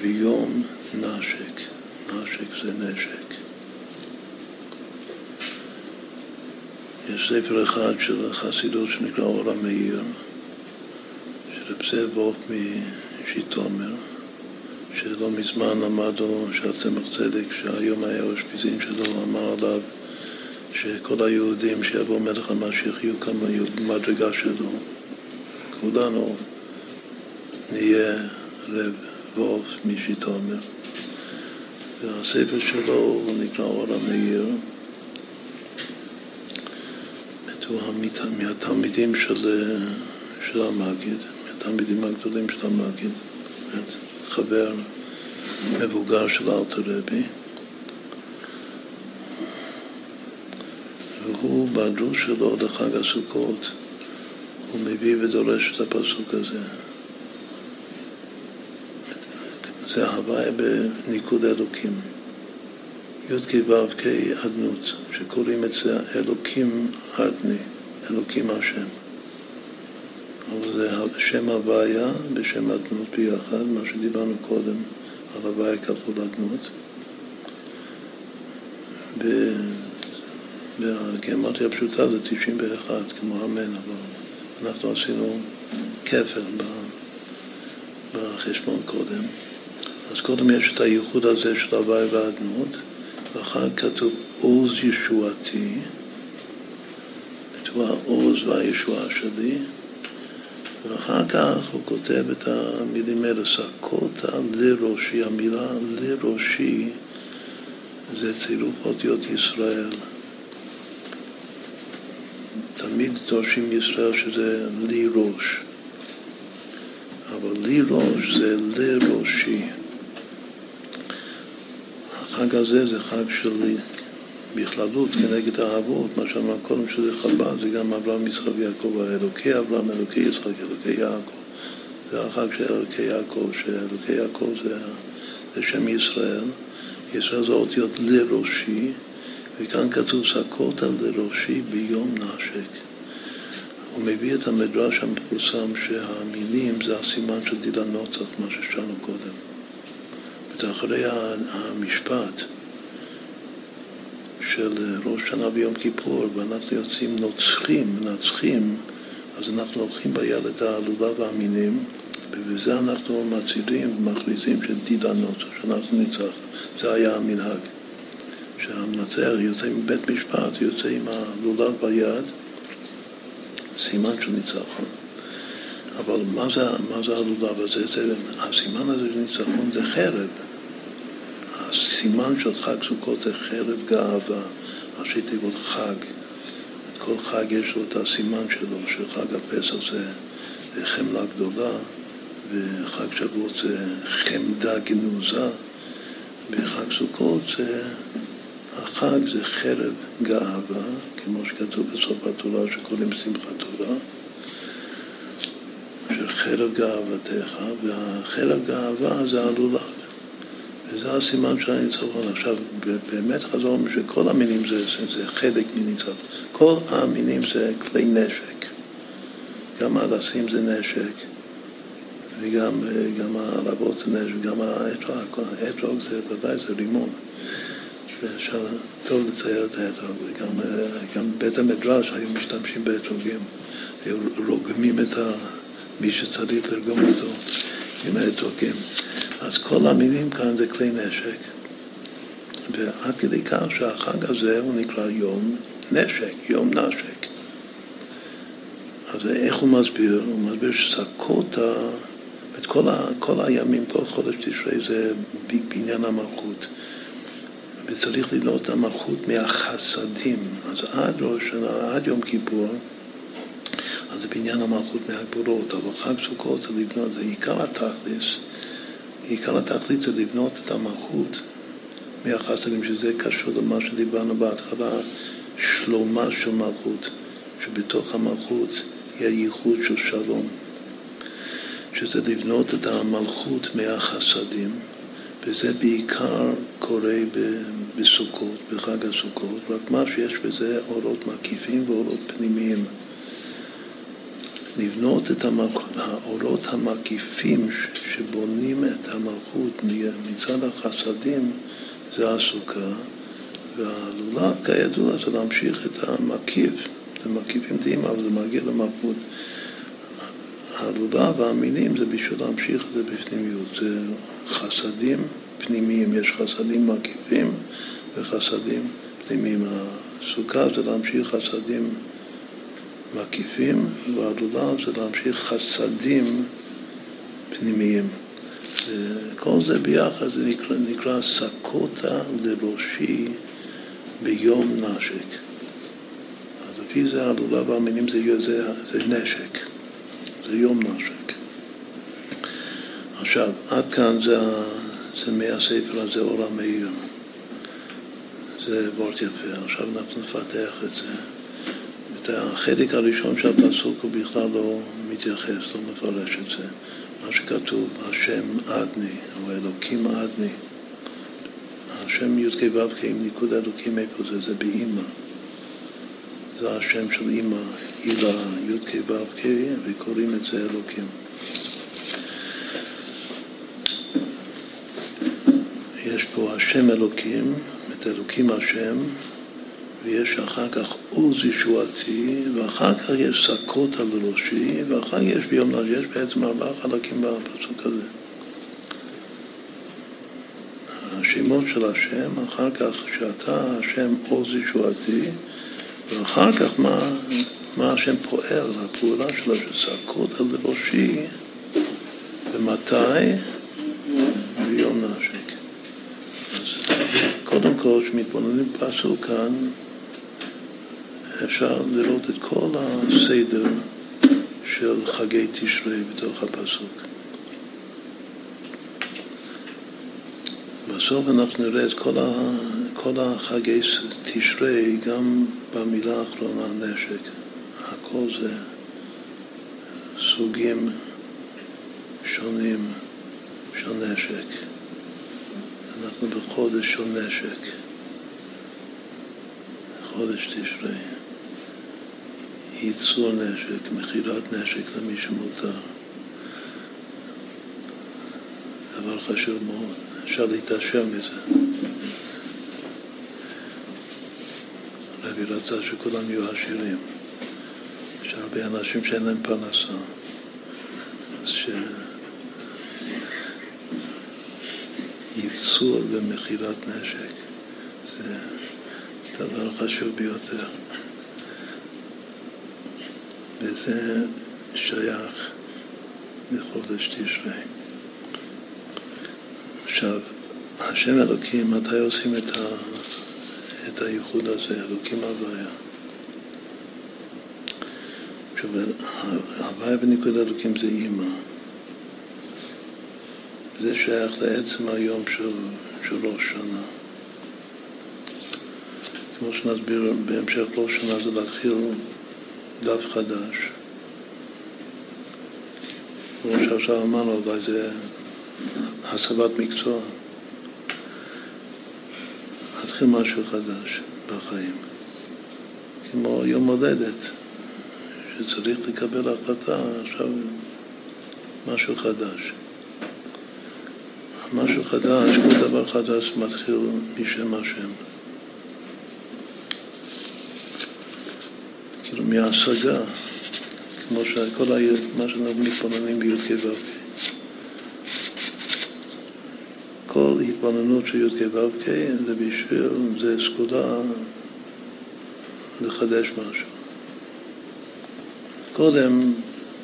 ביום נשק. נשק זה נשק. יש ספר אחד של החסידות שנקרא אור המאיר, של רב וולף משיטומר, שלא מזמן למדנו שהצמח צדק, שהיום היה האשפיזין שלו, אמר עליו שכל היהודים שיבוא מלך המשיח יהיו כמה במדרגה שלו. כולנו נהיה רב וולף משיטומר. והספר שלו הוא נקרא אור המאיר. הוא מהתלמידים של, של המגיד, מהתלמידים הגדולים של המגיד, חבר מבוגר של אלתר רבי. והוא בדרוש שלו לחג הסוכות, הוא מביא ודורש את הפסוק הזה. זה הוויה בניקוד אלוקים. י"ק ו"ק אדנות, שקוראים את זה אלוקים אדני, אלוקים השם. אבל זה שם הוויה בשם אדנות ביחד, מה שדיברנו קודם על הוויה כפול אדנות. והגיאומטיה הפשוטה זה 91, כמו אמן, אבל אנחנו עשינו כפל בחשבון קודם. אז קודם יש את הייחוד הזה של הוואי והאדנות, ואחר כתוב עוז ישועתי, הוא העוז והישועה שלי, ואחר כך הוא כותב את המילים האלה, סקותה לראשי, המילה לראשי זה צירוף אותיות ישראל. תמיד דורשים ישראל שזה לי ראש, אבל לי ראש זה לראשי. החג הזה זה חג של בכללות כנגד האבות, מה שאמר קודם שזה חב"ד, זה גם אברהם, יצחק ויעקב, האלוקי אברהם, אלוקי יצחק, אלוקי יעקב. זה החג של אלוקי יעקב, שאלוקי יעקב זה, זה שם ישראל. ישראל זה אותיות לראשי, וכאן כתוב סקות לראשי ביום נשק. הוא מביא את המדרש המפורסם שהמילים זה הסימן של דיל הנוצח, מה ששאלנו קודם. אחרי המשפט של ראש שנה ויום כיפור, ואנחנו יוצאים נוצחים, מנצחים, אז אנחנו לוקחים ביד את העלולה והמינים, ובזה אנחנו מצילים ומכריזים שדידה נוצר, שאנחנו ניצח. זה היה המנהג. שהמנצח יוצא מבית משפט, יוצא עם הלולב ביד, סימן של ניצחון. אבל מה זה, מה זה הלולב הזה? זה, הסימן הזה של ניצחון זה חרב. הסימן של חג סוכות זה חרב גאווה, ראשי תיבות חג. כל חג יש לו את הסימן שלו, שחג הפסח זה חמלה גדולה, וחג שבועות זה חמדה גנוזה, וחג סוכות זה, החג זה חרב גאווה, כמו שכתוב בסוף התורה שקוראים שמחת תורה, חרב גאוותך, והחרב גאווה זה הלולב. וזה הסימן של הניצחון. עכשיו, באמת חזור שכל המינים זה, זה, חלק מניצחון. כל המינים זה כלי נשק. גם הדסים זה נשק, וגם גם הרבות זה נשק, וגם האתרוג, האתרוג זה ודאי זה רימון. אפשר טוב לצייר את האתרוג, וגם גם בית המדרש היו משתמשים באתרוגים, היו רוגמים את ה... מי שצריך לרגום אותו עם האתרוגים. אז כל המילים כאן זה כלי נשק, ועד כדי כך שהחג הזה הוא נקרא יום נשק, יום נשק. אז איך הוא מסביר? הוא מסביר שסקוטה, את כל, ה, כל הימים, כל חודש תשרי זה בעניין המלכות. וצריך לבנות את המלכות מהחסדים. אז עד ראש שנה, עד יום כיפור, אז זה בעניין המלכות מהגבולות, אבל חג סוכות זה לבנות, זה עיקר התכלס. עיקר התכלית זה לבנות את המלכות מהחסדים, שזה קשור למה שדיברנו בהתחלה, שלומה של מלכות, שבתוך המלכות היא הייחוד של שלום, שזה לבנות את המלכות מהחסדים, וזה בעיקר קורה בסוכות, בחג הסוכות, רק מה שיש בזה אורות מקיפים ואורות פנימיים. לבנות את המלכות, האורות המקיפים שבונים את המלכות מצד החסדים זה הסוכה, והלולב כידוע זה להמשיך את המקיף, זה מקיפים דהים אבל זה מגיע למלכות. הלולב והמינים זה בשביל להמשיך את זה בפנימיות, זה חסדים פנימיים, יש חסדים מקיפים וחסדים פנימיים. הסוכה זה להמשיך חסדים מקיפים, והלולב זה להמשיך חסדים פנימיים. כל זה ביחד זה נקרא, נקרא סקוטה לראשי ביום נשק. אז לפי זה הלולב והמינים זה, זה, זה נשק, זה יום נשק. עכשיו, עד כאן זה, זה מהספר הזה, אור המאיר. זה וורט יפה. עכשיו אנחנו נפתח את זה. את החלק הראשון של הפסוק הוא בכלל לא מתייחס, לא מפרש את זה. מה שכתוב, השם אדני, או אלוקים אדני. השם י"ק ו"ק עם ניקוד אלוקים, איפה זה? זה באימא. זה השם של אימא, הילה י"ק ו"ק, וקוראים את זה אלוקים. פה השם אלוקים, את אלוקים השם, ויש אחר כך עוז ישועתי, ואחר כך יש סקות על ראשי, ואחר כך יש ביום נ"ל, יש בעצם ארבעה חלקים בפסוק הזה. השמות של השם, אחר כך שאתה השם עוז ישועתי, ואחר כך מה, מה השם פועל, הפעולה שלו, שסקות על ראשי, ומתי? ביום נשק. קודם כל, כשמתבוננים בפסוק כאן, אפשר לראות את כל הסדר של חגי תשרי בתוך הפסוק. בסוף אנחנו נראה את כל, ה, כל החגי תשרי גם במילה האחרונה נשק. הכל זה סוגים שונים של נשק. אנחנו בחודש של נשק, חודש תשרי. ייצור נשק, מכירת נשק למי שמותר. דבר חשוב מאוד, אפשר להתעשר מזה. רבי רצה שכולם יהיו עשירים. יש הרבה אנשים שאין להם פרנסה. אז ייצור ומכירת נשק. זה דבר חשוב ביותר. וזה שייך לחודש תשרי. עכשיו, השם אלוקים, מתי עושים את, ה, את הייחוד הזה? אלוקים הוויה. עכשיו, הוויה בניקוד אלוקים זה אימא. זה שייך לעצם היום של, של ראש שנה. כמו שנסביר בהמשך ראש שנה זה להתחיל דף חדש. כמו שעכשיו אמרנו, אולי זה הסבת מקצוע. להתחיל משהו חדש בחיים. כמו יום הולדת, שצריך לקבל החלטה עכשיו משהו חדש. משהו חדש, כל דבר חדש מתחיל משם השם. כאילו מהשגה, כמו שכל ה... מה שאנחנו מתבוננים בי"ק ו"ק. כל התבוננות של י"ק ו"ק זה בשביל, זה סגולה לחדש משהו. קודם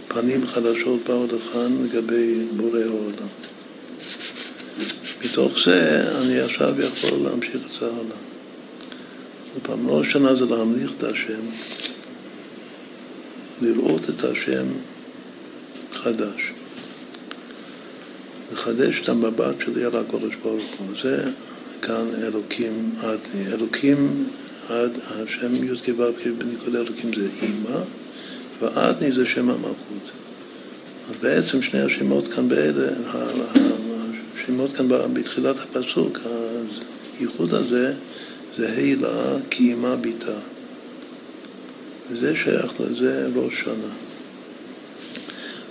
פנים חדשות באו לכאן לגבי בורא העולם. מתוך זה אני עכשיו יכול להמשיך את זה הלאה. פעם ראש שנה זה להמליך את השם, לראות את השם חדש. לחדש את המבט שלי על הקודש ברוך הוא. זה כאן אלוקים עדני. אלוקים עד השם י"ק ו"ק אלוקים זה אימא, ועדני זה שם המלכות. אז בעצם שני השמות כאן באלה, השמות כאן בתחילת הפסוק, הייחוד הזה זה הילה כאימה ביתה. וזה שייך לזה ראש שנה.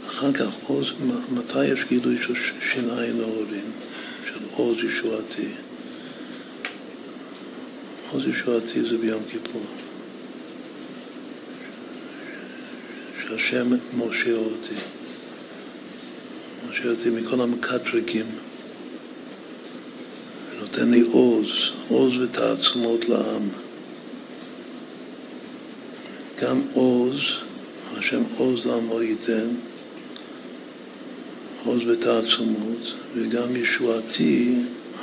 אחר כך עוז, מתי יש גילוי של שיניים נעורים, של עוז ישועתי? עוז ישועתי זה ביום כיפור. שהשם מושיע אותי. מושיע אותי מכל המקטרקים. נותן לי עוז, עוז ותעצומות לעם. גם עוז, השם עוז לעמו ייתן, עוז ותעצומות, וגם ישועתי,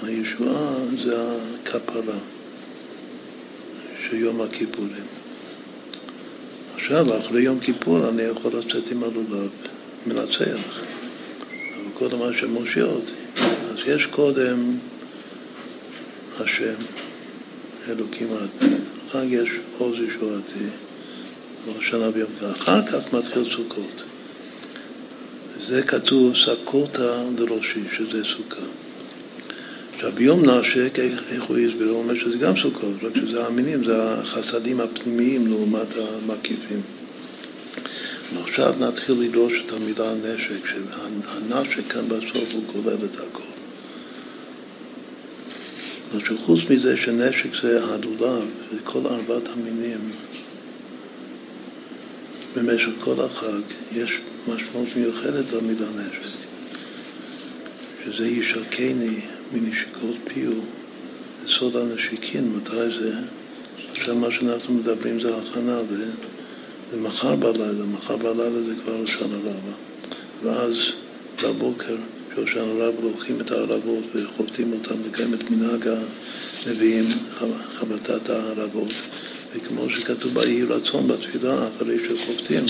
הישועה זה הכפרה של יום הכיפורים. עכשיו, אחרי יום כיפור, אני יכול לצאת עם הלולב, מנצח. אבל קודם השם מושיע אותי. אז יש קודם השם, אלוקים. אחר יש עוז ישועתי, ראש שנה ביום ככה. אחר כך מתחיל סוכות. זה כתוב סקוטה דראשי, שזה סוכה. עכשיו, ביום נשק, איך, הוא הסביר? הוא אומר שזה גם סוכות, רק שזה המינים, זה החסדים הפנימיים לעומת המקיפים. ועכשיו נתחיל לדרוש את המילה נשק, שהנשק כאן בסוף הוא כולל את הכל. שחוץ מזה שנשק זה הלולב, זה כל ארבעת המינים, במשך כל החג יש משמעות מיוחדת למילה נשק, שזה ישקני מנשיקות פיו, סוד הנשיקין, מתי זה? עכשיו מה שאנחנו מדברים זה הכנה למחר בלילה, מחר בלילה זה כבר ראשון הרבה, ואז בבוקר שושן הרב לוקחים את הערבות וחובטים אותם לקיים את מנהג הנביאים, חבטת הערבות, וכמו שכתוב ביהי רצון בתפילה, אחרי שחובטים,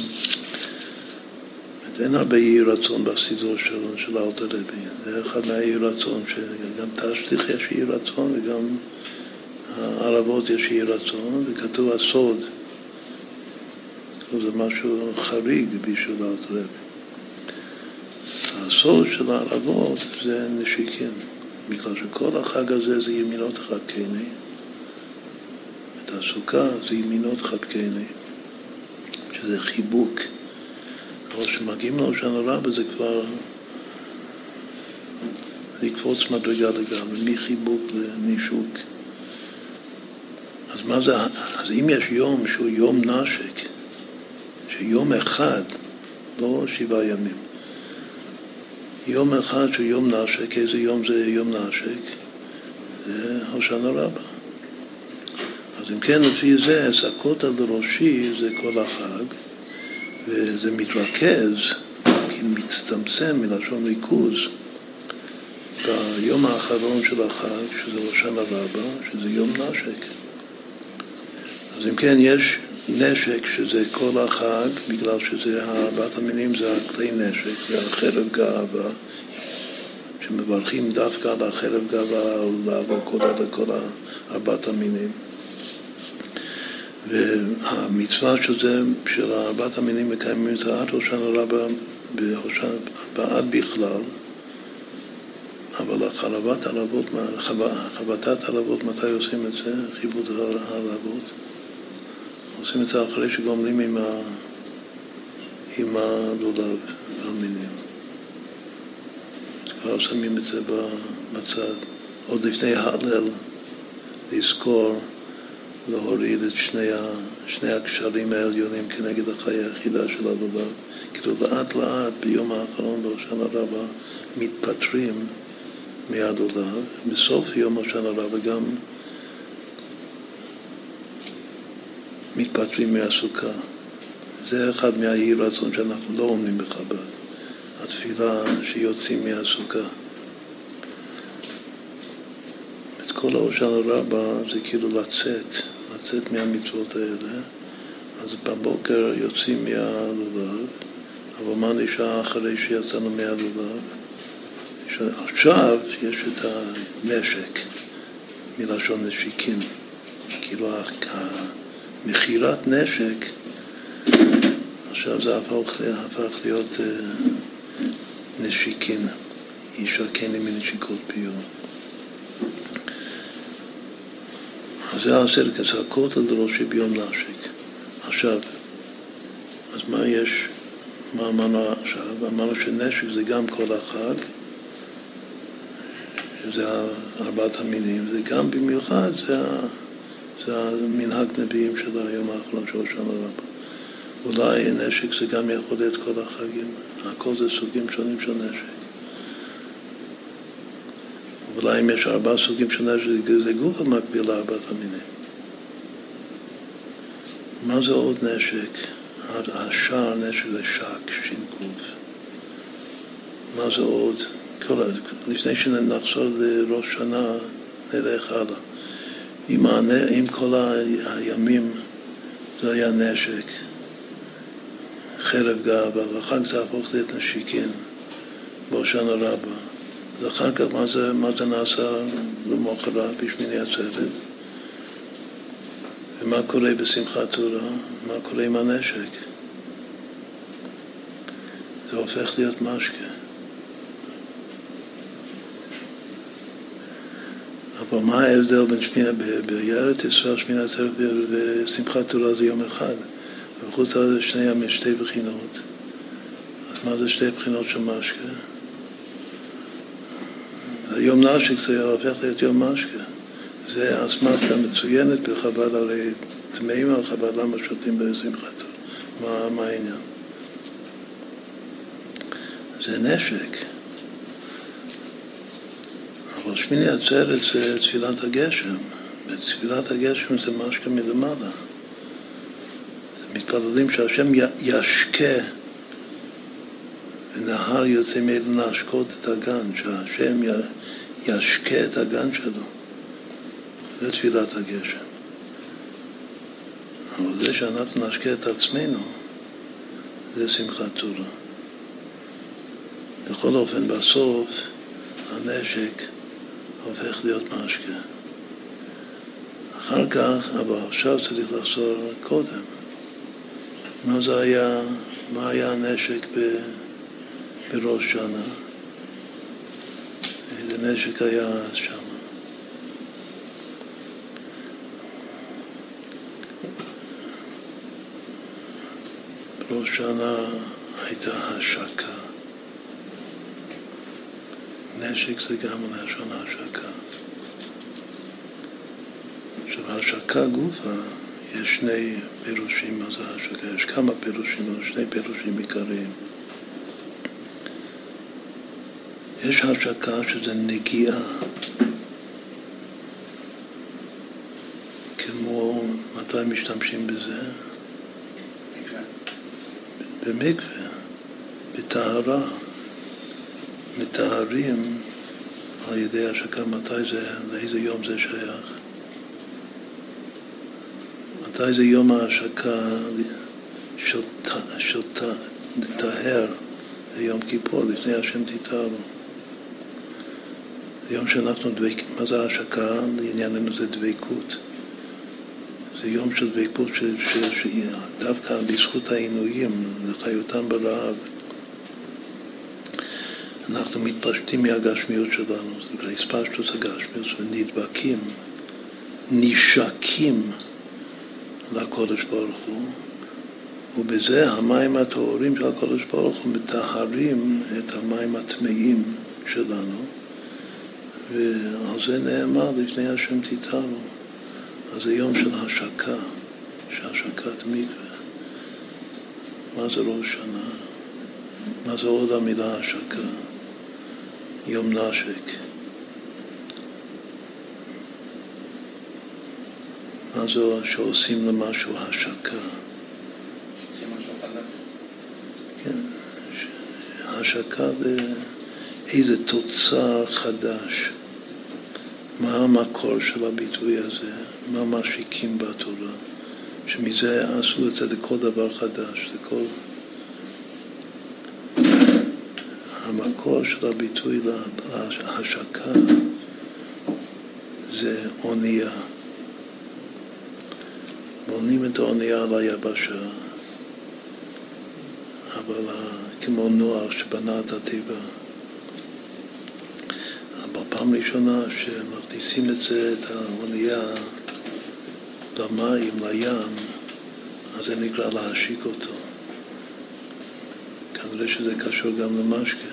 אין הרבה יהי רצון בסידור של, של האוטו לוי, זה אחד מהיהי רצון, שגם תשליך יש יהי רצון וגם הערבות יש יהי רצון, וכתוב הסוד, זה משהו חריג בשביל האוטו לוי. הסוד של הערבות זה נשיקים, בגלל שכל החג הזה זה ימינות חבקני, את הסוכה זה ימינות חבקני, שזה חיבוק. אבל כשמגיעים להושענא רבה זה כבר לקפוץ מדרגה לגמרי, מחיבוק לנישוק. אז מה זה, אז אם יש יום שהוא יום נשק, שיום אחד, לא שבעה ימים, יום אחד שהוא יום נשק, איזה יום זה יום נשק? זה הושענא רבה. אז אם כן, לפי זה, סקוטה לראשי זה כל החג, וזה מתרכז, כי מצטמצם מלשון ריכוז, ביום האחרון של החג, שזה הושענא רבה, שזה יום נשק. אז אם כן, יש נשק שזה כל החג, בגלל שזה ארבעת המינים זה הכלי נשק, זה החרב גאווה, שמברכים דווקא על החרב גאווה, לעבור כל לכל ארבעת המינים. והמצווה של זה, של ארבעת המינים מקיימים את עד הושענא רבה, בעד בכלל, אבל חבטת ערבות, מתי עושים את זה? חיבוד הערבות. עושים את זה אחרי שגומרים עם, ה... עם הלולב והמינים. כבר שמים את זה בצד. עוד לפני ההלל, לזכור, להוריד את שני, ה... שני הקשרים העליונים כנגד החיי היחידה של הלולב. כאילו לאט לאט ביום האחרון בהושענא רבה מתפטרים מהלולב, בסוף יום הושענא רבה גם מתפטרים מהסוכה. זה אחד מהאי רצון שאנחנו לא אומרים בחב"ד, התפילה שיוצאים מהסוכה. את כל ההושענא רבה זה כאילו לצאת, לצאת מהמצוות האלה. אז בבוקר יוצאים מהלולב, אבל מה נשאר אחרי שיצאנו מהלולב? עכשיו יש את הנשק, מלשון נשיקין, כאילו מכירת נשק, עכשיו זה הפך, הפך להיות uh, נשיקין, ישקני מנשיקות פיו. אז זה הסדר כצעקות על דרושי ביום נשק. עכשיו, אז מה יש, מה אמרנו עכשיו? אמרנו שנשק זה גם כל החג, שזה ארבעת המינים, זה גם במיוחד, זה זה המנהג נביאים של היום האחרון של הושענא רבה. אולי נשק זה גם יכול להיות כל החגים, הכל זה סוגים שונים של נשק. אולי אם יש ארבעה סוגים של נשק, זה גוף המקביל לארבעת המינים. מה זה עוד נשק? השער נשק זה שק, ש"ק. מה זה עוד? כל, לפני שנחזור לראש שנה, נלך הלאה. עם, עם כל הימים זה היה נשק, חרב גאווה, ואחר כך זה הפוך להיות נשיקין, בהושענא רבה. ואחר כך מה זה, מה זה נעשה למחרת בשמיני עצרת? ומה קורה בשמחת תורה? מה קורה עם הנשק? זה הופך להיות משקה. אבל מה ההבדל בין שמינה, בארץ ישראל שמינה עצרת ושמחת תורה זה יום אחד, וחוץ על זה שני ימים, שתי בחינות. אז מה זה שתי בחינות של משקה? יום נשק זה הופך להיות יום משקה. זה אסמכתה מצוינת בחב"ד, הרי טמאים על חב"ד, למה שותים בשמחת תורה? מה, מה העניין? זה נשק. שמיני עצרת זה תפילת הגשם, ותפילת הגשם זה משקה מלמעלה. מתפללים שהשם ישקה ונהר יוצא מאלו להשקות את הגן, שהשם ישקה את הגן שלו. זה תפילת הגשם. אבל זה שאנחנו נשקה את עצמנו, זה שמחת תורה. בכל אופן, בסוף הנשק הופך להיות משקה. אחר כך, אבל עכשיו צריך לחזור קודם. מה זה היה, מה היה הנשק ב, בראש שנה? איזה נשק היה שם? בראש שנה הייתה השקה. נשק זה גם מלשון השקה. עכשיו, השקה גופה, יש שני פירושים מה זה השקה, יש כמה פירושים, אבל שני פירושים עיקריים. יש השקה שזה נגיעה, כמו, מתי משתמשים בזה? במקווה, בטהרה. מטהרים על ידי השקה, מתי זה, לאיזה יום זה שייך? מתי זה יום ההשקה של לטהר? זה יום כיפור, לפני השם תטהרו. זה יום שאנחנו דבקים, מה זה ההשקה? לענייננו זה דבקות. זה יום של דבקות שדווקא בזכות העינויים, לחיותם ברעב. אנחנו מתפשטים מהגשמיות שלנו, זה הספשטוס הגשמיות, ונדבקים, נשקים לקודש ברוך הוא, ובזה המים הטהורים של הקודש ברוך הוא מטהרים את המים הטמאים שלנו, ועל זה נאמר לפני השם תטהרו. אז זה יום של השקה, שהשקת מקווה. מה זה ראש שנה? מה זה עוד המילה השקה? יום נשק. מה זה שעושים למשהו השקה? כן, השקה באיזה תוצר חדש. מה המקור של הביטוי הזה? מה משיקים בתורה? שמזה עשו את זה לכל דבר חדש, לכל... המקור של הביטוי להשקה זה אונייה. בונים את האונייה על היבשה, אבל כמו נוח שבנה את התיבה. בפעם ראשונה שמכניסים את זה, את האונייה, למים, לים, אז זה נקרא להשיק אותו. כנראה שזה קשור גם למשקה.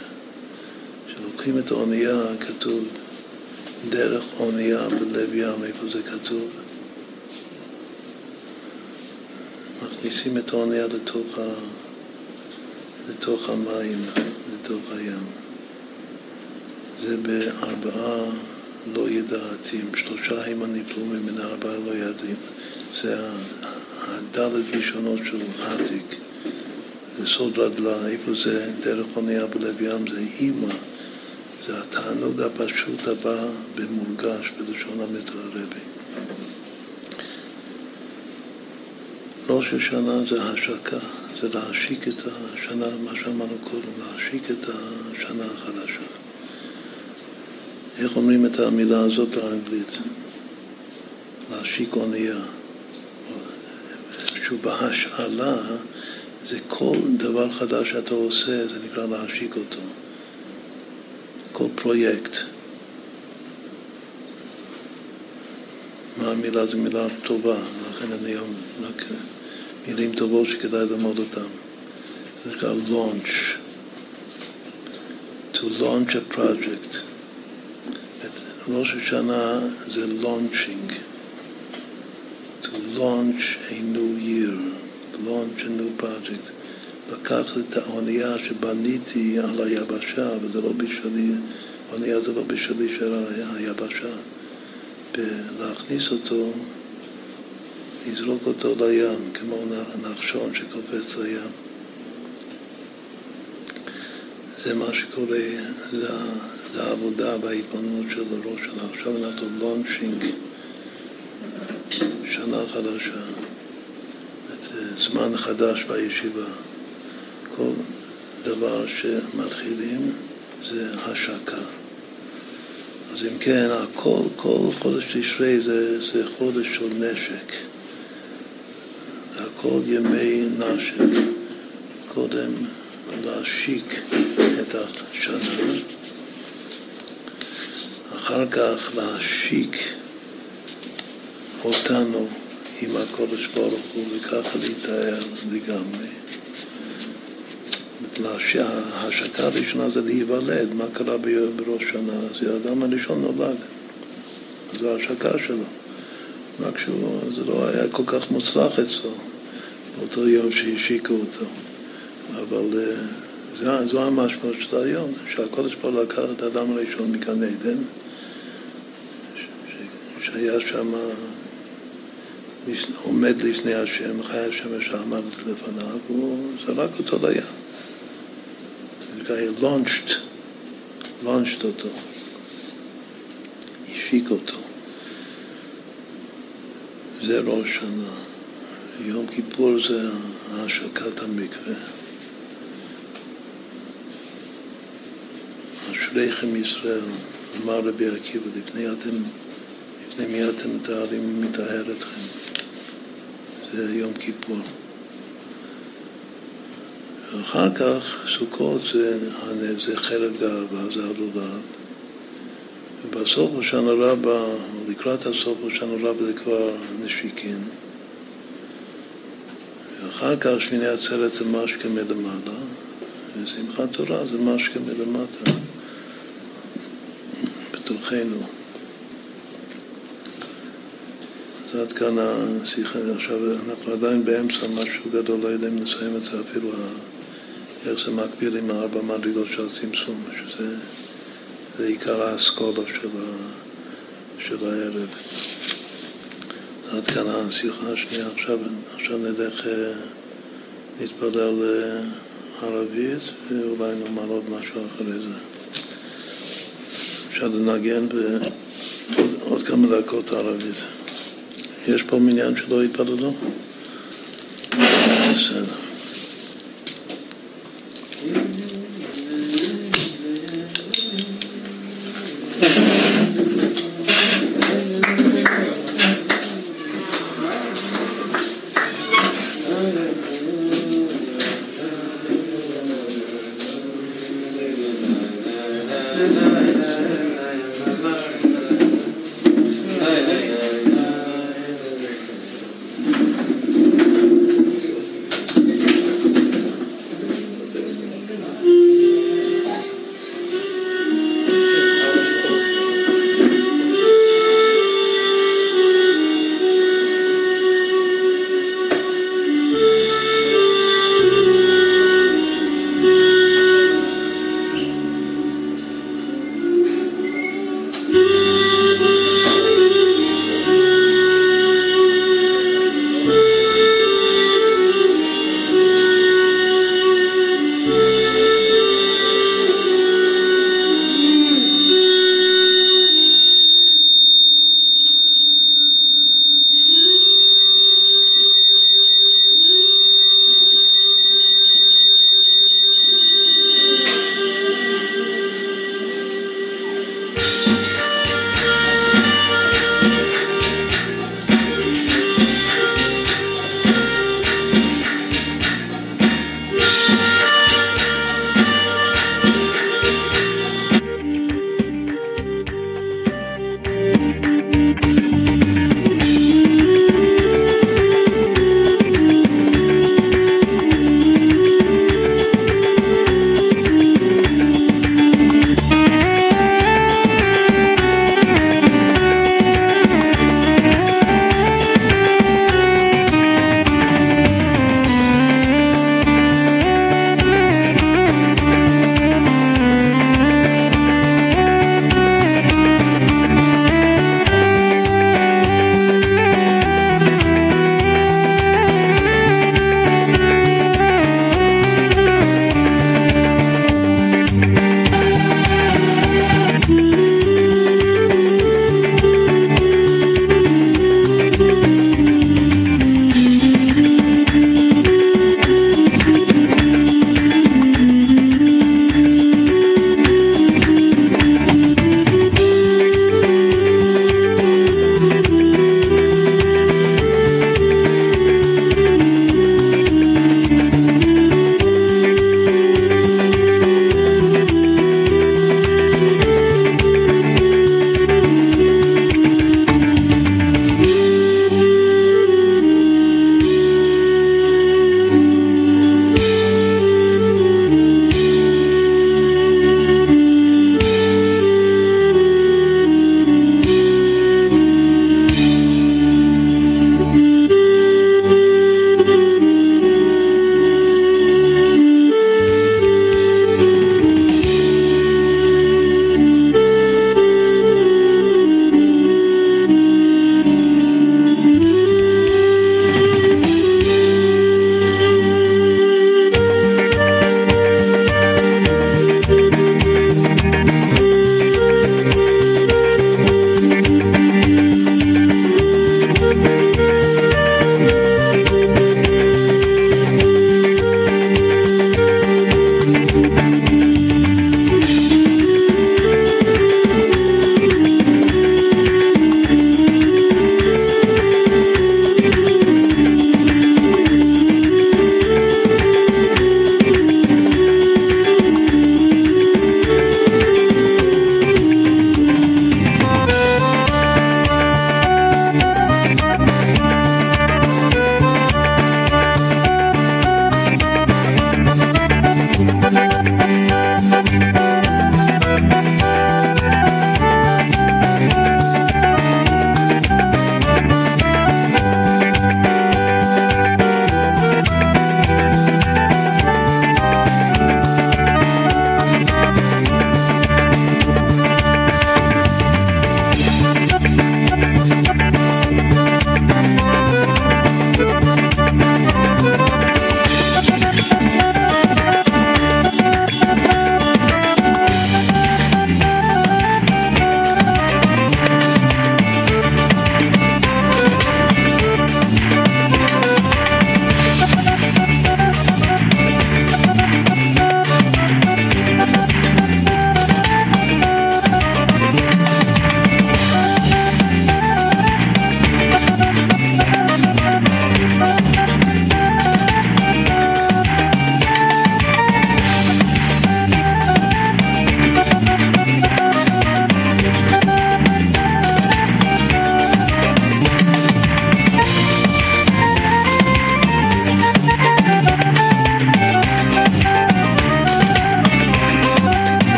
כשלוקחים את האונייה, כתוב דרך אונייה בלב ים, איפה זה כתוב? מכניסים את האונייה לתוך, ה... לתוך המים, לתוך הים. זה בארבעה לא ידעתים, שלושה הם הנפלו ממנה, ארבעה לא ידעים. זה הדלת ראשונות של עתיק. זה סוד רדלה, איפה זה דרך אונייה בלב ים, זה אימא. זה התענוג הפשוט הבא במורגש בלשון המתוארבי. ראש השנה זה השקה, זה להשיק את השנה, מה שאמרנו קודם, להשיק את השנה החדשה. איך אומרים את המילה הזאת באנגלית? להשיק אונייה. שהוא בהשאלה, זה כל דבר חדש שאתה עושה, זה נקרא להשיק אותו. כל פרויקט. מה המילה? זו מילה טובה, לכן אני היום רק מילים טובות שכדאי ללמוד אותן. זה נקרא launch. To launch a project. ראש השנה זה launching. To launch a new year. Launch a new project. לקחת את האונייה שבניתי על היבשה, וזה לא בשבילי, האונייה זה לא בשבילי של היבשה, ולהכניס אותו, לזרוק אותו לים, כמו נחשון שקופץ לים. זה מה שקורה, זה, זה העבודה וההתבוננות של הראש שלה. עכשיו אנחנו לונצ'ינג, שנה חדשה, זמן חדש בישיבה. כל דבר שמתחילים זה השקה. אז אם כן, הכל, כל חודש תשרי זה, זה חודש של נשק. הכל ימי נשק. קודם להשיק את השנה, אחר כך להשיק אותנו עם הקודש ברוך הוא וככה להתאר לגמרי. ההשקה הראשונה זה להיוולד, מה קרה בראש שנה? אז האדם הראשון נולד, זו ההשקה שלו. רק שזה לא היה כל כך מוצלח אצלו באותו יום שהשיקו אותו. אבל אה, זו, זו המשמעות של היום, שהקודש פה לקח את האדם הראשון מכאן עדן, שהיה שם עומד לפני השם, חי השם שעמד לפניו, והוא זרק אותו לים. נקרא launched, launched אותו, השיק אותו. זה ראש שנה. יום כיפור זה השקת המקווה. אשריכם ישראל, אמר רבי עקיבא, לפני, לפני מי אתם מתארים מטהר אתכם. זה יום כיפור. ואחר כך סוכות זה, זה חלק גאווה, זה הלולב. ובסוף ראשון רבה, לקראת הסוף ראשון רבה זה כבר נשיקין. ואחר כך שמיני עצרת זה משקה מלמעלה, ושמחת תורה זה משקה מלמטה, בתוכנו. אז עד כאן השיחה. עכשיו, אנחנו עדיין באמצע משהו גדול, לא יודע אם נסיים את זה אפילו, איך זה מקביל עם הארבע מדרגות של הצמצום, שזה עיקר האסכולה של, של הערב. עד כאן השיחה השנייה. עכשיו, עכשיו נלך, אה, נתפלל אה, ערבית ואולי נאמר עוד משהו אחרי זה. אפשר לנגן בעוד כמה דקות ערבית. יש פה מניין שלא יתפללו?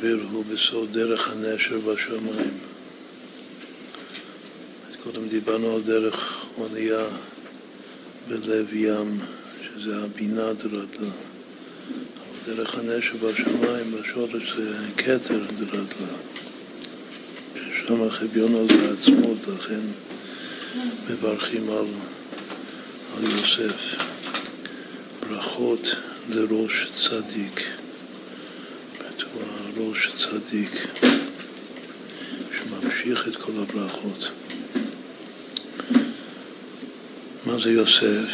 שנסביר, הוא בסוד דרך הנשר בשמיים. קודם דיברנו על דרך אונייה בלב ים, שזה הבינה דרדלה. דרך הנשר בשמיים, בשורש זה כתר דרדלה. ששם החביונו זה עצמות, לכן מברכים על, על יוסף. ברכות לראש צדיק. צדיק שממשיך את כל הברכות. מה זה יוסף?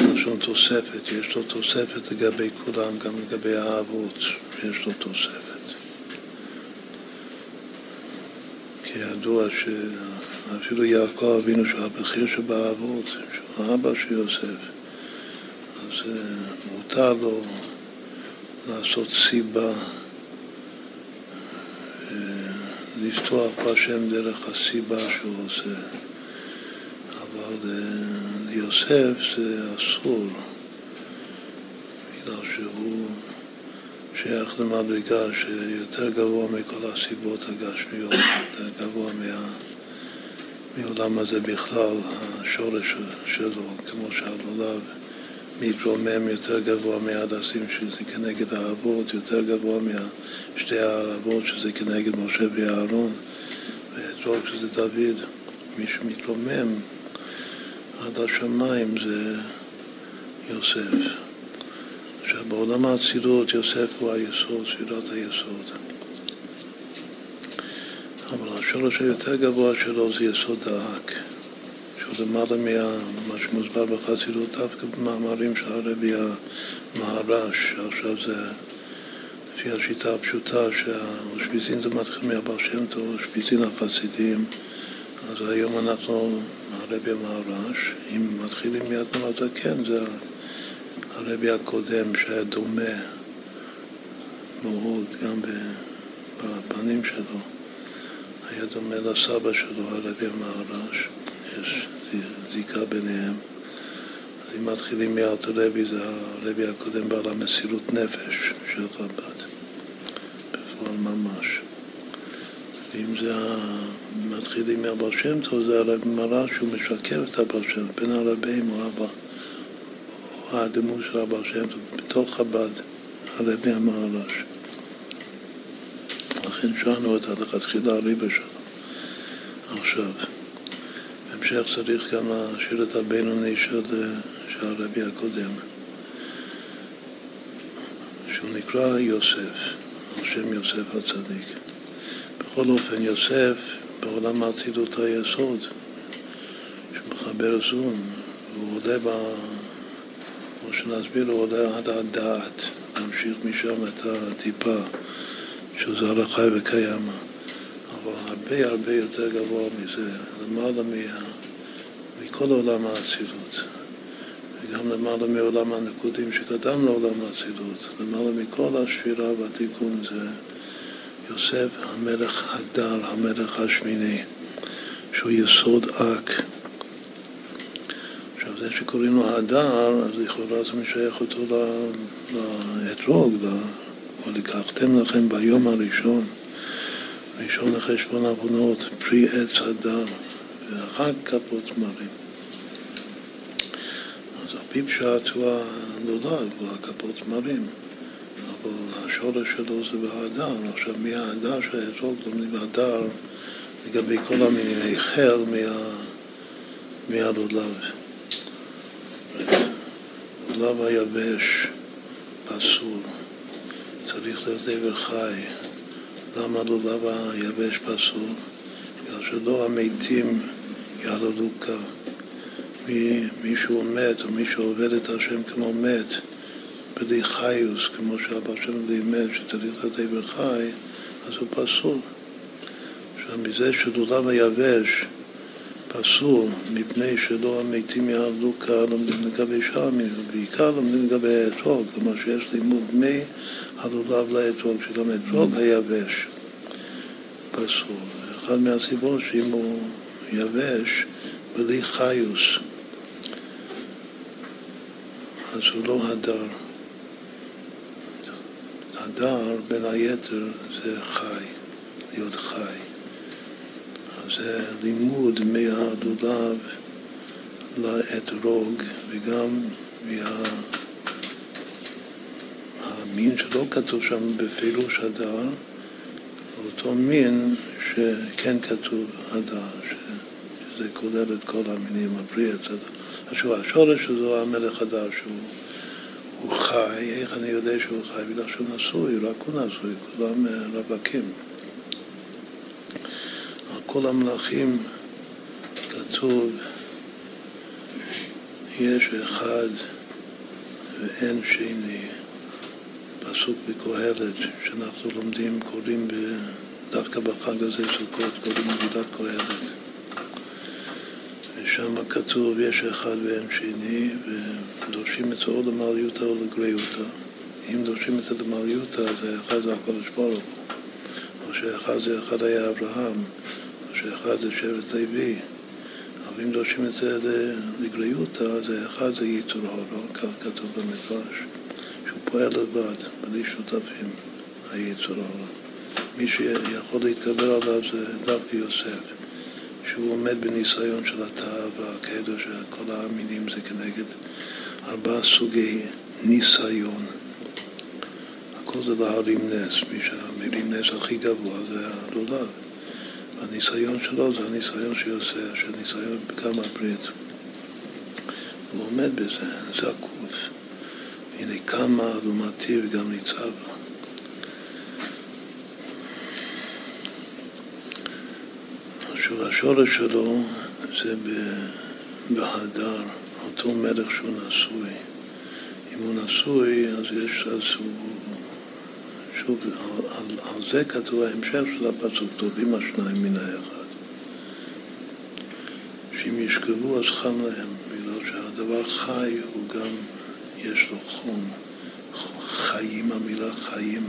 לשון תוספת, יש לו תוספת לגבי כולם, גם לגבי האבות, יש לו תוספת. כי ידוע שאפילו יעקב אבינו שהוא הבכיר שבאבות, שהוא האבא של יוסף, אז מותר לו לעשות סיבה, לפתוח בשם דרך הסיבה שהוא עושה. אבל ליוסף זה אסור, בגלל שהוא שייך למדרגה שיותר גבוה מכל הסיבות הגשמיות, יותר גבוה מה, מעולם הזה בכלל, השורש שלו, כמו שהלולב מתרומם יותר גבוה מהדסים שזה כנגד האבות, יותר גבוה משתי הערבות שזה כנגד משה ואהרון, ואתרוג שזה דוד, מי שמתרומם עד השמיים זה יוסף. עכשיו בעולם האצילות יוסף הוא היסוד, ספירת היסוד. אבל השורש היותר גבוה שלו זה יסוד דאק, שהוא למעלה ממה שמוסבר בחסידות דווקא במאמרים של הרבי המהר"ש, עכשיו זה לפי השיטה הפשוטה שהאושפיזין זה מתחיל מהבר שם טוב, אושפיזין החסידים, אז היום אנחנו הרבי המהר"ש, אם מתחילים מיד מלאטה, כן, זה הרבי הקודם שהיה דומה מאוד גם בפנים שלו, היה דומה לסבא שלו, הרבי המהר"ש, יש זיקה ביניהם. אז אם מתחילים מאלתר רבי, זה הרבי הקודם בעל המסירות נפש של חב"ד, בפועל ממש. ואם זה מתחילים מהבר שם טוב, זה הרב מראה שהוא משקר את הבר שם, בין הרבים הוא אבא, הוא הדמות של הבר שם טוב, בתוך חב"ד, הרבי המהר"ש. לכן שאלנו את הלכתחילה הריבה שלו. עכשיו, בהמשך צריך גם להשאיר את הבינוני של, של הרבי הקודם, שהוא נקרא יוסף, על שם יוסף הצדיק. בכל אופן, יוסף בעולם האצילות היסוד, שמחבר זון, והוא עולה, ב... כמו שנסביר, הוא עולה עד הדעת, להמשיך משם את הטיפה של זר החי אבל הרבה הרבה יותר גבוה מזה, למעלה מה... מכל עולם האצילות. וגם למעלה מעולם הנקודים שקדם לעולם האצילות, למעלה מכל השפירה והתיקון זה יוסף המלך הדר, המלך השמיני, שהוא יסוד אק. עכשיו זה שקוראים לו הדר, אז לכאורה זה משייך אותו לאתרוג, או לקחתם לכם ביום הראשון, ראשון לחשבון עוונות, פרי עץ הדר, ואחר כפות מרים. אז על פי פשט הוא הנולד, הוא הכפות מרים. אבל השורש שלו זה בהדר. עכשיו, מההדר שהאזור לומדים בהדר לגבי כל המינים, החל מה, מהלולב. לולב היבש פסול, צריך להיות דבר חי. למה לולב היבש פסול? בגלל שלא המתים יעללו כאן. מי, מי שהוא מת, או מי שעובד את השם כמו מת, בלי חיוס, כמו שאבא שם לימד, שצריך איבר חי, אז הוא פסול. עכשיו, מזה שדולב היבש פסול, מפני שלא המתים יעלו קהל לומדים לגבי שעמים, ובעיקר לומדים לגבי האתרוג, כלומר שיש לימוד מי הלולב לאתרוג, שגם האתרוג היבש פסול. אחד מהסיבות שאם הוא יבש בלי חיוס, אז הוא לא הדר. הדר, בין היתר, זה חי, להיות חי. זה לימוד מהלולב לאתרוג, וגם מהמין שלא כתוב שם בפירוש הדר, אותו מין שכן כתוב הדר, שזה כולל את כל המינים, הבריא, etc. עכשיו, השורש שלו המלך הדר, שהוא חי, איך אני יודע שהוא חי? בגלל שהוא נשוי, רק הוא נשוי, כולם אה, רווקים. על כל המלאכים כתוב, יש אחד ואין שני. פסוק בקהלת, שאנחנו לומדים, קוראים דווקא בחג הזה סוכות, קוראים מגילת קהלת. ושם כתוב יש אחד ואין שני, ודורשים את זה או למעליותא או לגריותא. אם דורשים את זה למעליותא, אז האחד זה הקודש ברוך או שאחד זה אחד היה אברהם, או שאחד זה שבט לוי. אבל אם דורשים את זה לגריותא, אז האחד זה ייצור הורו, כך כתוב במדרש, פועל לבד, בלי שותפים, היצור הורו. מי שיכול להתגבר עליו זה דווקא יוסף. שהוא עומד בניסיון של התאווה, כידוע שכל המינים זה כנגד ארבעה סוגי ניסיון. הכל זה להרים נס, מי שהמרים נס הכי גבוה זה הלולב. הניסיון שלו זה הניסיון שיוסע, של ניסיון בכמה ברית. הוא עומד בזה, זקוף. הנה כמה לעומתי וגם ניצבה. שוב, השורש שלו זה בהדר, אותו מלך שהוא נשוי. אם הוא נשוי, אז יש, אז הוא... שוב, על, על זה כתוב ההמשך של הפסוק, טובים השניים מן האחד. שאם ישכבו אז חם להם, בגלל שהדבר חי הוא גם, יש לו חום. חיים, המילה חיים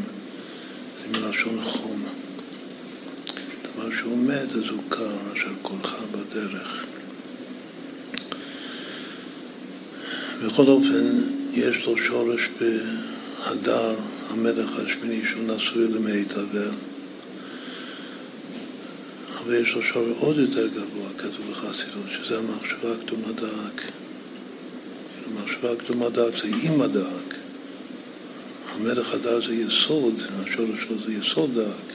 זה מלשון חום. מה שהוא מת אז הוא קר, אשר קולך בדרך. בכל אופן, יש לו שורש בהדר, המלך השמיני, שהוא נשוי למי תבל. אבל יש לו שורש עוד יותר גבוה, כתוב בחסידות, שזה המחשבה הקדומה דאק. המחשבה הקדומה דאק זה עם הדאק. המלך הדר זה יסוד, השורש שלו זה יסוד דאק.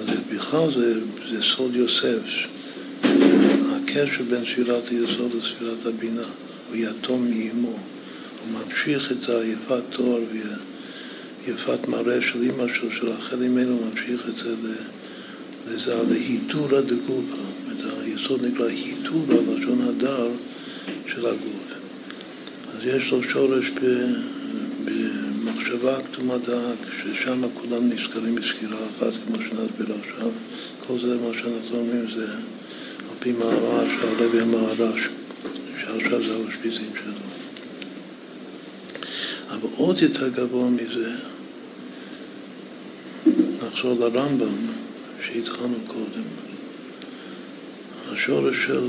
אז בכלל זה, זה סוד יוסף, הקשר בין ספירת היסוד לספירת הבינה, הוא יתום מאימו, הוא ממשיך את היפת תואר ויפת מראה של אימא שלו, של החל ממנו, הוא ממשיך את זה לזה, להיטורא דגופה, את היסוד נקרא היטורא, לשון הדר של הגוף. אז יש לו שורש ב... ב מחשבה כתומה דאק, ששם כולם נזכרים בסקירה אחת, כמו שנסביר עכשיו. כל זה, מה שאנחנו אומרים, זה על פי מהרש, הרבי המהרש, שעכשיו זה האושפיזים שלו. אבל עוד יותר גבוה מזה, נחזור לרמב"ם, שהתחלנו קודם. השורש של,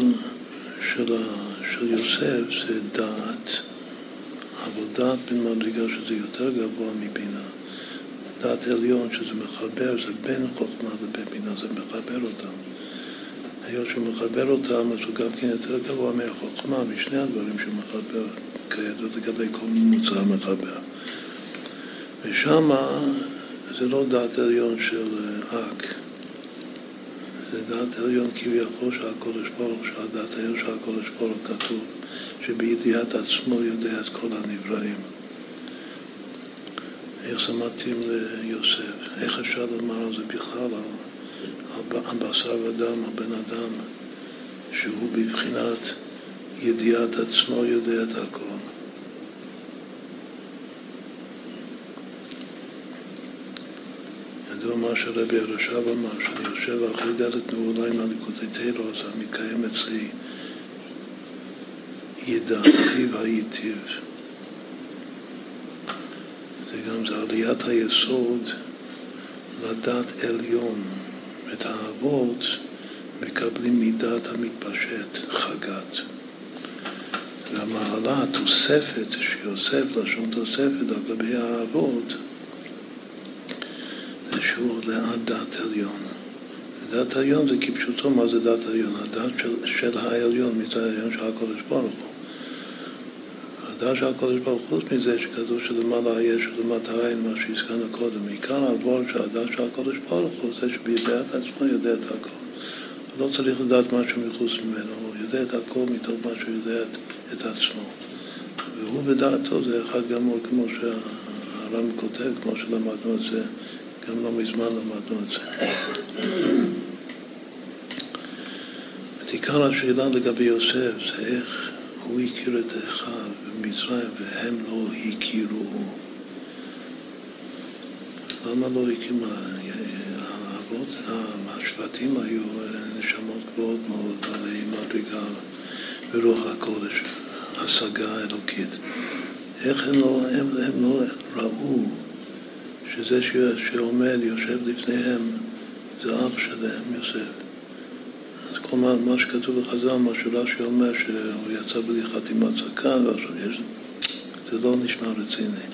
של, של יוסף זה דעת. אבל דעת במדרגה שזה יותר גבוה מבינה. דעת עליון שזה מחבר, זה בין חוכמה לבין בינה, זה מחבר אותם. היות שהוא מחבר אותם, אז הוא גם כן יותר גבוה מהחוכמה, משני הדברים שהוא מחבר, כידוע לגבי כל מוצא מחבר. ושם זה לא דעת עליון של אק, זה דעת עליון כביכול של הקודש ברוך, שהדעת העליון של הקודש ברוך כתוב. שבידיעת עצמו יודע את כל הנבראים. איך זה מתאים ליוסף? אה, איך אפשר לומר על זה בכלל, על הבשר ודם, הבן אדם, שהוא בבחינת ידיעת עצמו יודע את הכל? ידוע מה שרבי ירושב אמר, שאני יושב אחרי דלת נעולה עם הליקוטי תלו, אז המקיים אצלי ידעתי והייטיב. זה גם זה עליית היסוד לדת עליון. את האבות מקבלים מידת המתפשט, חגת. והמעלה, התוספת, שיוסף, לשון תוספת על גבי האבות, זה שהוא עולה עד דת עליון. דת העליון זה כפשוטו, מה זה דת העליון? הדת של, של העליון, מצד העליון של הקודש ברוך הוא. הדת של הקודש ברוך הוא, חוץ מזה שכתוב שלמעלה היש ולמטה העין, מה שהזכרנו קודם, עיקר העבור של הדת של הקודש ברוך הוא זה שבידיעת עצמו יודע את הכל. הוא לא צריך לדעת משהו מחוץ ממנו, הוא יודע את הכל מתוך מה שהוא יודע את, את עצמו. והוא בדעתו זה אחד גמור, כמו שהר"ם כותב, כמו שלמדנו את זה, גם לא מזמן למדנו את זה. עיקר השאלה לגבי יוסף זה איך הוא הכיר את אחיו במצרים והם לא הכירו. למה לא? האבות, השבטים היו נשמות גבוהות מאוד, בעלי מדרגה ברוח הקודש, השגה אלוקית. איך הם לא, הם, הם לא ראו שזה שעומד, יושב לפניהם, זה אח שלהם, יוסף. כלומר, מה שכתוב בחז"ל, מה שרש"י אומר, שהוא יצא בלי חתימת זקן, ועכשיו יש... זה לא נשמע רציני.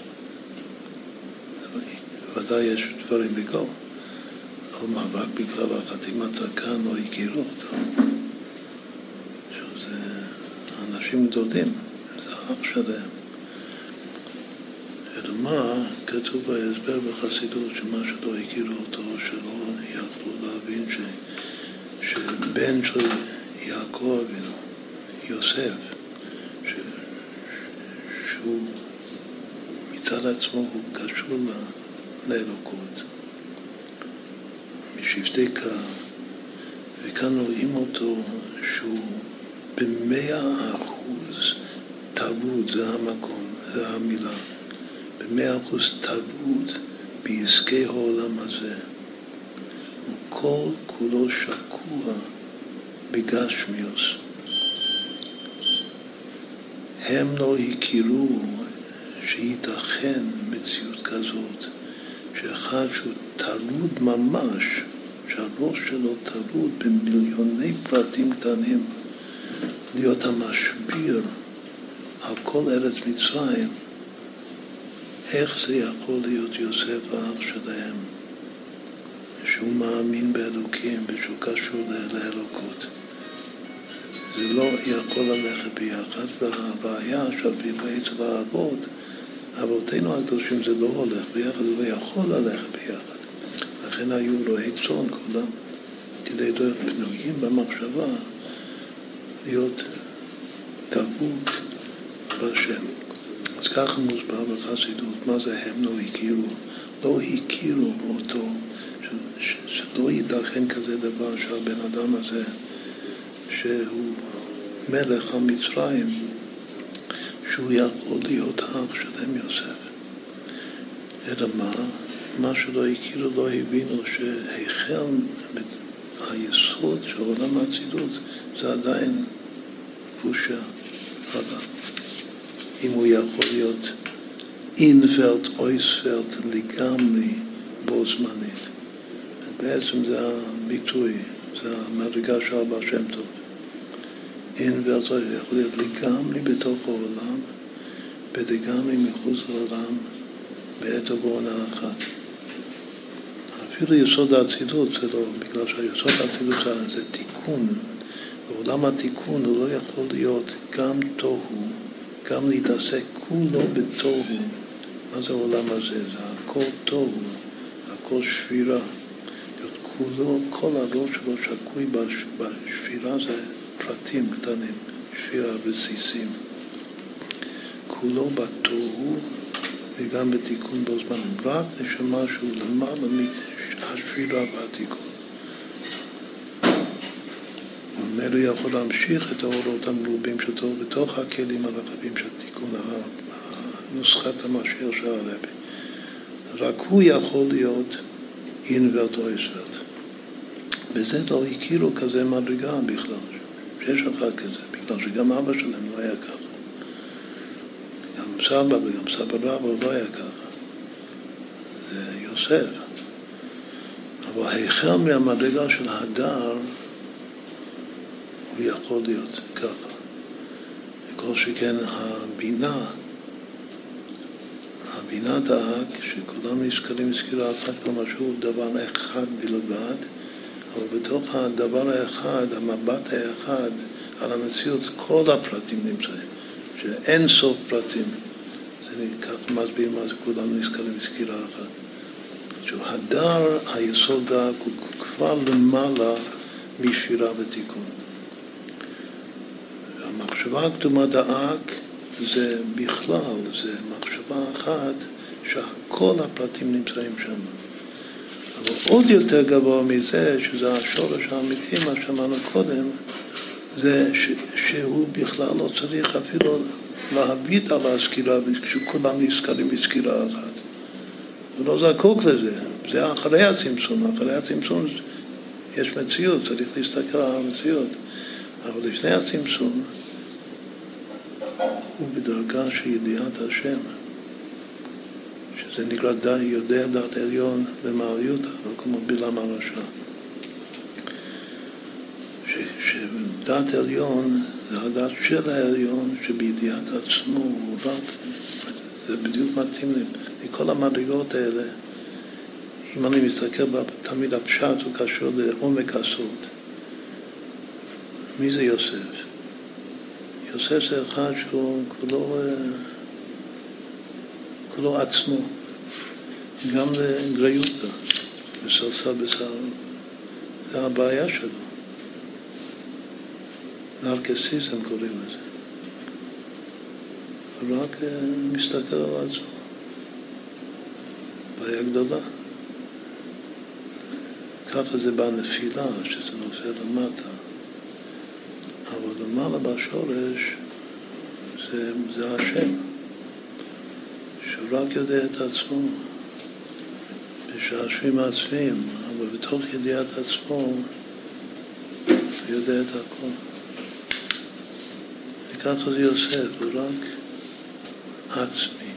ודאי יש דברים בגו, מה, רק בגלל החתימת זקן לא הכירו אותו. שזה אנשים גדולים, זה אח שלהם. ולמה כתוב בהסבר בחסידות שמה שלא הכירו אותו, שלא יכלו להבין ש... שבן של יעקב אבינו, יוסף, ש... שהוא מצד עצמו הוא קשור לאלוקות, משבטי קו, וכאן רואים אותו שהוא במאה אחוז טרוד, זה המקום, זה המילה, במאה אחוז טרוד בעסקי העולם הזה. כל כולו שקוע בגשמיוס. הם לא הכירו שייתכן מציאות כזאת, שאחד שהוא טרוד ממש, שהראש שלו טרוד במיליוני פרטים קטנים, להיות המשביר על כל ארץ מצרים, איך זה יכול להיות יוסף האח שלהם? שהוא מאמין באלוקים ושהוא קשור לאלוקות. זה לא יכול ללכת ביחד, והבעיה שאפילו אצל האבות, אבותינו הקדושים זה לא הולך ביחד, זה לא יכול ללכת ביחד. לכן היו רועי צאן כולם, כדי להיות פנויים במחשבה, להיות דבוק בהשם. אז ככה מוסבר בחסידות, מה זה הם לא הכירו? לא הכירו אותו שלא ייתכן כזה דבר שהבן אדם הזה, שהוא מלך המצרים, שהוא יכול להיות האח שלהם יוסף. אלא מה? מה שלא הכירו, לא הבינו שהחל היסוד של עולם האצילות זה עדיין קבושה חדה. אם הוא יכול להיות אינפלט, אויספלט לגמרי בו זמנית. בעצם זה הביטוי, זה המדרגה של אבא שם טוב. אין וארצו יכול להיות לגמרי בתוך העולם ולגמרי מחוץ לעולם בעת ובעונה אחת. אפילו יסוד האצילות זה לא, בגלל שהיסוד האצילות זה תיקון. בעולם התיקון הוא לא יכול להיות גם תוהו, גם להתעסק כולו בתוהו. מה זה העולם הזה? זה הכל תוהו, הכל שבירה. כולו, כל הראש שלו שקוי בשבירה זה פרטים קטנים, שבירה וסיסים. כולו בתוהו וגם בתיקון בו זמן, רק נשמה שהוא למעלה מהשבירה והתיקון. ממילא יכול להמשיך את האורות המרובים שלו בתוך הכלים הרחבים של תיקון נוסחת המשיח של הרבי. רק הוא יכול להיות אינוורט או אסוורט. בזה לא הכירו כזה מדרגה בכלל, שיש אחד כזה, בגלל שגם אבא שלהם לא היה ככה. גם סבא וגם סבא רבא לא היה ככה. זה יוסף. אבל החל מהמדרגה של הדר, הוא יכול להיות ככה. וכל שכן הבינה, הבינה דאג שכולם נזכרים בסקירה אחת, כלומר שהוא דבר אחד בלבד, אבל בתוך הדבר האחד, המבט האחד על המציאות, כל הפרטים נמצאים, שאין סוף פרטים. זה כך מסביר מה זה כולם נזכרים בסקירה אחת. שהוא הדר, היסוד דק, הוא כבר למעלה משירה ותיקון. המחשבה הקדומה דאק זה בכלל, זה מחשבה אחת שכל הפרטים נמצאים שם. אבל עוד יותר גבוה מזה, שזה השורש האמיתי, מה שאמרנו קודם, זה ש, שהוא בכלל לא צריך אפילו להביט על הסקירה, כשכולם נזכרים בסקירה אחת. הוא לא זקוק לזה, זה אחרי הצמצום, אחרי הצמצום יש מציאות, צריך להסתכל על המציאות, אבל לפני הצמצום הוא בדרגה של ידיעת השם, שזה נקרא די, יודע דעת עליון למעליותא, לא כמו בלעם הרשע. שדעת עליון זה הדעת של העליון שבידיעת עצמו הוא רק, זה בדיוק מתאים לי. מכל המדרגות האלה, אם אני מסתכל תמיד הפשט הוא קשור לעומק הסוד. מי זה יוסף? יוסף זה אחד שהוא כולו, כולו עצמו, גם לגריותא, מסרסר בשר. זה הבעיה שלו. נרקסיזם קוראים לזה. הוא רק אה, מסתכל על עצמו. בעיה גדולה. ככה זה בנפילה, שזה נופל למטה. אבל למעלה בשורש זה, זה השם, שהוא רק יודע את עצמו, בשעשועים עצמיים, אבל בתוך ידיעת עצמו הוא יודע את הכל. וככה זה יוסף, הוא רק עצמי.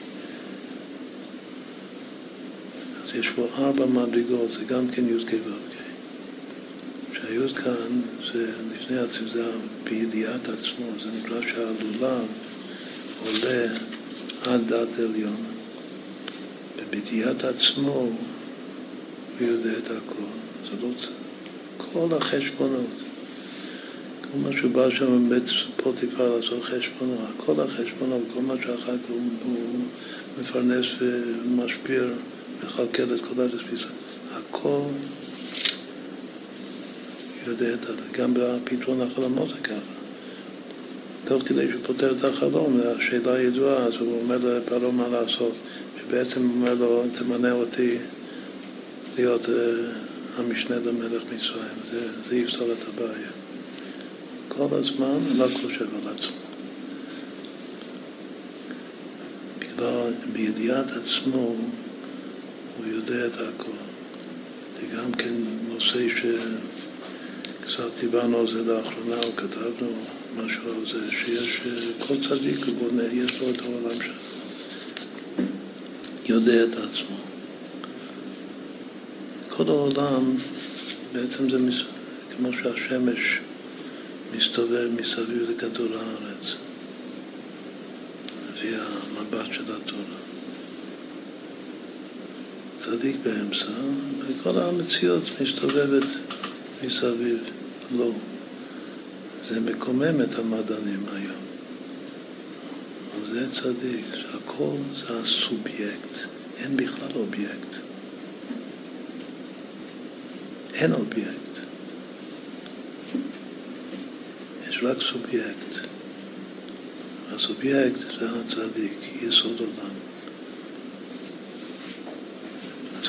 אז יש פה ארבע מדרגות, זה גם כן י"ק ו"ק. שהיוד כאן זה לפני עצמי, זה בידיעת עצמו, זה נקרא שהלולב עולה עד דעת עליון. ובידיעת עצמו הוא יודע את הכל. זה לא כל החשבונות. כל מה שהוא בא שם בבית פוטיפר לעשות חשבונות, כל החשבונות, כל מה שאחר כך הוא, הוא מפרנס ומשפיע מכלכל את כל התפיסה. הכל יודע את זה. גם בפתרון החלומות זה ככה. תוך כדי שהוא פותר את החלום, השאלה הידועה, אז הוא אומר לפרעה מה לעשות. שבעצם הוא אומר לו, תמנה אותי להיות uh, המשנה למלך מצרים. זה, זה יפסול את הבעיה. כל הזמן לא חושב על עצמו. בגלל, בידיעת עצמו הוא יודע את הכל. זה גם כן נושא שקצת דיברנו על זה לאחרונה, או כתבנו משהו על זה, שיש כל צדיק בונה, יש לו את העולם שלו. יודע את עצמו. כל העולם בעצם זה כמו שהשמש מסתובב מסביב לכדור הארץ, לפי המבט של התורה. צדיק באמצע, וכל המציאות מסתובבת מסביב לו. זה מקומם את המדענים היום. זה צדיק, שהכל זה הסובייקט, אין בכלל אובייקט. אין אובייקט. יש רק סובייקט. הסובייקט זה הצדיק, יסוד עולם.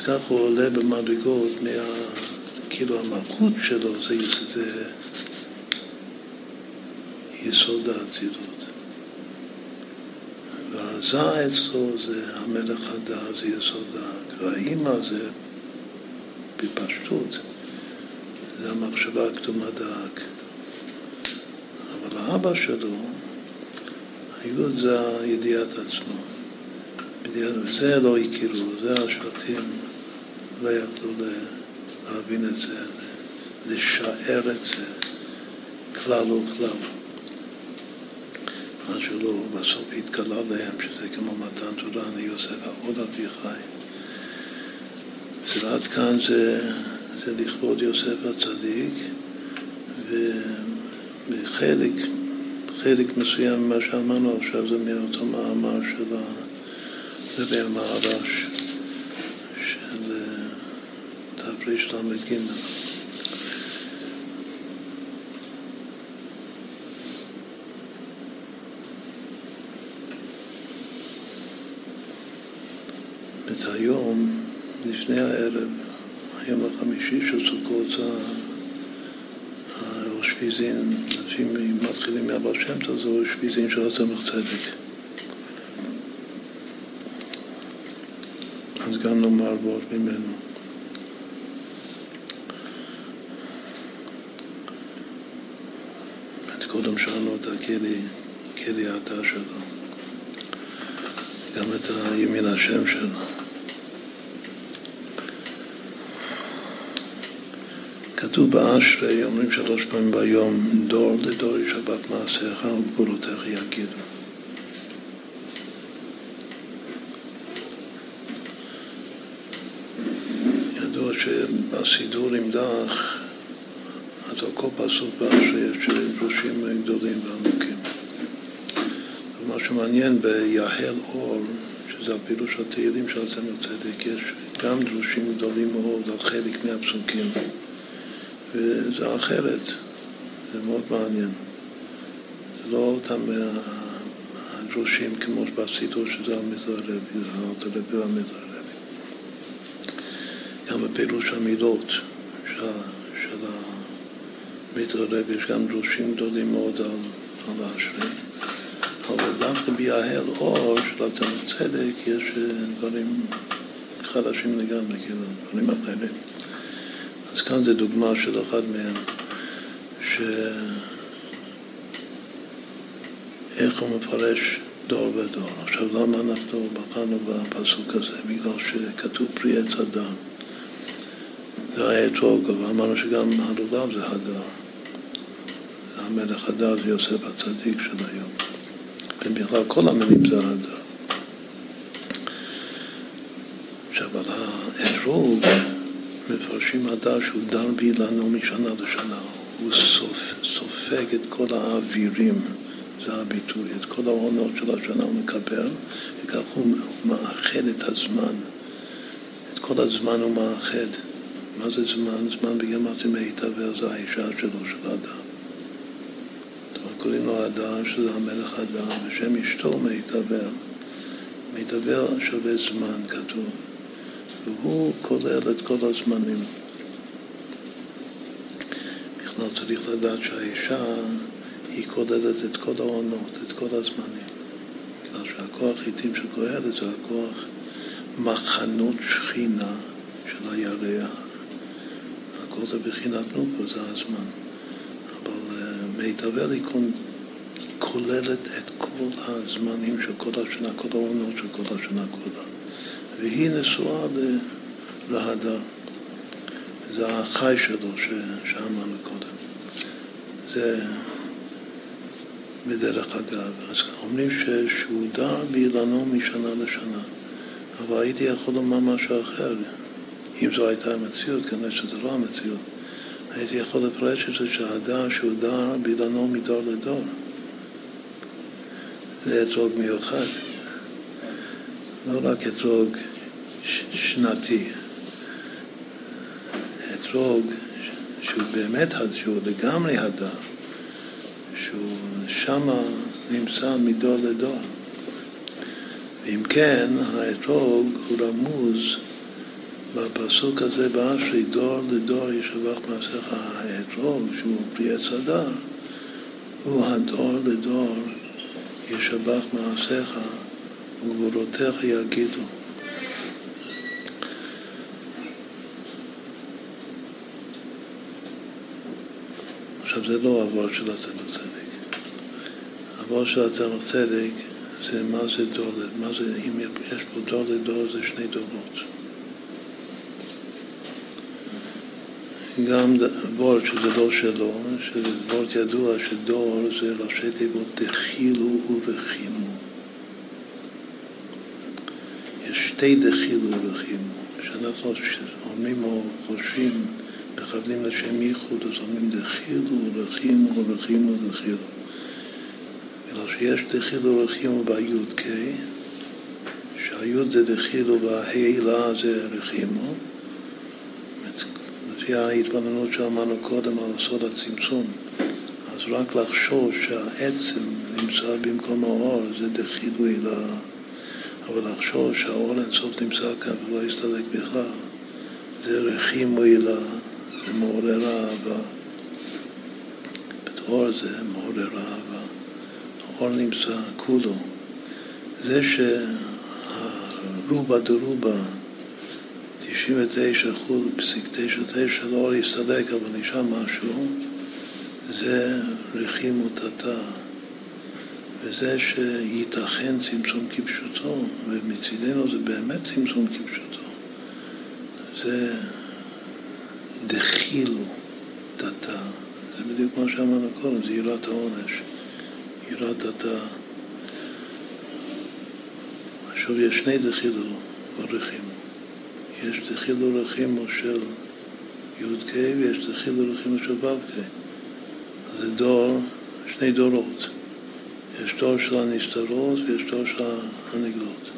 כך הוא עולה במדרגות מה... כאילו המלכות שלו זה, זה יסוד האצילות. והזה אצלו זה המלך הדר, זה יסוד דעת, והאימא זה בפשטות, זה המחשבה הקדומה דאג. אבל האבא שלו, היוד זה ידיעת עצמו. זה לא הכירו, זה השבטים לא יכלו להבין את זה, לשער את זה, כלל וכלל. מה שלא בסוף התגלה להם, שזה כמו מתן תורה, אני יוסף העוד אביחי. אז עד כאן זה, זה לכבוד יוסף הצדיק, וחלק חלק מסוים ממה שאמרנו עכשיו זה מאותו מאמר של רבי המערש של תר"ל"ג. את היום, לפני הערב, היום החמישי של סוכות, האושפיזין, לפי מתחילים מהבר שם טוב, זה אושפיזין של הצמח צדק. אז גם נאמר בord ממנו. קודם שאלנו את הכלי, כלי העתה שלו, גם את הימין השם שלו. כתוב באשרי, אומרים שלוש פעמים ביום, דור לדור ישבת מעשיך וגבולותיך יגידו. ידוע שבסידור עם דח, אז על כל פסוק באשרי יש ומה שמעניין ביהל אור, שזה הפילוש התהילים של עצמנו צדק, יש גם דרושים גדולים מאוד על חלק מהפסוקים. וזה אחרת, זה מאוד מעניין. זה לא אותם הדרושים כמו בסידור שזה המזרע רבי, זה והמזרע רבי. גם בפירוש המילות של, של המזרע רבי יש גם דרושים גדולים מאוד על, על האשרי. אבל דווקא ביהל אור של הצמח צדק יש דברים חדשים לגמרי, כאילו, דברים אחרים. אז כאן זה דוגמה של אחד מהם, ש... איך הוא מפרש דור ודור. עכשיו, למה אנחנו בחרנו בפסוק הזה? בגלל שכתוב פרי עץ הדר. זה היה אתרוג, אבל אמרנו שגם הלולב זה הדר. המלך הדר זה יוסף הצדיק של היום. ובכלל כל המילים זה הדר. עכשיו, על האתרוג מפרשים הדר שהוא דר באילנו משנה לשנה, הוא סופ, סופג את כל האווירים, זה הביטוי, את כל העונות של השנה הוא מקבל, וכך הוא, הוא מאחד את הזמן, את כל הזמן הוא מאחד. מה זה זמן? זמן בגמרתי מיטבר זה האישה שלו, של הדר. קוראים לו הדר, שזה המלך הדר, ושם אשתו מיטבר. מיטבר שווה זמן, כתוב. והוא כולל את כל הזמנים. בכלל צריך לדעת שהאישה היא כוללת את כל העונות, את כל הזמנים. בגלל שהכוח עיתים של קהלת זה הכוח מחנות שכינה של הירח. הכל זה בחינת נוקו, זה הזמן. אבל מיטבי ליקון כוללת את כל הזמנים של כל השנה, כל העונות של כל השנה כולה. והיא נשואה להדר. זה החי שלו שאמרנו קודם. זה בדרך אגב. אז אומרים שהוא דר באילנו משנה לשנה. אבל הייתי יכול לומר משהו אחר. אם זו הייתה המציאות, כנראה שזו לא המציאות. הייתי יכול לפרש את זה שהדר שהוא דר באילנו מדור לדור. זה אתרוג מיוחד. לא רק אתרוג שנתי. אתרוג שהוא באמת, שהוא לגמרי הדר, שהוא שמה נמצא מדור לדור. ואם כן, האתרוג הוא רמוז בפסוק הזה, ואשרי דור לדור ישבח מעשיך האתרוג שהוא פרי עץ הדר, הוא הדור לדור ישבח מעשיך וגבולותיך יגידו. עכשיו זה לא עבור של עצמו צדק. עבור של עצמו צדק זה מה זה דור, לדור מה זה, אם יש פה דור לדור זה שני דורות. גם וורד שזה לא שלו, שזה וורד ידוע שדור זה ראשי תיבות דחילו ורחימו. יש שתי דחילו ורחימו, שאנחנו אומרים או חושבים, מכוונים לשם ייחוד, אז אומרים דחילו ורחימו ורחימו דחילו. אלא שיש דחילו ורחימו בי"ק, שהי"ד זה דחילו וההילה זה רחימו. לפי ההתבוננות שאמרנו קודם על סוד הצמצום, אז רק לחשוב שהעצם נמצא במקום האור זה דחילו הילה, אבל לחשוב שהאור אינסוף נמצא כאן ולא יסתלק בכלל, זה רחימו הילה, זה מעורר אהבה. בתור זה מעורר אהבה. האור נמצא כולו. זה שהרובה דרובה 99 אחוז, פסיק 99 לא להסתלק, אבל נשאר משהו, זה רחימו תתא. וזה שייתכן צמצום כפשוטו, ומצידנו זה באמת צמצום כפשוטו. זה דחילו תתא. זה בדיוק מה שאמרנו קודם, זה יראת העונש. יראת תתא. עכשיו יש שני דחילו ורחימו. יש דחילו רחימו של י"ק ויש דחילו רחימו של ו"ק. זה דור, שני דורות. יש דור של הנסתרות ויש דור של הנגלות.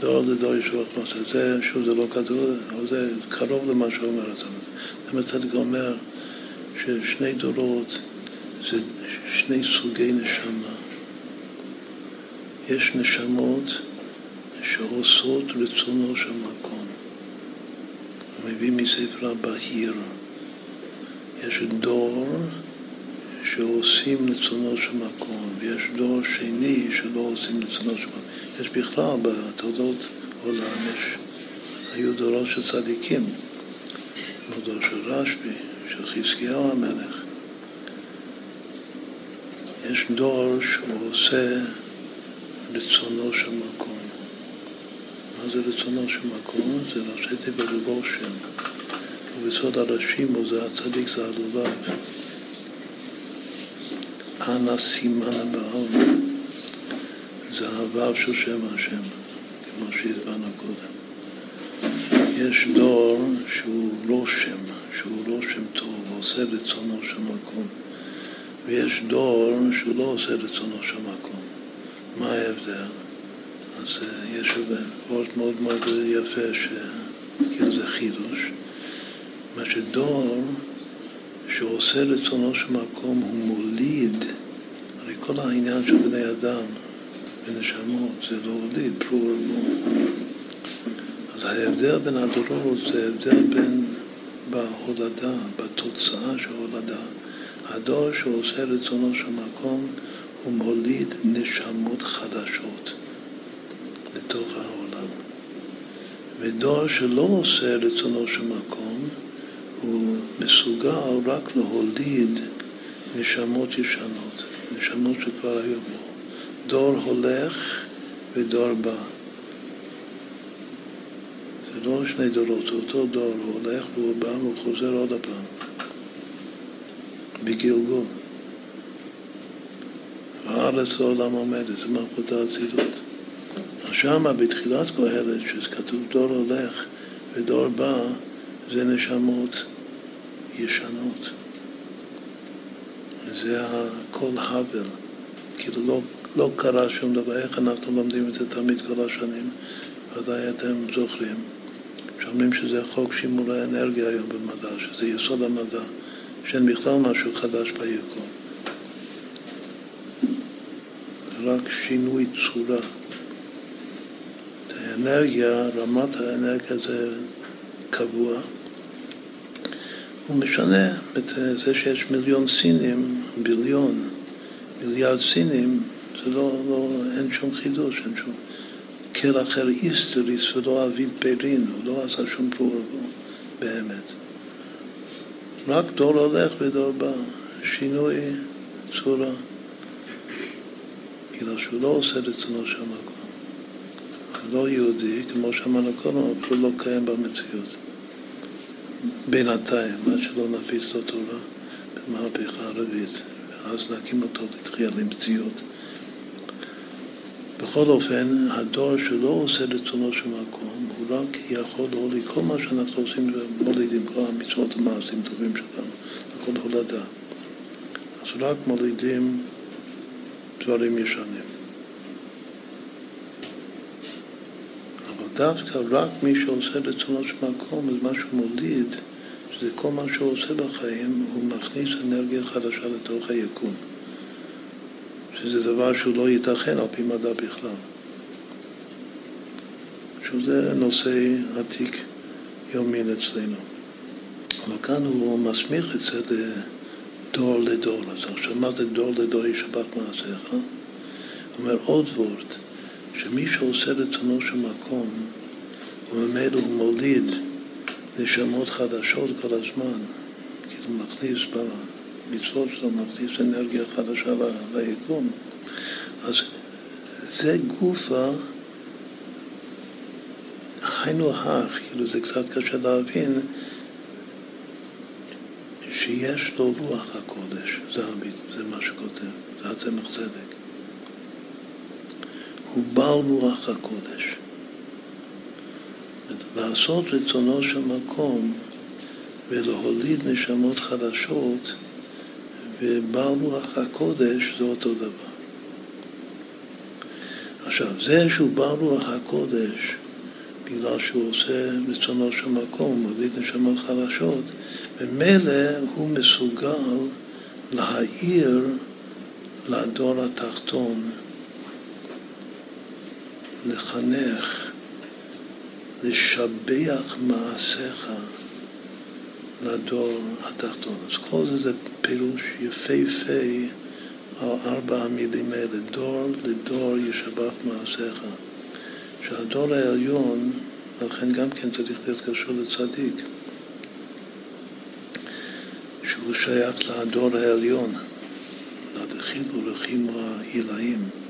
דור זה דור ישוע כנסת. זה, שוב, זה לא כתוב, אבל זה קרוב למה שאומר הצד הזה. הצדיק אומר ששני דורות זה שני סוגי נשמה. יש נשמות שעושות רצונו של מקום. מביא מספר הבהיר. יש דור שעושים רצונו של מקום, ויש דור שני שלא עושים רצונו של מקום. יש בכלל בתולדות עולם, יש, היו דורות של צדיקים, כמו דור של רשב"י, של חזקיהו המלך. יש דור שעושה רצונו של מקום. מה זה רצונו של מקום? זה ראשי תיבות בגושן. ובסוד הראשים הוא זה הצדיק זה הלולב. אנא סימן בעלמא. זה הוו של שם השם, כמו שהסברנו קודם. יש דור שהוא רושם, שהוא רושם טוב, ועושה רצונו של מקום. ויש דור שהוא לא עושה רצונו של מקום. מה ההבדל? אז אה, יש וורט מאוד מאוד יפה, שכאילו זה חידוש. מה שדור שעושה רצונו של מקום הוא מוליד, הרי כל העניין של בני אדם ונשמות זה לא הוליד, פרו אז ההבדל בין הדורות זה הבדל בין בהולדה, בתוצאה של הולדה. הדור שעושה רצונו של מקום הוא מוליד נשמות חדשות. לתוך העולם. ודור שלא עושה רצונו של מקום, הוא מסוגל רק להוליד נשמות ישנות, נשמות שכבר היו בו. דור הולך ודור בא. זה לא שני דורות, זה אותו דור, הוא הולך והוא בא והוא חוזר עוד הפעם, בגלגול. הארץ לעולם עומדת, זה מלכות האצילות. שמה בתחילת קהלת, שכתוב דור הולך ודור בא, זה נשמות ישנות. זה הכל הבל. כאילו לא, לא קרה שום דבר. איך אנחנו לומדים את זה תמיד כל השנים? ודאי אתם זוכרים. שאומרים שזה חוק שימור האנרגיה היום במדע, שזה יסוד המדע, שאין בכלל משהו חדש ביקום. רק שינוי צורה. האנרגיה, רמת האנרגיה זה קבוע. הוא משנה את זה שיש מיליון סינים, ביליון, מיליארד סינים, זה לא, לא, אין שום חידוש, אין שום... כל אחר איסטריס ולא אביד פרין, הוא לא עשה שום פלורבו, באמת. רק דור הולך ודור בא, שינוי צורה. בגלל שהוא לא עושה רצונו של מקום. לא יהודי, כמו שאמרנו קודם, הוא לא קיים במציאות. בינתיים, מה שלא נפיץ את התורה במהפכה הרביעית, ואז נקים אותו לתחייה למציאות. בכל אופן, הדור שלא עושה רצונו של מקום, הוא רק יכול להוליד כל מה שאנחנו עושים ומולידים, כל המצוות המעשים טובים שלנו, הכל הולדה. אז רק מולידים דברים ישנים. דווקא רק מי שעושה רצונו של מקום, אז מה שהוא מוליד, שזה כל מה שהוא עושה בחיים, הוא מכניס אנרגיה חדשה לתוך היקום. שזה דבר שהוא לא ייתכן על פי מדע בכלל. שזה נושא עתיק יומין אצלנו. אבל כאן הוא מסמיך את זה לדור לדור. אז עכשיו מה זה דור לדור ישבח מעשיך? הוא אומר עוד וורד, שמי שעושה רצונו של מקום, וממילא הוא מוליד נשמות חדשות כל הזמן, כאילו מכניס במצוות שלו, מכניס אנרגיה חדשה ליקום, אז זה גופה היינו הך, כאילו זה קצת קשה להבין שיש לו רוח הקודש, זה, זה מה שכותב, זה הצמח צדק. הוא בעל רוח הקודש. לעשות רצונו של מקום ולהוליד נשמות חדשות ובעל רוח הקודש זה אותו דבר. עכשיו, זה שהוא בעל רוח הקודש בגלל שהוא עושה רצונו של מקום, מוליד נשמות חדשות, ממילא הוא מסוגל להעיר לדור התחתון, לחנך, לשבח מעשיך לדור התחתון. אז כל זה זה פירוש יפהפה על ארבע המילים האלה, דור לדור ישבח מעשיך. שהדור העליון, לכן גם כן צריך להיות קשור לצדיק, שהוא שייך לדור העליון, לדחילו רחימו העילאים.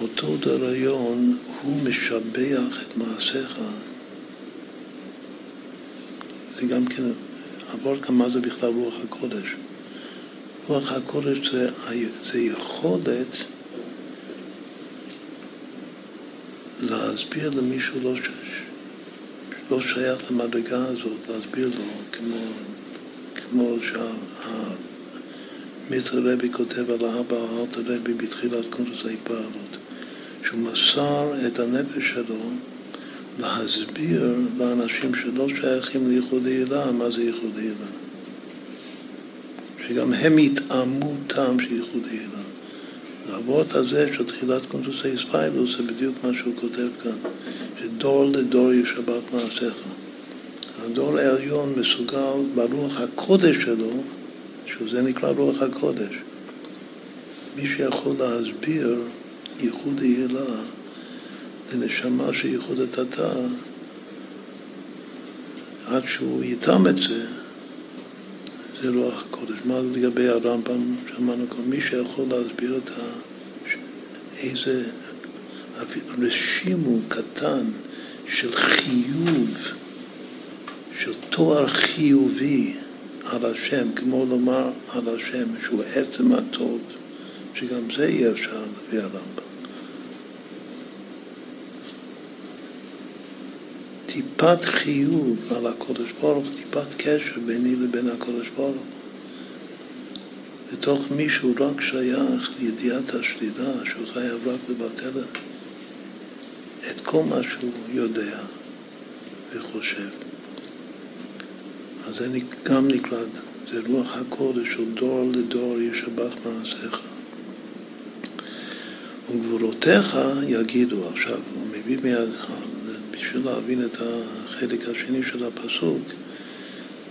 אותו דור העליון, הוא משבח את מעשיך. זה גם כן, עבור כאן מה זה בכלל רוח הקודש. רוח הקודש זה, זה יכולת להסביר למישהו לא, לא שייך למדרגה הזאת, להסביר לו כמו, כמו שהמיטר רבי כותב על האבא האלטר רבי בתחילת קונטוס ההתפעלות, שהוא מסר את הנפש שלו להסביר לאנשים שלא שייכים לייחוד הילה מה זה ייחוד הילה. שגם הם יטעמו טעם של ייחוד הילה. האבות הזה של תחילת קונטוסי ספיילוס זה בדיוק מה שהוא כותב כאן, שדור לדור ישבת מעשיך. הדור העליון מסוגל ברוח הקודש שלו, שזה נקרא רוח הקודש. מי שיכול להסביר ייחוד הילה לנשמה של ייחוד התתה, עד שהוא יטעם את זה, זה רוח הקודש. מה לגבי הרמב"ם שאמרנו כאן? מי שיכול להסביר את ה... איזה רשימו קטן של חיוב, של תואר חיובי על השם, כמו לומר על השם שהוא עצם הטוב, שגם זה אי אפשר לפי הרמב"ם. טיפת חיוב על הקודש ברוך, טיפת קשר ביני לבין הקודש ברוך. בתוך מישהו רק שייך לידיעת השלילה, שהוא חייב רק לבטל את כל מה שהוא יודע וחושב. אז זה גם נקלט, זה רוח הקודש של דור לדור ישבח מעשיך. וגבולותיך יגידו עכשיו, הוא מביא מיד, בשביל להבין את החלק השני של הפסוק,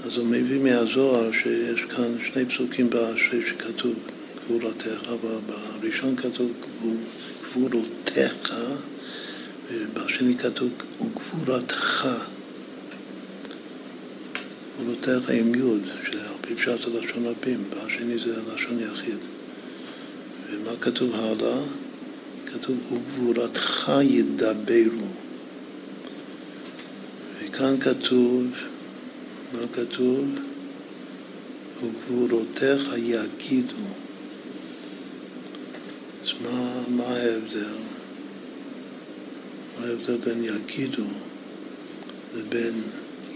אז הוא מביא מהזוהר שיש כאן שני פסוקים באשרי שכתוב גבולותיך, בראשון כתוב גבולותיך, ובשני כתוב וגבולתך. גבולותיך עם יוד, שזה בפשט זה לשון רבים, והשני זה לשון יחיד. ומה כתוב הלאה? כתוב, וגבורתך ידברו. וכאן כתוב, מה כתוב? וגבורותיך יגידו. אז מה, מה ההבדל? מה ההבדל בין יגידו לבין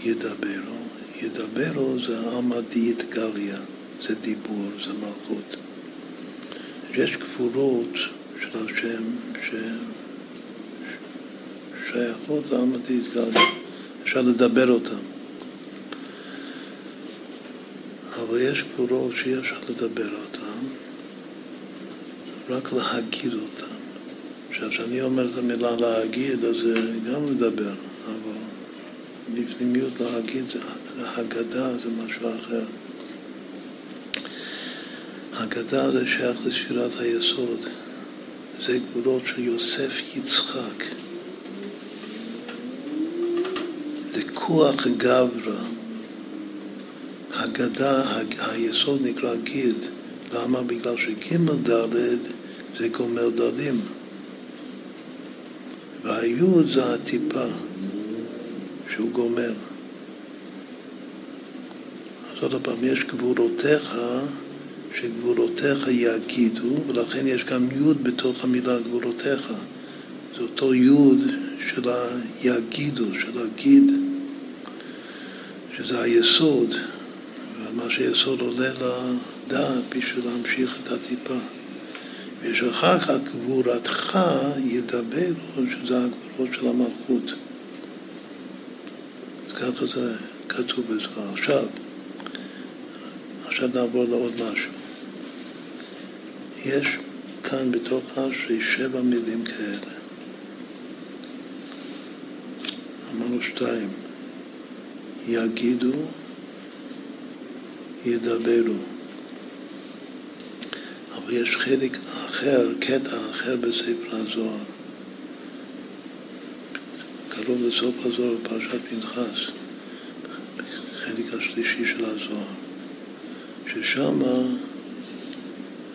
ידברו? ידברו זה עמא דיתגליה, זה דיבור, זה מלכות. יש גבורות של השם ששייכות לעמא דיתגליה, אפשר לדבר אותן. אבל יש גבורות שאי אפשר לדבר אותן, רק להגיד אותן. עכשיו, כשאני אומר את המילה להגיד, אז זה גם לדבר, אבל בפנימיות להגיד, הגדה זה משהו אחר. הגדה זה שייך לספירת היסוד. זה גבולות של יוסף יצחק. כוח גברא. הגדה, היסוד נקרא גיד. למה? בגלל שג' ד' זה גומר דלים. והיוד זה הטיפה שהוא גומר. אז עוד פעם, יש גבורותיך, שגבורותיך יגידו, ולכן יש גם יוד בתוך המילה גבורותיך. זה אותו יוד של היגידו, של הגיד, שזה היסוד. מה שיסוד עולה לדעת בשביל להמשיך את הטיפה. ויש אחר כך גבורתך ידבר, שזה הגבורות של המלכות. ככה זה כתוב בזכר. עכשיו, עכשיו נעבור לעוד משהו. יש כאן בתוך אשרי שבע מילים כאלה. אמרנו שתיים, יגידו ידברו. אבל יש חלק אחר, קטע אחר בספר הזוהר, קרוב לסוף הזוהר בפרשת פנחס, חלק השלישי של הזוהר, ששם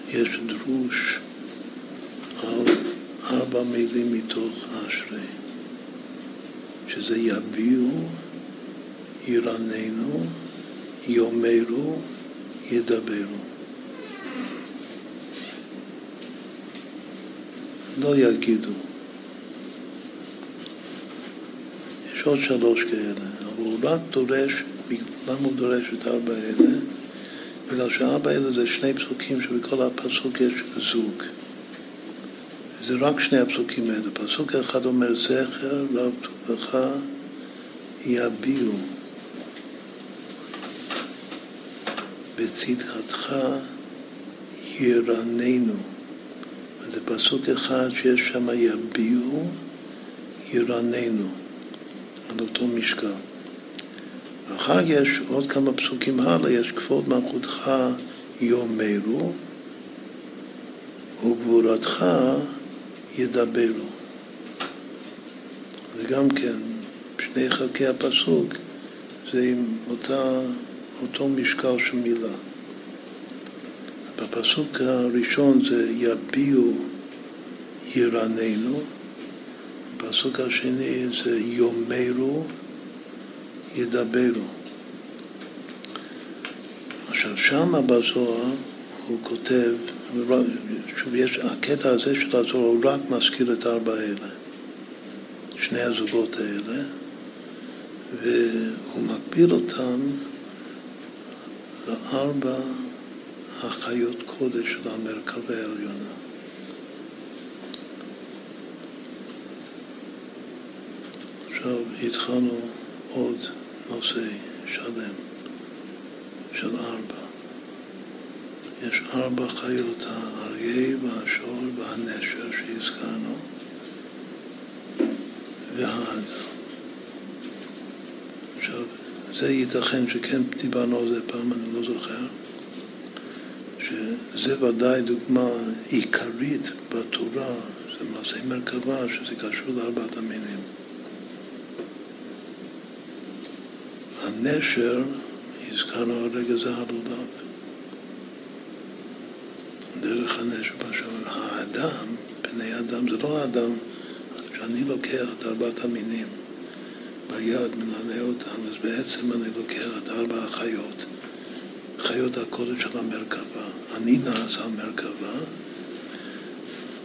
יש דרוש על ארבע מילים מתוך אשרי, שזה יביעו, ירננו, יאמרו, ידברו. לא יגידו. יש עוד שלוש כאלה, אבל הוא רק דורש, למה הוא דורש את ארבע אלה? בגלל שארבע אלה זה שני פסוקים שבכל הפסוק יש זוג. זה רק שני הפסוקים האלה. פסוק אחד אומר זכר רב טובך יביעו. בצדקתך ירננו. זה פסוק אחד שיש שם יביעו ירננו, על אותו משקל. ואחר יש עוד כמה פסוקים הלאה, יש כבוד מלכותך יאמרו וגבורתך ידברו. וגם כן, שני חלקי הפסוק זה עם אותה אותו משקל של מילה. בפסוק הראשון זה יביעו ירננו, בפסוק השני זה יאמרו ידברו. עכשיו שמה בזוהר הוא כותב, שוב יש, הקטע הזה של הזוהר הוא רק מזכיר את הארבע האלה, שני הזוגות האלה, והוא מקביל אותם לארבע החיות קודש של המרכבה העליונה. עכשיו התחלנו עוד נושא שלם של ארבע. יש ארבע חיות, האריה והשור והנשר שהזכרנו והאדם. עכשיו, זה ייתכן שכן דיברנו על זה פעם, אני לא זוכר, שזה ודאי דוגמה עיקרית בתורה, זה מעשה מרכבה, שזה קשור לארבעת המינים. הנשר הזכרנו הרגע זה הלולב. דרך הנשר בשם. האדם, פני אדם, זה לא האדם שאני לוקח את ארבעת המינים ביד, מנענע אותם, אז בעצם אני לוקח את ארבע החיות, חיות הקודש של המרכבה. אני נעשה מרכבה,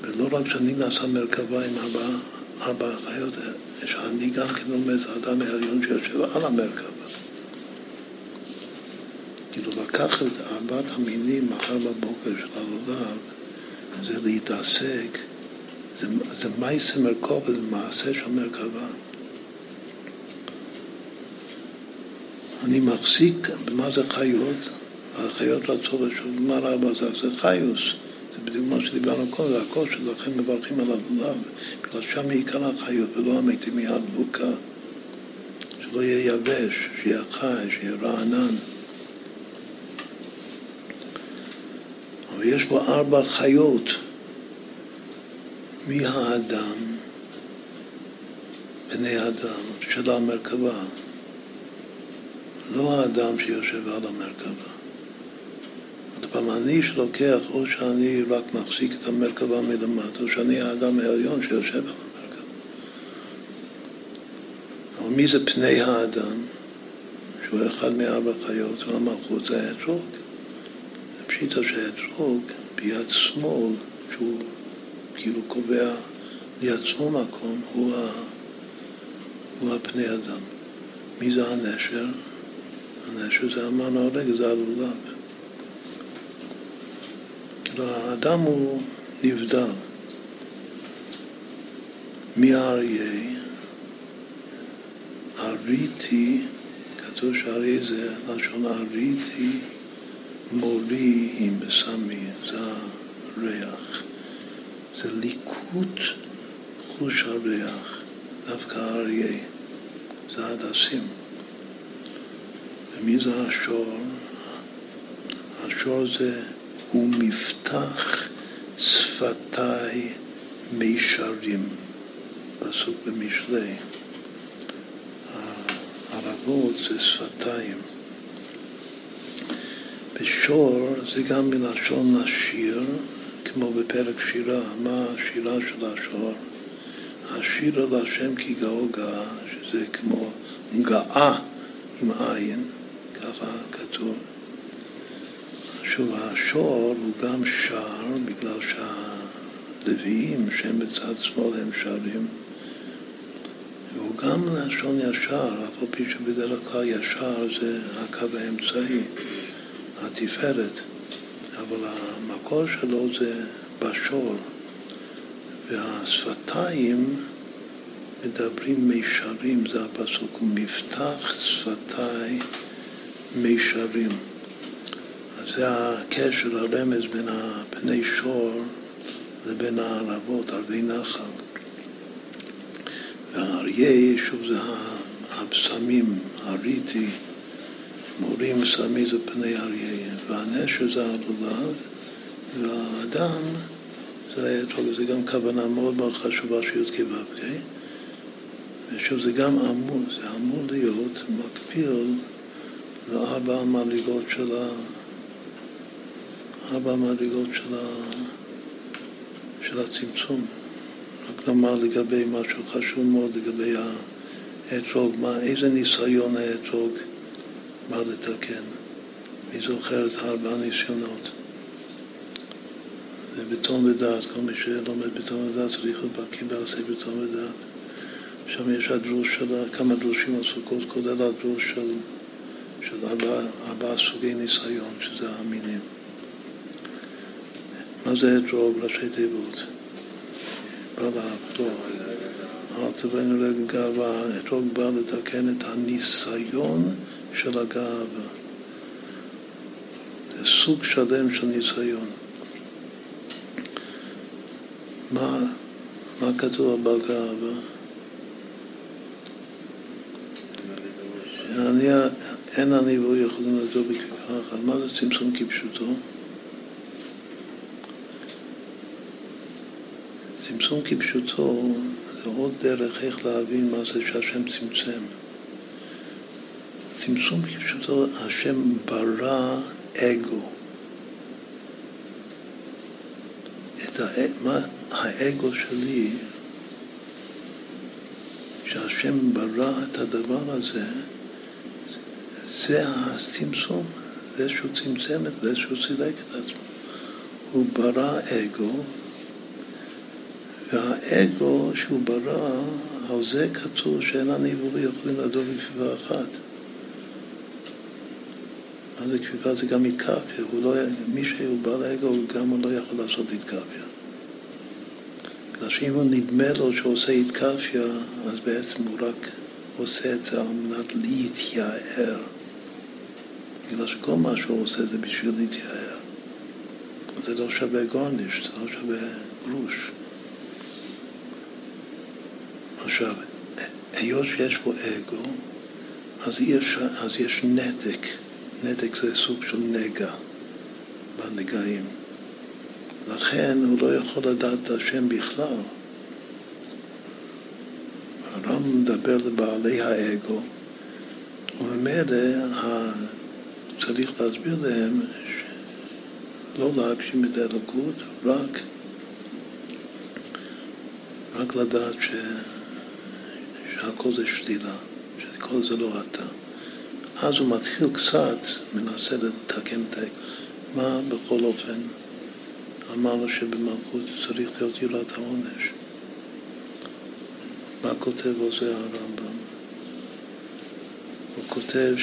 ולא רק שאני נעשה מרכבה עם ארבע, ארבע החיות, שאני גם כן עומד, האדם העליון שיושב על המרכבה. כאילו לקחת את ארבעת המינים מחר בבוקר של הלולב, זה להתעסק, זה, זה מייסה מרכובה, זה מעשה של מרכבה. אני מחזיק, במה זה חיות? החיות רצו לשוב, מה רבה זה? זה חיוס. זה בדיוק מה שדיברנו קודם, זה הכל שלכם מברכים על הלולב, בגלל שם עיקר החיות ולא המתים מיד דבוקה. שלא יהיה יבש, שיהיה חי, שיהיה רענן. אבל יש בו ארבע חיות. מי האדם? בני אדם של המרכבה. לא האדם שיושב על המרכבה. עוד פעם, אני שלוקח, או שאני רק מחזיק את המרכבה מלמטה, או שאני האדם העליון שיושב על המרכבה. אבל מי זה פני האדם? שהוא אחד מארבע חיות, הוא המלכות, זה האתרוג. זה פשיטה שהאתרוג ביד שמאל, שהוא כאילו קובע לעצמו מקום, הוא, ה, הוא הפני אדם. מי זה הנשר? הנשר זה אמרנו הרגע, זה הלולב. כאילו האדם הוא נבדל. מי האריה? אריתי, כתוב שאריה זה לשון אריתי מולי עם סמי, זה הריח. זה ליקוט חוש הריח, דווקא האריה, זה הדסים. ומי זה השור? השור זה הוא מפתח שפתיי מישרים, פסוק במשלי. הערבות זה שפתיים. ושור זה גם מלשון לשיר, כמו בפרק שירה, מה השירה של השור? השיר על השם כי גאו גאה, שזה כמו גאה עם עין, ככה כתוב. שוב, השור הוא גם שר, בגלל שהלוויים שהם בצד שמאל הם שרים, והוא גם לשון ישר, אף על פי שבדרך כלל ישר זה הקו האמצעי, התפארת. אבל המקור שלו זה בשור, והשפתיים מדברים מישרים, זה הפסוק, מבטח שפתיי מישרים. אז זה הקשר, הרמז בין הפני שור לבין הערבות, ערבי נחל. והאריה, שוב זה הבשמים, הריטי, מורים סמי זה פני אריה, והנשר זה הלולב, והאדם זה האתרוג, זה גם כוונה מאוד מאוד חשובה י"ק ו"ק, ושוב זה גם אמור, זה אמור להיות מקביל לארבע המדרגות של ה... ארבע המדרגות של, ה... של הצמצום. נאמר לגבי משהו חשוב מאוד, לגבי האתרוג, מה, איזה ניסיון האתרוג מה לתקן. מי זוכר את ארבע הניסיונות? זה בתום ודעת, כל מי שלומד בתום ודעת צריך להיות בקיא בתום ודעת. שם יש הדרוש של כמה דרושים על סוכות, כולל הדרוש של, של ארבעה ארבע סוגי ניסיון, שזה המינים. מה זה אתרוג? ראשי תיבות. בא לעבדו. אל תבואנו לגאווה, אתרוג בא לתקן את הניסיון של הגאווה. זה סוג שלם של ניסיון. מה, מה כתוב בגאווה? שאני, אין אני והוא יכולים לעזור בכפיפה אחת. מה זה צמצום כפשוטו? צמצום כפשוטו זה עוד דרך איך להבין מה זה שהשם צמצם. צמצום כפשוטו, השם ברא אגו. את מה, האגו שלי, שהשם ברא את הדבר הזה, זה הצמצום, זה שהוא צמצם את זה, שהוא סילק את עצמו. הוא ברא אגו, והאגו שהוא ברא, על זה כתוב שאין אני ואורי יכולים לדור בכפיפה אחת. מה זה כפיפה? זה גם התקפיה. לא, מי שהוא בעל אגו, גם הוא לא יכול לעשות התקפיה. בגלל שאם הוא נדמה לו שהוא עושה התקפיה, אז בעצם הוא רק עושה את זה על מנת להתייער. בגלל שכל מה שהוא עושה זה בשביל להתייער. זה לא שווה גורניש, זה לא שווה גרוש. עכשיו, היות שיש פה אגו, אז יש, אז יש נתק. נתק זה סוג של נגע בנגעים. לכן הוא לא יכול לדעת את השם בכלל. הר"ם מדבר לבעלי האגו, וממילא צריך להסביר להם לא להגשים את האלוקות, רק, רק לדעת ש, שהכל זה שלילה, שכל זה לא אתה. אז הוא מתחיל קצת, מנסה לתקן את. מה בכל אופן אמרנו שבמלכות צריך להיות יראת העונש. מה כותב על זה הרמב"ם? הוא כותב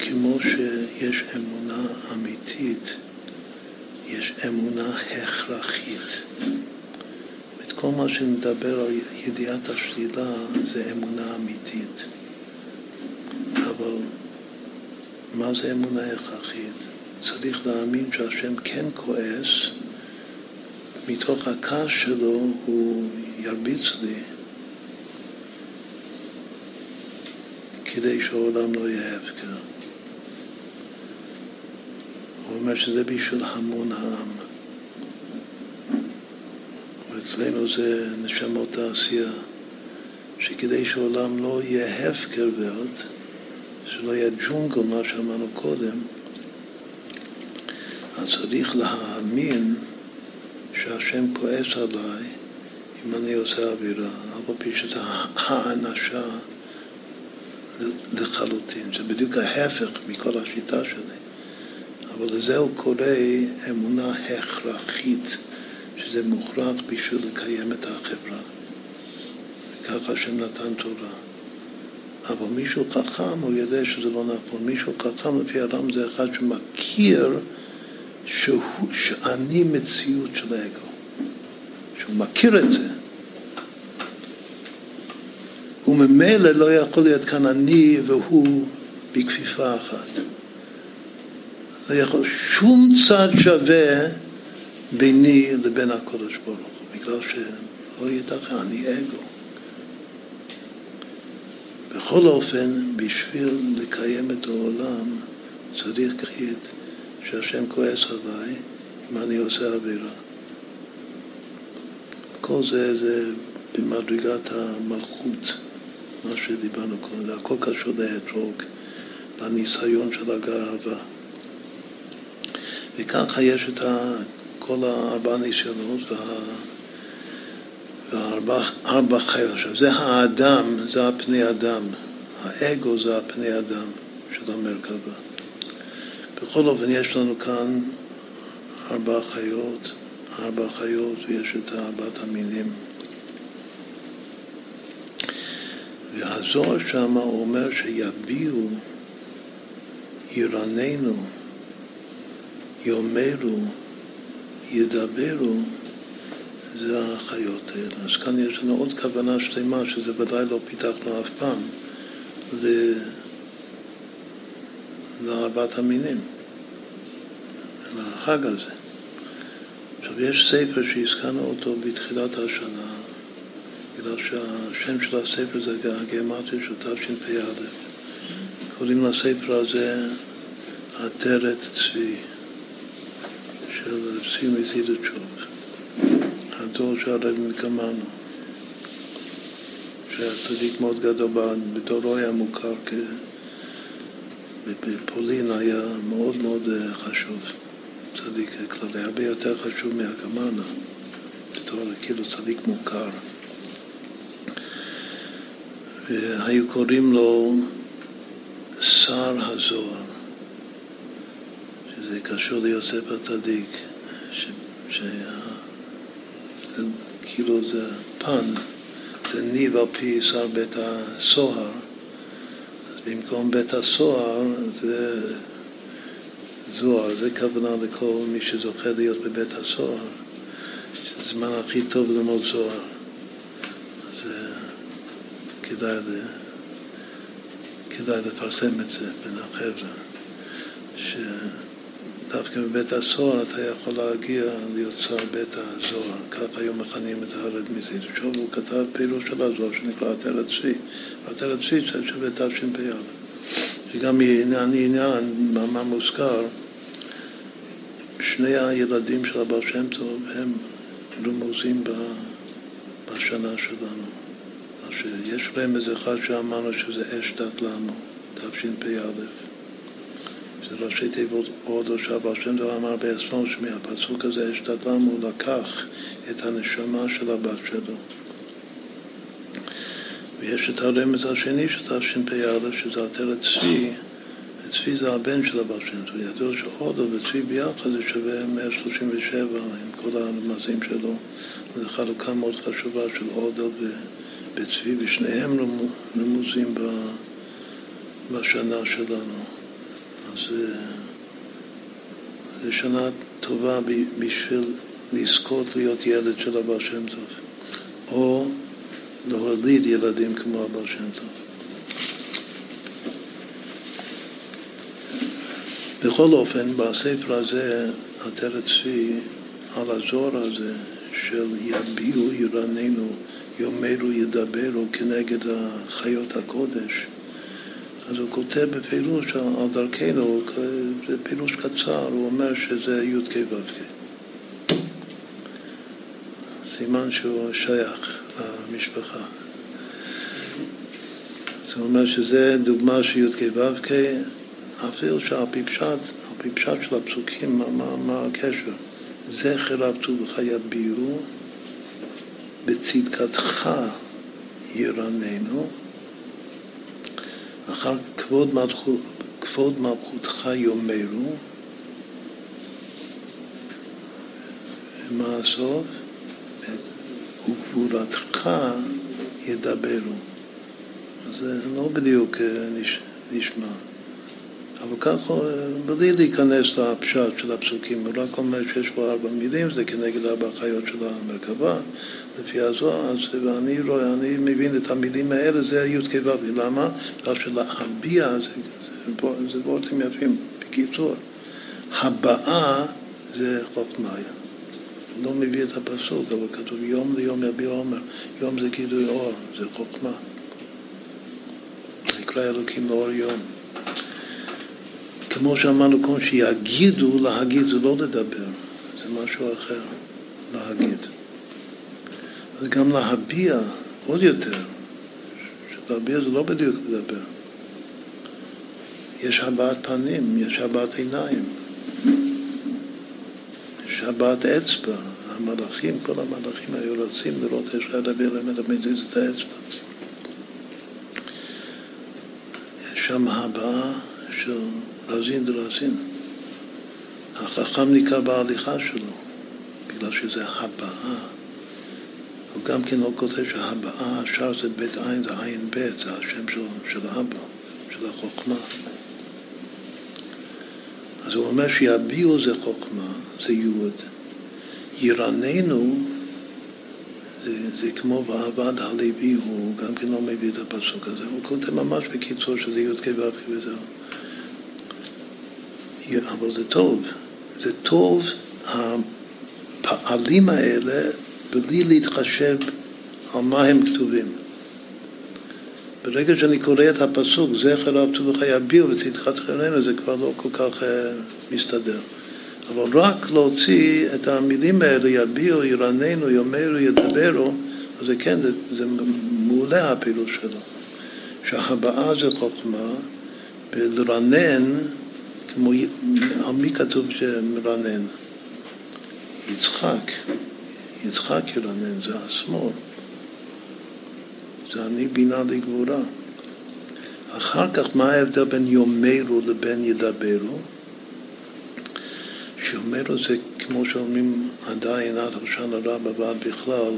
שכמו שיש אמונה אמיתית, יש אמונה הכרחית. את כל מה שמדבר על ידיעת השלילה זה אמונה אמיתית. אבל מה זה אמונה הכרחית? צריך להאמין שהשם כן כועס, מתוך הכעס שלו הוא ירביץ לי כדי שהעולם לא יהיה הפקר. הוא אומר שזה בשביל המון העם. ואצלנו זה נשמות העשייה, שכדי שהעולם לא יהיה הפקר ועוד, שלא יהיה ג'ונגל, מה שאמרנו קודם, אז צריך להאמין שהשם כועס עליי אם אני עושה עבירה, אף על פי שזה האנשה לחלוטין. זה בדיוק ההפך מכל השיטה שלי. אבל לזה הוא קורא אמונה הכרחית, שזה מוכרח בשביל לקיים את החברה. וככה השם נתן תורה. אבל מישהו חכם, הוא יודע שזה לא נכון. מישהו חכם, לפי הרם, זה אחד שמכיר שהוא, שאני מציאות של האגו. שהוא מכיר את זה. וממילא לא יכול להיות כאן אני והוא בכפיפה אחת. לא יכול שום צד שווה ביני לבין הקודש ברוך הוא, בגלל שלא ייתכן, אני אגו. בכל אופן, בשביל לקיים את העולם צריך כחית שהשם כועס עליי אם אני עושה עבירה. כל זה זה במדרגת המלכות, מה שדיברנו קודם, הכל קשור לאתרוג, לניסיון של הגאווה. וככה יש את כל הארבע ניסיונות וה... וארבע חיות. עכשיו, זה האדם, זה הפני אדם. האגו זה הפני אדם של המרכבה. בכל אופן, יש לנו כאן ארבע חיות, ארבע חיות, ויש את ארבעת המינים. והזוהר שם אומר שיביעו, ירננו, יאמרו, ידברו, זה החיות האלה. אז כאן יש לנו עוד כוונה שלמה, שזה ודאי לא פיתחנו אף פעם, לארבעת המינים, לחג הזה. עכשיו, יש ספר שהזכרנו אותו בתחילת השנה, בגלל שהשם של הספר זה הגרמטיה של תשפ"א. קוראים לספר הזה עטרת צבי, של צבי מזידצ'וב. הדור שהרב מקמנו, שהיה צדיק מאוד גדול, בדורו היה מוכר כ... בפולין היה מאוד מאוד אה, חשוב, צדיק כללי, הרבה יותר חשוב מהגמרנה, בתור כאילו צדיק מוכר. והיו קוראים לו שר הזוהר, שזה קשור ליוסף הצדיק, ש... ש... זה, כאילו זה פן, זה ניב על פי שר בית הסוהר, אז במקום בית הסוהר זה זוהר, זה כוונה לכל מי שזוכה להיות בבית הסוהר, שזה הזמן הכי טוב ללמוד זוהר. אז כדאי, כדאי לפרסם את זה בין החבר'ה. דווקא בבית הסוהר אתה יכול להגיע להיות שר בית הזוהר, כך היו מכנים את הרב מזיד. שוב הוא כתב פירוש של הזוהר שנקרא עטרת צבי. עטרת צבי זה תשפ"א. שגם עניין עניין, מה מוזכר, שני הילדים של הבעל שם טוב הם רמוזים בשנה שלנו. שיש רמז אחד שאמרנו שזה אש דת לנו, תשפ"א. זה ראשי תיבות הודו שהבעל שם דבר אמר בעצמו שמהפסוק הזה השתדלם הוא לקח את הנשמה של הבת שלו. ויש את הרמז השני של תשפ"א שזה עטרת צבי, צבי זה הבן של הבת שם טוב, ידוע שהודו וצבי ביחד זה שווה 137 עם כל הרמזים שלו, זו חלוקה מאוד חשובה של הודו וצבי, ושניהם רמוזים בשנה שלנו. אז זו שנה טובה בשביל לזכות להיות ילד של הבעל שם טוב, או להוליד ילדים כמו הבעל שם טוב. בכל אופן, בספר הזה, עטרת צבי, על הזוהר הזה של יביעו ירננו, יאמרו ידברו כנגד חיות הקודש, אז הוא כותב בפירוש על דרכנו, זה פירוש קצר, הוא אומר שזה י"ק ו"ק. סימן שהוא שייך למשפחה. זה אומר שזה דוגמה של י"ק ו"ק, אפילו שעל פי פשט, על פי פשט של הפסוקים, מה, מה, מה הקשר? זכר אב טובך יביעו, בצדקתך ירננו, אחר כבוד, מלכות, כבוד מלכותך יאמרו, ומה הסוף? וגבורתך ידברו. אז זה לא בדיוק אה, נשמע. אבל ככה, בלי להיכנס לפשט של הפסוקים, הוא רק אומר שיש פה ארבע מילים, זה כנגד ארבע חיות של המרכבה, לפי הזוהר, אז ואני רואה, אני מבין את המילים האלה, זה י"ק ו"ו. למה? בגלל שלהביע זה, זה, זה וורטים יפים. בקיצור, הבאה זה. הוא לא מביא את הפסוק, אבל כתוב יום ליום יביע עומר. יום זה גילוי אור, זה חוכמה. נקרא אלוקים לאור יום. כמו שאמרנו קודם, שיגידו, להגיד זה לא לדבר, זה משהו אחר, להגיד. אז גם להביע עוד יותר, שלהביע זה לא בדיוק לדבר. יש הבעת פנים, יש הבעת עיניים, יש הבעת אצבע. המלאכים, כל המלאכים היו רוצים לראות איך שהרבי אלמד מזיז את האצבע. יש שם הבעה של רזין דרזין. החכם ניכר בהליכה שלו, בגלל שזה הבעה. הוא גם כן לא כותב שהבעה, השאר זה בית עין, זה עין בית, זה השם של, של האבא, של החוכמה. אז הוא אומר שיביעו זה חוכמה, זה יוד. ירננו זה, זה כמו ועבד הלוי, הוא גם כן לא מביא את הפסוק הזה, הוא כותב ממש בקיצור שזה י"ק ו"ק וזהו. אבל זה טוב, זה טוב הפעלים האלה בלי להתחשב על מה הם כתובים. ברגע שאני קורא את הפסוק, זכר רב טובך יביעו חיינו, זה כבר לא כל כך uh, מסתדר. אבל רק להוציא את המילים האלה, יביעו, ירננו, יאמרו, ידברו, אז זה כן, זה, זה מעולה הפעילות שלו. שהבאה זה חוכמה, ולרנן, כמו, על מי כתוב שמרנן? יצחק, יצחק ירנן, זה השמאל. זה אני בינה לגבורה. אחר כך, מה ההבדל בין יאמרו לבין ידברו? שיאמרו זה כמו שאומרים עדיין עד ראשון הרע בבעד בכלל,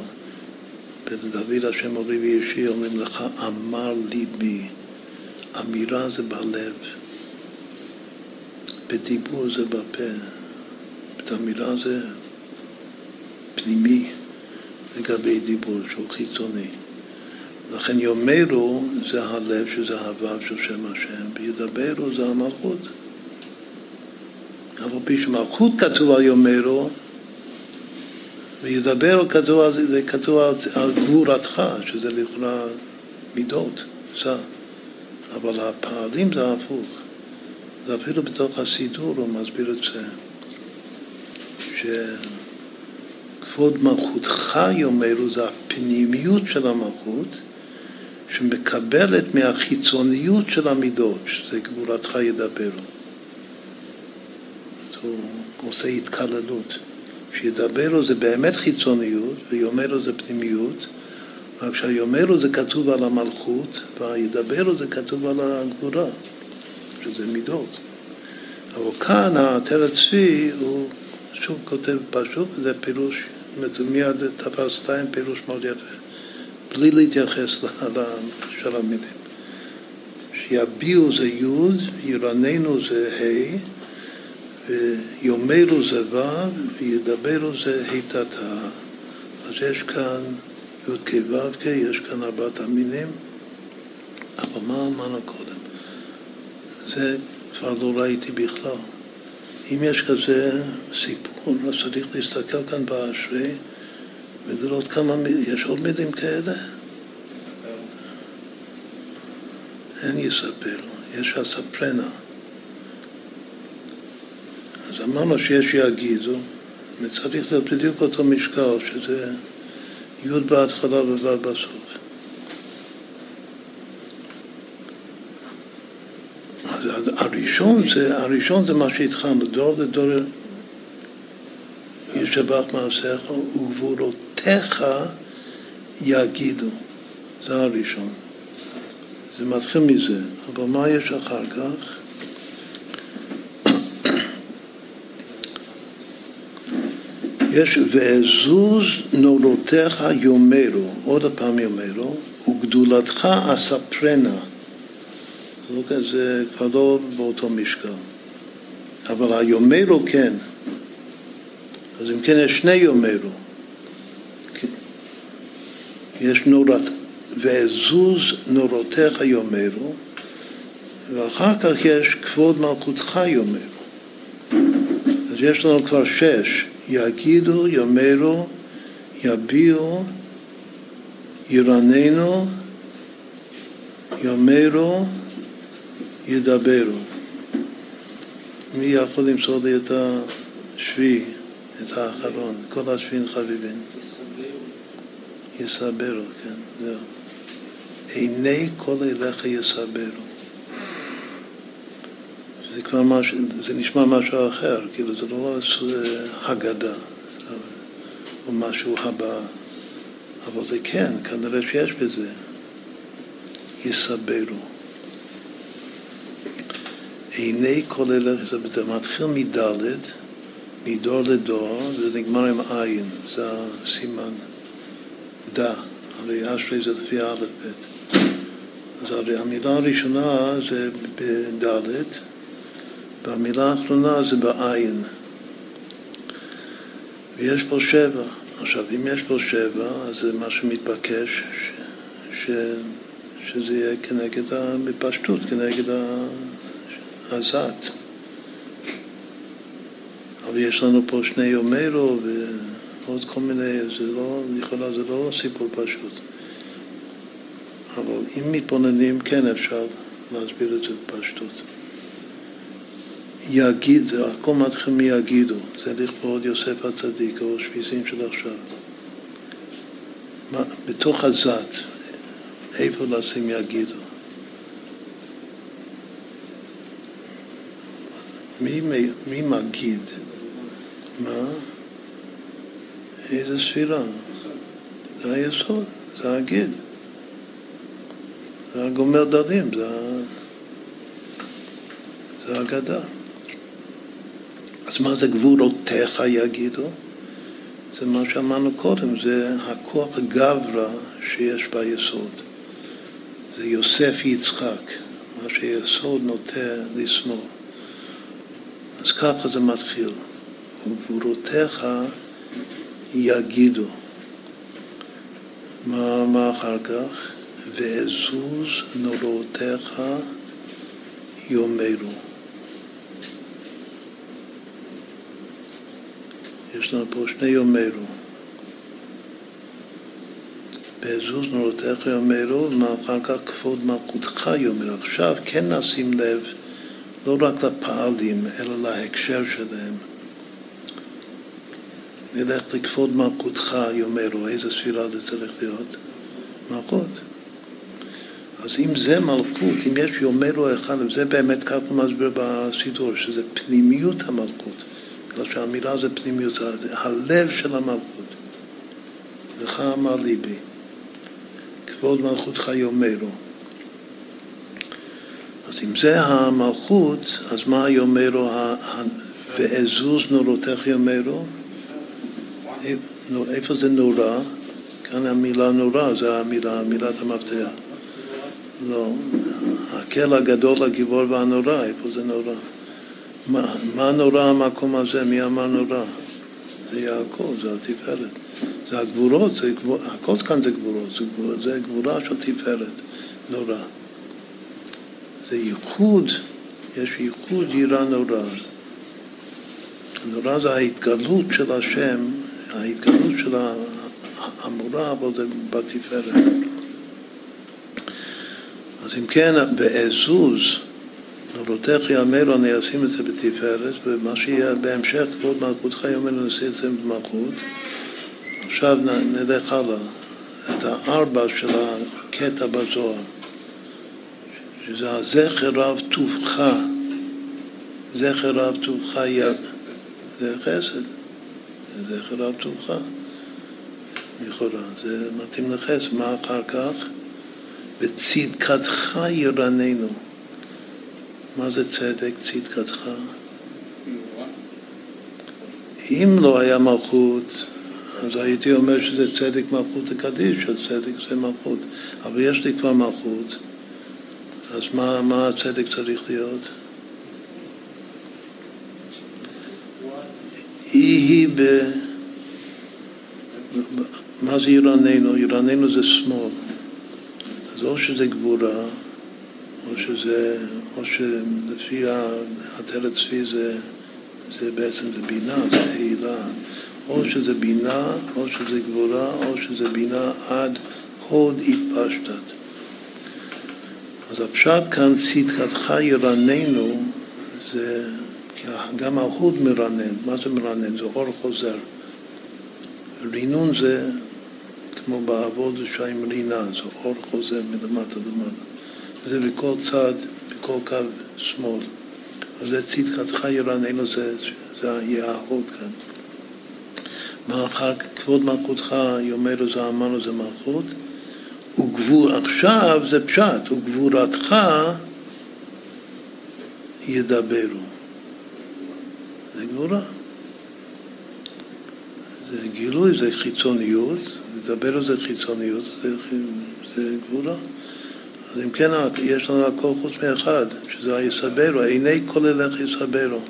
בדוד השם אורי וישי אומרים לך אמר ליבי, אמירה זה בלב, בדיבור זה בפה, אמירה זה פנימי לגבי דיבור שהוא חיצוני. לכן יאמרו זה הלב שזה הוו של שם השם, וידברו זה המלכות. אף על פי שמלכות כתוב על יאמרו, וידבר כתוב על זה, כתוב על, גבורתך, שזה לכאורה מידות, זה. אבל הפעלים זה הפוך. זה אפילו בתוך הסידור הוא מסביר את זה, שכבוד מלכותך יאמרו זה הפנימיות של המלכות, שמקבלת מהחיצוניות של המידות, שזה גבורתך ידברו. הוא עושה התקללות. שידברו זה באמת חיצוניות, ויאמרו זה פנימיות, רק שהיאמרו זה כתוב על המלכות, והידברו זה כתוב על הגבורה, שזה מידות. אבל כאן העטרת צבי, הוא שוב כותב פשוט, וזה פירוש, זאת אומרת, מיד תפס שתיים פירוש מאוד יפה. בלי להתייחס לשאר המילים. שיביעו זה י', ירננו זה ה', ויאמרו זה ו', וידברו זה היטתה. אז יש כאן י"ק ו"ק, יש כאן ארבעת המינים, אבל מה אמרנו קודם? זה כבר לא ראיתי בכלל. אם יש כזה סיפור, אז צריך להסתכל כאן באשרי ולראות כמה, יש עוד מילים כאלה? אין יספרו, יש הספרנה. אז אמרנו שיש יגידו, וצריך להיות בדיוק אותו משקל, שזה י' בהתחלה וו' בסוף. הראשון זה, הראשון זה מה שהתחלנו, דור לדור ישבח מעשיך וגבורותיך יגידו. זה הראשון. זה מתחיל מזה, אבל מה יש אחר כך? יש ואזוז נורותיך יאמרו, עוד פעם יאמרו, וגדולתך אספרנה. זה כבר לא באותו משקל. אבל היאמרו כן. אז אם כן יש שני יאמרו. יש נורת, ואזוז נורותיך יאמרו, ואחר כך יש כבוד מלכותך יאמרו. אז יש לנו כבר שש. יגידו, יאמרו, יביעו, ירננו, יאמרו, ידברו. מי יכול למסור לי את השביעי, את האחרון? כל השביעים חביבין. יסברו, כן, זהו. עיני כל אליך יסברו. זה כבר משהו, זה נשמע משהו אחר, כאילו זה לא הגדה או משהו הבא, אבל זה כן, כנראה שיש בזה. יסברו. עיני כל אלה, זה מתחיל מדלת, מדור לדור, וזה נגמר עם עין, זה הסימן דה, הרי אשרי זה לפי א' ב'. אז הרי המילה הראשונה זה בדלת, והמילה האחרונה זה בעין. ויש פה שבע. עכשיו, אם יש פה שבע, אז זה מה שמתבקש, ש, ש, שזה יהיה כנגד, בפשטות, כנגד הזת. אבל יש לנו פה שני יומרו ועוד כל מיני, זה לא, לכאורה זה לא סיפור פשוט. אבל אם מתבוננים, כן אפשר להסביר את זה בפשטות. יגיד, זה הכל מתחיל מיגידו, זה לכבוד יוסף הצדיק, או שפיסים של עכשיו. בתוך הזת, איפה לשים יגידו. מי, מי מגיד? מה? איזה ספירה? זה היסוד, זה הגיד. זה הגומר דרים, זה, זה הגדה. אז מה זה גבורותיך יגידו? זה מה שאמרנו קודם, זה הכוח הגברא שיש ביסוד. זה יוסף יצחק, מה שיסוד נוטה לשמאל. אז ככה זה מתחיל. וגבורותיך יגידו. מה, מה אחר כך? ואזוז נורותיך יאמרו. יש לנו פה שני יאמרו. בעזוז נורותיך יאמרו, ואחר כך כבוד מלכותך יאמרו. עכשיו כן נשים לב לא רק לפעלים, אלא להקשר שלהם. נלך לכבוד מלכותך יאמרו, איזה ספירה זה צריך להיות? מלכות. אז אם זה מלכות, אם יש יאמרו אחד, וזה באמת כך הוא מסביר בסידור, שזה פנימיות המלכות. בגלל שהמילה זה פנימיות, זה הלב של המלכות. לך אמר ליבי, כבוד מלכותך יאמרו. אז אם זה המלכות, אז מה יאמרו, ואזוז נורותיך יאמרו? איפה זה נורא? כאן המילה נורא, זה המילה, מילת המפתח. לא, הקל הגדול, הגיבור והנורא, איפה זה נורא? מה, מה נורא המקום הזה? מי אמר נורא? זה יעקב, זה התפארת. זה הגבורות, זה גבור, הכל כאן זה גבורות, זה, גבור, זה גבורה של תפארת, נורא. זה ייחוד, יש ייחוד יראה נורא. נורא זה ההתגלות של השם, ההתגלות של המורה, אבל זה בתפארת. אז אם כן, בעזוז, נורותיך יאמרו, אני אשים את זה בתפארת, ומה שיהיה בהמשך, כבוד מלכותך יאמר, נשיא את זה במלכות. עכשיו נלך הלאה, את הארבע של הקטע בזוהר, שזה הזכר רב טובך, זכר רב טובך יד, זה חסד, זכר רב טובך, לכאורה, זה מתאים לחסד, מה אחר כך? וצדקתך ירננו. מה זה צדק, צדקתך? אם לא היה מלכות, אז הייתי אומר שזה צדק מלכות הקדיש, שצדק זה מלכות. אבל יש לי כבר מלכות, אז מה, מה הצדק צריך להיות? היא ב... מה זה ירננו? ירננו זה שמאל. אז או שזה גבורה, או שזה, או שלפי התרת צבי זה, זה בעצם זה בינה, זה העילה, או שזה בינה, או שזה גבורה, או שזה בינה עד הוד התפשטת. אז הפשט כאן, צדקתך ירננו, זה גם ההוד מרנן. מה זה מרנן? זה אור חוזר. רינון זה כמו בעבוד שיים רינה, זה אור חוזר מלמטה למטה. זה בכל צד, בכל קו שמאל. אז זה צדקתך ירננו, זה, זה יהיה ההוד כאן. מאחר כבוד מלכותך, יאמרו זה אמרנו זה מלכות, וגבור, עכשיו זה פשט, וגבורתך ידברו. זה גבורה. זה גילוי, זה חיצוניות, לדבר זה חיצוניות, זה, זה גבולה. אז אם כן, יש לנו הכל חוץ מאחד, שזה היסברו, עיני כל אליך יסברו.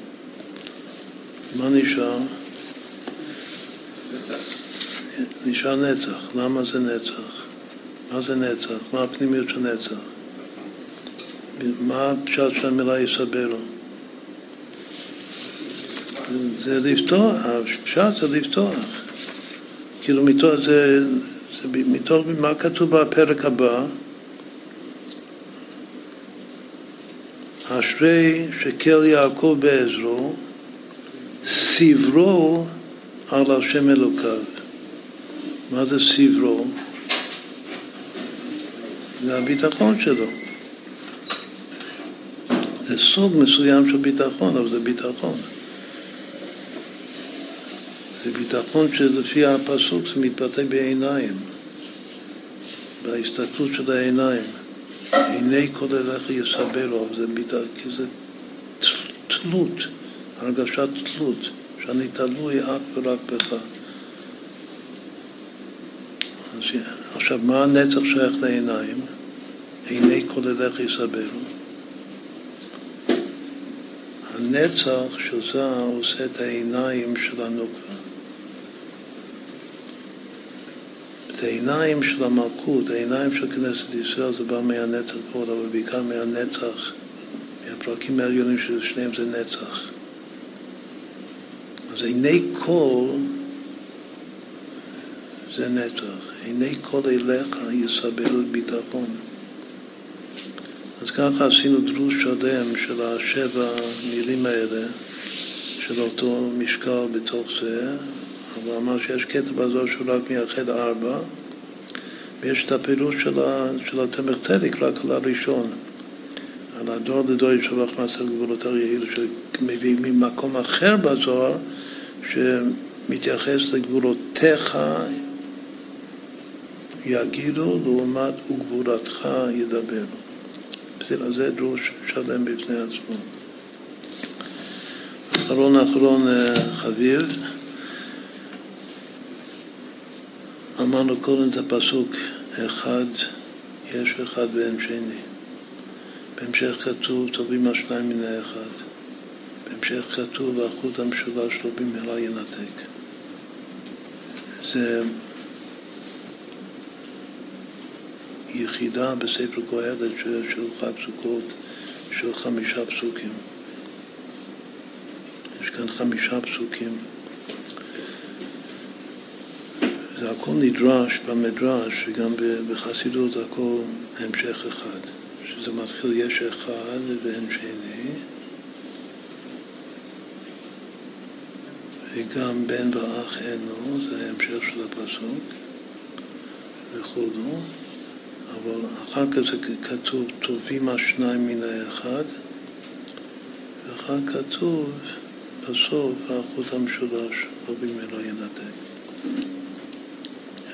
מה נשאר? נשאר נצח. למה זה נצח? מה זה נצח? מה הפנימיות של נצח? מה הפשט של המילה יסברו? זה לפתוח, הפשט זה לפתוח. כאילו מתוך זה, זה מתוך מה כתוב בפרק הבא? אשרי שקל יעקב בעזרו, סברו על השם אלוקיו. מה זה סברו? זה הביטחון שלו. זה סוג מסוים של ביטחון, אבל זה ביטחון. זה ביטחון שלפי הפסוק זה מתבטא בעיניים, בהסתכלות של העיניים. עיני כל אליך יסבלו, זה, ביטחון, זה תלות, הרגשת תלות, שאני תלוי אך ורק בך. עכשיו, מה הנצח שייך לעיניים? כל אליך יסבלו. הנצח שזה עושה את העיניים של הנוקבה. את העיניים של המלכות, העיניים של כנסת ישראל, זה בא מהנצח פה, אבל בעיקר מהנצח, מהפרקים העליונים ששניהם זה נצח. אז עיני כל זה נצח. עיני כל אליך יסבלו ביטחון. אז ככה עשינו דרוש שלם של השבע מילים האלה, של אותו משקל בתוך זה, אבל אמר שיש קטע בזו שהוא רק מייחד ארבע, ויש את הפירוש של, של התמך צדק רק על הראשון, על הדור לדור ישבח מעשר גבולות יעיל, שמביא ממקום אחר בזוהר, שמתייחס לגבולותיך יגידו לעומת וגבורתך ידברו. בסדר, זה דרוש שלם בפני עצמו. אחרון אחרון אה, חביב, אמרנו קודם את הפסוק אחד יש אחד ואין שני. בהמשך כתוב טובים השניים מן האחד. בהמשך כתוב החוט המשולש לא במהרה ינתק. זה יחידה בספר קהלת של, של חג סוכות של חמישה פסוקים. יש כאן חמישה פסוקים. זה הכל נדרש במדרש וגם בחסידות הכל המשך אחד. שזה מתחיל יש אחד ואין שני וגם בן ואח אין לו, זה ההמשך של הפסוק וכו'. אבל אחר כך זה כתוב טובים השניים מן האחד, ואחר כתוב בסוף האחוז המשולש, לא במילא ינתק.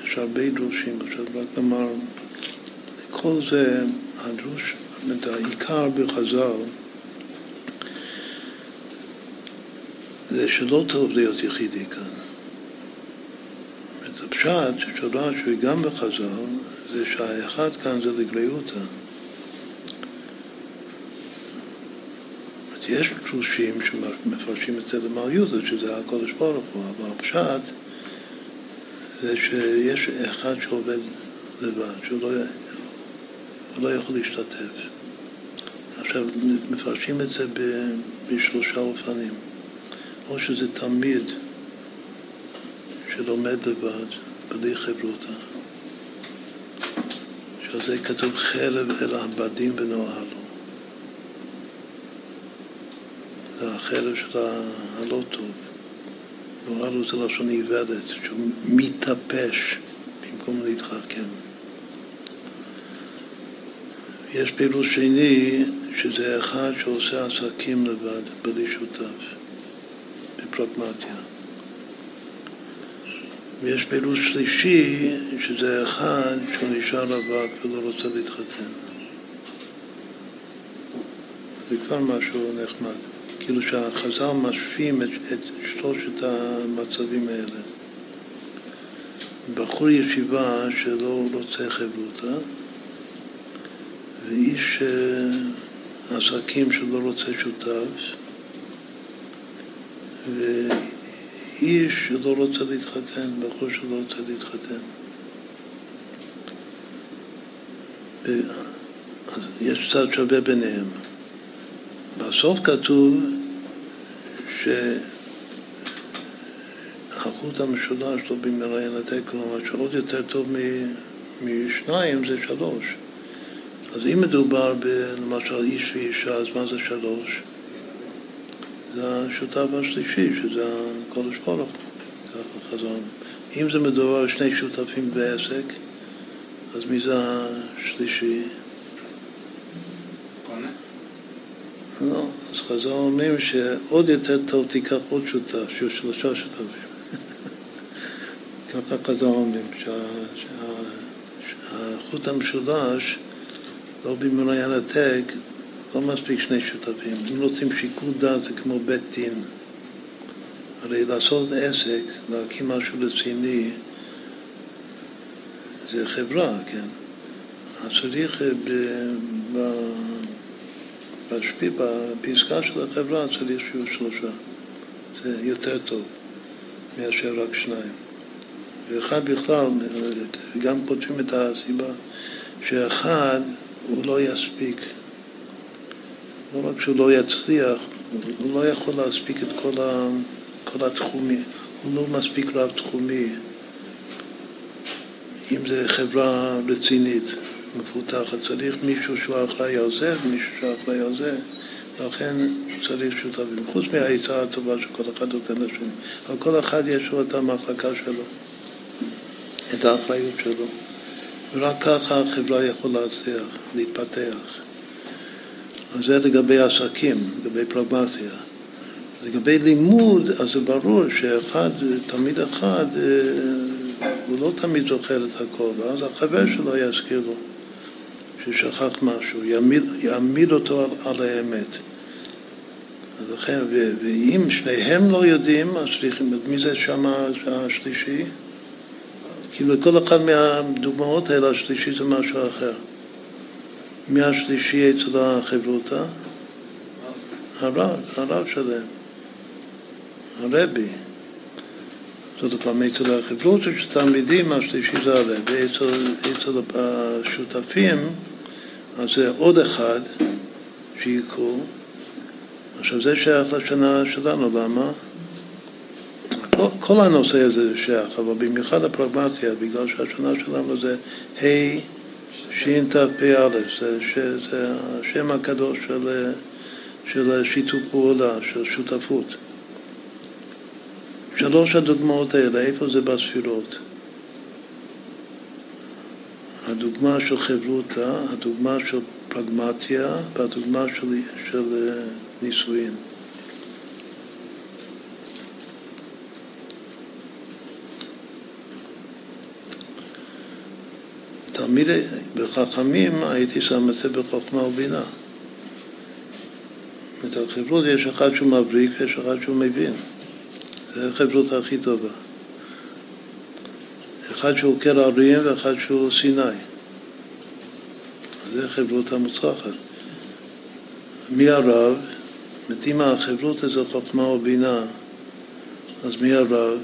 יש הרבה דרושים, עכשיו רק נאמר, כל זה, הדרוש, העיקר בחז"ל זה שלא טוב להיות יחידי כאן. את הפשט שרש"י וגם בחז"ל זה שהאחד כאן זה לגריותא. יש תלושים שמפרשים את זה למעיותא, שזה הקודש ברוך הוא, אבל הפשט זה שיש אחד שעובד לבד, שהוא לא, לא יכול להשתתף. עכשיו, מפרשים את זה בשלושה אופנים. או שזה תלמיד שלומד לבד, בלי חברותא. שעל זה כתוב חרב אל העבדים ונועלו. זה החרב של הלא טוב. נועלו זה לשון איוולת, שהוא מתאפש במקום להתחכם. יש פעילות שני, שזה אחד שעושה עסקים לבד, בלי שותף, בפרקמטיה. ויש פירוש שלישי, שזה אחד שהוא נשאר רווק ולא רוצה להתחתן. זה כבר משהו נחמד. כאילו שהחז"ל משווים את, את שלושת המצבים האלה. בחור ישיבה שלא רוצה חברותה, ואיש אה, עסקים שלא רוצה שותף, ו... איש שלא רוצה להתחתן, בחור שלא רוצה להתחתן. אז יש קצת שווה ביניהם. בסוף כתוב שהחוט המשולש לא במהרה ינתק, כלומר שעוד יותר טוב משניים זה שלוש. אז אם מדובר למשל איש ואישה, אז מה זה שלוש? זה השותף השלישי, שזה הקודש ברוך ככה חזרנו. אם זה מדובר על שני שותפים בעסק, אז מי זה השלישי? לא, אז חז"ל אומרים שעוד יותר טוב תיקח עוד שותף, שיהיו שלושה שותפים. ככה חז"ל אומרים, שהחוט המשולש לא במילוי הנתק, לא מספיק שני שותפים. אם רוצים שיקול דעת זה כמו בית דין. הרי לעשות עסק, להקים משהו רציני, זה חברה, כן? אז צריך להשפיע בפסקה של החברה צריך שיהיו שלושה. זה יותר טוב מאשר רק שניים. ואחד בכלל, גם פותחים את הסיבה שאחד הוא לא יספיק. לא רק שהוא לא יצליח, הוא לא יכול להספיק את כל, ה, כל התחומים, הוא לא מספיק רב-תחומי. אם זו חברה רצינית, מפותחת, צריך מישהו שהוא אחראי על זה ומישהו שהוא אחראי על זה, ולכן צריך שותפים. חוץ מהעצה הטובה שכל אחד נותן לשני, אבל כל אחד יש לו את המחלקה שלו, את האחריות שלו. ורק ככה החברה יכולה להצליח, להתפתח. אז זה לגבי עסקים, לגבי פרגמטיה. לגבי לימוד, אז זה ברור שאחד, תלמיד אחד, אה, הוא לא תמיד זוכר את הכל, ואז החבר שלו יזכיר לו ששכח משהו, יעמיד, יעמיד אותו על, על האמת. אז לכן, ו, ואם שניהם לא יודעים, אז צריכים, מי זה שם השלישי? כאילו כל אחד מהדוגמאות האלה, השלישי זה משהו אחר. מי השלישי אצל החברותא? הרב, הרב שלהם, הרבי. זאת אומרת, אצל החברות של תלמידים השלישי זה הרבי, אצל, אצל השותפים אז זה עוד אחד שיקרו. עכשיו זה שייך לשנה שלנו, למה? כל, הנושא הזה שייך, אבל במיוחד הפרגמטיה, בגלל שהשנה שלנו זה ה' שת"פא, זה, השם הקדוש של, של שיתוף פעולה, של שותפות. שלוש הדוגמאות האלה, איפה זה בספירות? הדוגמה של חברותא, הדוגמה של פרגמטיה והדוגמה של, של אה, נישואין. תמיד בחכמים הייתי שם את זה בחוכמה ובינה. את החברות יש אחד שהוא מבריק ויש אחד שהוא מבין. זה החברות הכי טובה. אחד שהוא קר הרים ואחד שהוא סיני. זה חברות המוצלחת. מי הרב? אם החברות הזו חוכמה או בינה, אז מי הרב?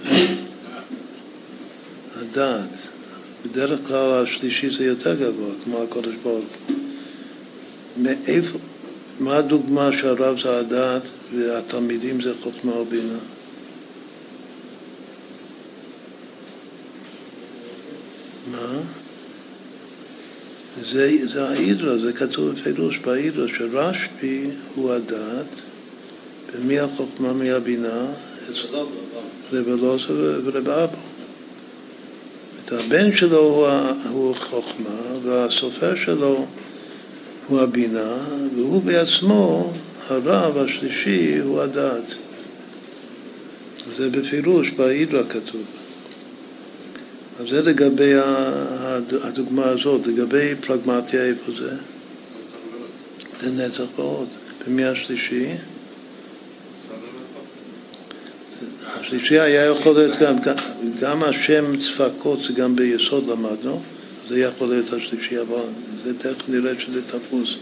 הדעת. בדרך כלל השלישי זה יותר גבוה, כמו הקודש ברוך מאיפה, מה הדוגמה שהרב זה הדעת והתלמידים זה חוכמה או בינה? מה? זה, זה ההידרה, זה כתוב בפירוש בהידרה, שרשב"י הוא הדעת, ומי החוכמה מהבינה? רב אלעזר ורב אבו. הבן שלו הוא, הוא חוכמה, והסופר שלו הוא הבינה, והוא בעצמו, הרב השלישי, הוא הדעת. זה בפירוש, בהידרה כתוב. אז זה לגבי הדוגמה הזאת. לגבי פרגמטיה, איפה זה? זה נצח ועוד. במי השלישי? השלישי היה יכול להיות גם, גם השם צפקות זה גם ביסוד למדנו, זה יכול להיות השלישי, אבל זה תכף נראה שזה תפוס.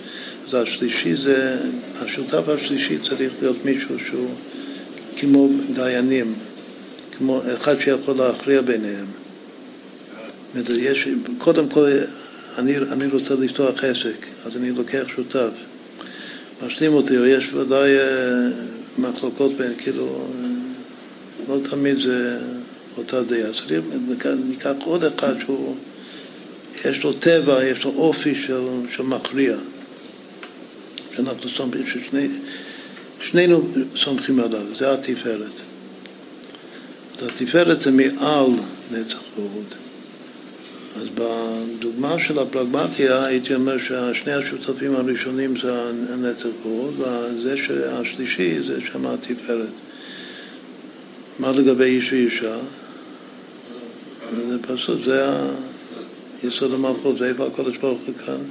אז השלישי זה, השותף השלישי צריך להיות מישהו שהוא כמו דיינים, כמו אחד שיכול להכריע ביניהם. יש, קודם כל, אני, אני רוצה לפתוח עסק, אז אני לוקח שותף. משלים אותי, או יש ודאי אה, מחלוקות בין, כאילו, לא תמיד זה אותה דעה. אז ניקח עוד אחד שהוא, יש לו טבע, יש לו אופי של, של מכריע. שאנחנו סומכים, ששני, שנינו סומכים עליו, זה התפארת. התפארת זה מעל נצח והוד. אז בדוגמה של הפרגמטיה הייתי אומר ששני השותפים הראשונים זה הנצח פה, וזה השלישי זה שם התפארת. מה לגבי איש ואישה? זה פשוט, זה יסוד המלכות, זה איפה הקודש ברוך הוא כאן.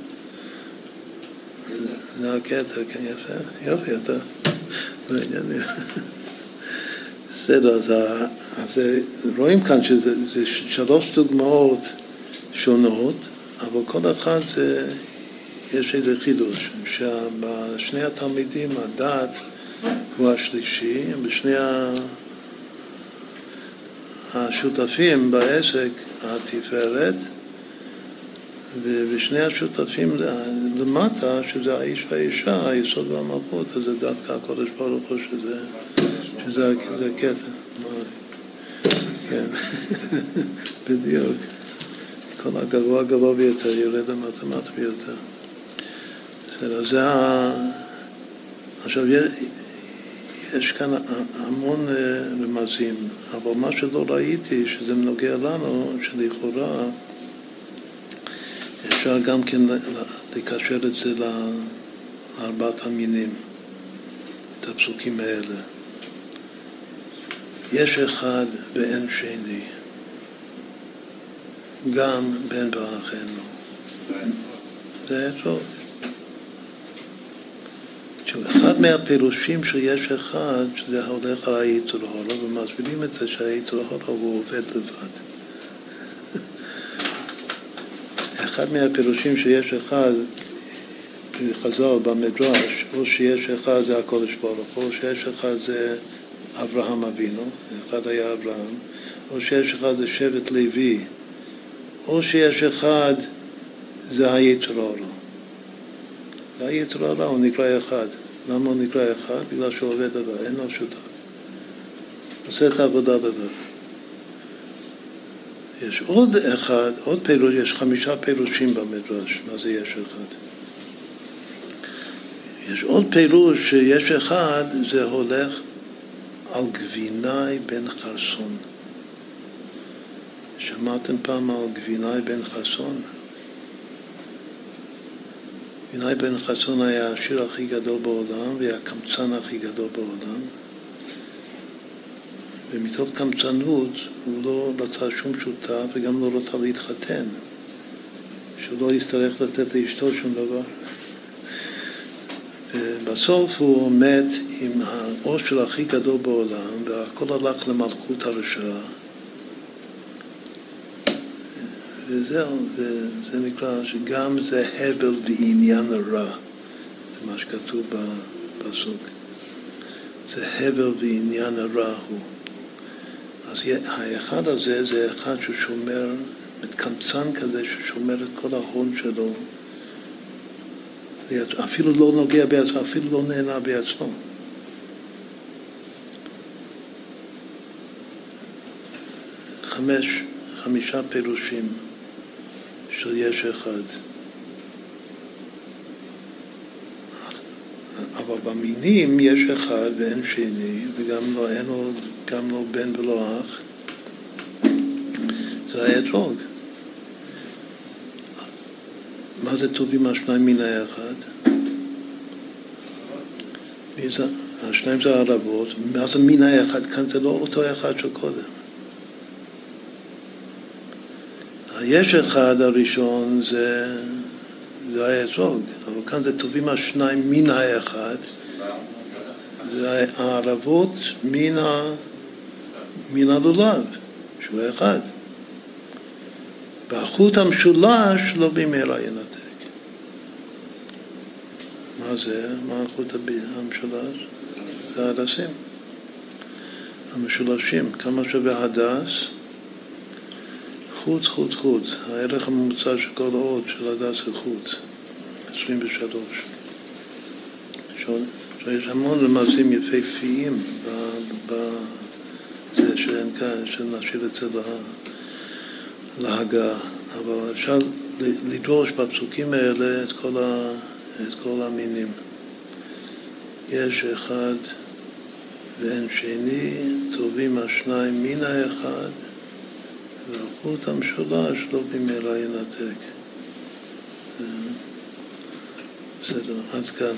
זה הקטע, כן, יפה, יופי, אתה בעניינים. בסדר, אז, רואים כאן שזה שלוש דוגמאות שונות, אבל כל אחד זה, יש איזה חידוש, שבשני התלמידים הדת הוא השלישי, בשני השותפים בעסק התפארת, ובשני השותפים למטה, שזה האיש והאישה, היסוד והמלכות, אז זה דווקא הקודש ברוך הוא, שזה, שזה, שזה קטע. כן, בדיוק. כל הגבוה גבוה ביותר יורד למטה ביותר. בסדר, זה ה... עכשיו, יש כאן המון אה, רמזים, אבל מה שלא ראיתי, שזה נוגע לנו, שלכאורה אפשר גם כן לקשר את זה לארבעת המינים, את הפסוקים האלה. יש אחד ואין שני. גם בן ברכנו. זה טוב. אחד מהפירושים שיש אחד, שזה הולך על היצר הורו, ומסבירים את זה שהיצר הורו הוא עובד לבד. אחד מהפירושים שיש אחד, חז"ל במדרש, או שיש אחד זה הקודש ברוך הוא, או שיש אחד זה אברהם אבינו, אחד היה אברהם, או שיש אחד זה שבט לוי, או שיש אחד, זה היצר הרע. היצר הרע, הוא נקרא אחד. למה הוא נקרא אחד? בגלל שהוא עובד לבד, אין לו שותף. עושה את העבודה לבד. יש עוד אחד, עוד פירוש, יש חמישה פירושים במדרש, מה זה יש אחד. יש עוד פירוש שיש אחד, זה הולך על גבינאי בן חרסון. שמעתם פעם על גבינאי בן חסון? גבינאי בן חסון היה השיר הכי גדול בעולם והקמצן הכי גדול בעולם. ומתוך קמצנות הוא לא רצה שום שותף וגם לא רצה להתחתן. שהוא לא יצטרך לתת לאשתו שום דבר. ובסוף הוא מת עם העושר הכי גדול בעולם והכל הלך למלכות הרשעה וזהו, וזה נקרא שגם זה הבל בעניין הרע, זה מה שכתוב בפסוק. זה הבל בעניין הרע הוא. אז האחד הזה זה אחד ששומר, מתקמצן כזה ששומר את כל ההון שלו, אפילו לא נוגע בעצמו, אפילו לא נהנה בעצמו. חמש, חמישה פירושים. של יש אחד. אבל במינים יש אחד ואין שני, וגם לא, אין לו, גם לא בן ולא אח. זה האתרוג. מה זה טובים השניים מן האחד? השניים זה הערבות, מה זה מן האחד? כאן זה לא אותו אחד של קודם. היש אחד הראשון זה, זה האתרוג, אבל כאן זה טובים השניים מן האחד, זה הערבות מן, ה, מן הלולב, שהוא אחד. והחוט המשולש לא במהרה ינתק. מה זה? מה החוט המשולש? זה הדסים. המשולשים. כמה שווה הדס? חוץ, חוץ, חוץ. הערך הממוצע של כל האות של הדס זה חוץ, 23. יש המון רמזים יפהפיים בזה שאין כאן, שנשאיר את זה להגה, אבל אפשר לדרוש בפסוקים האלה את כל, ה, את כל המינים. יש אחד ואין שני, טובים השניים מן האחד והחוט המשולש לא במילא ינתק. בסדר, עד כאן.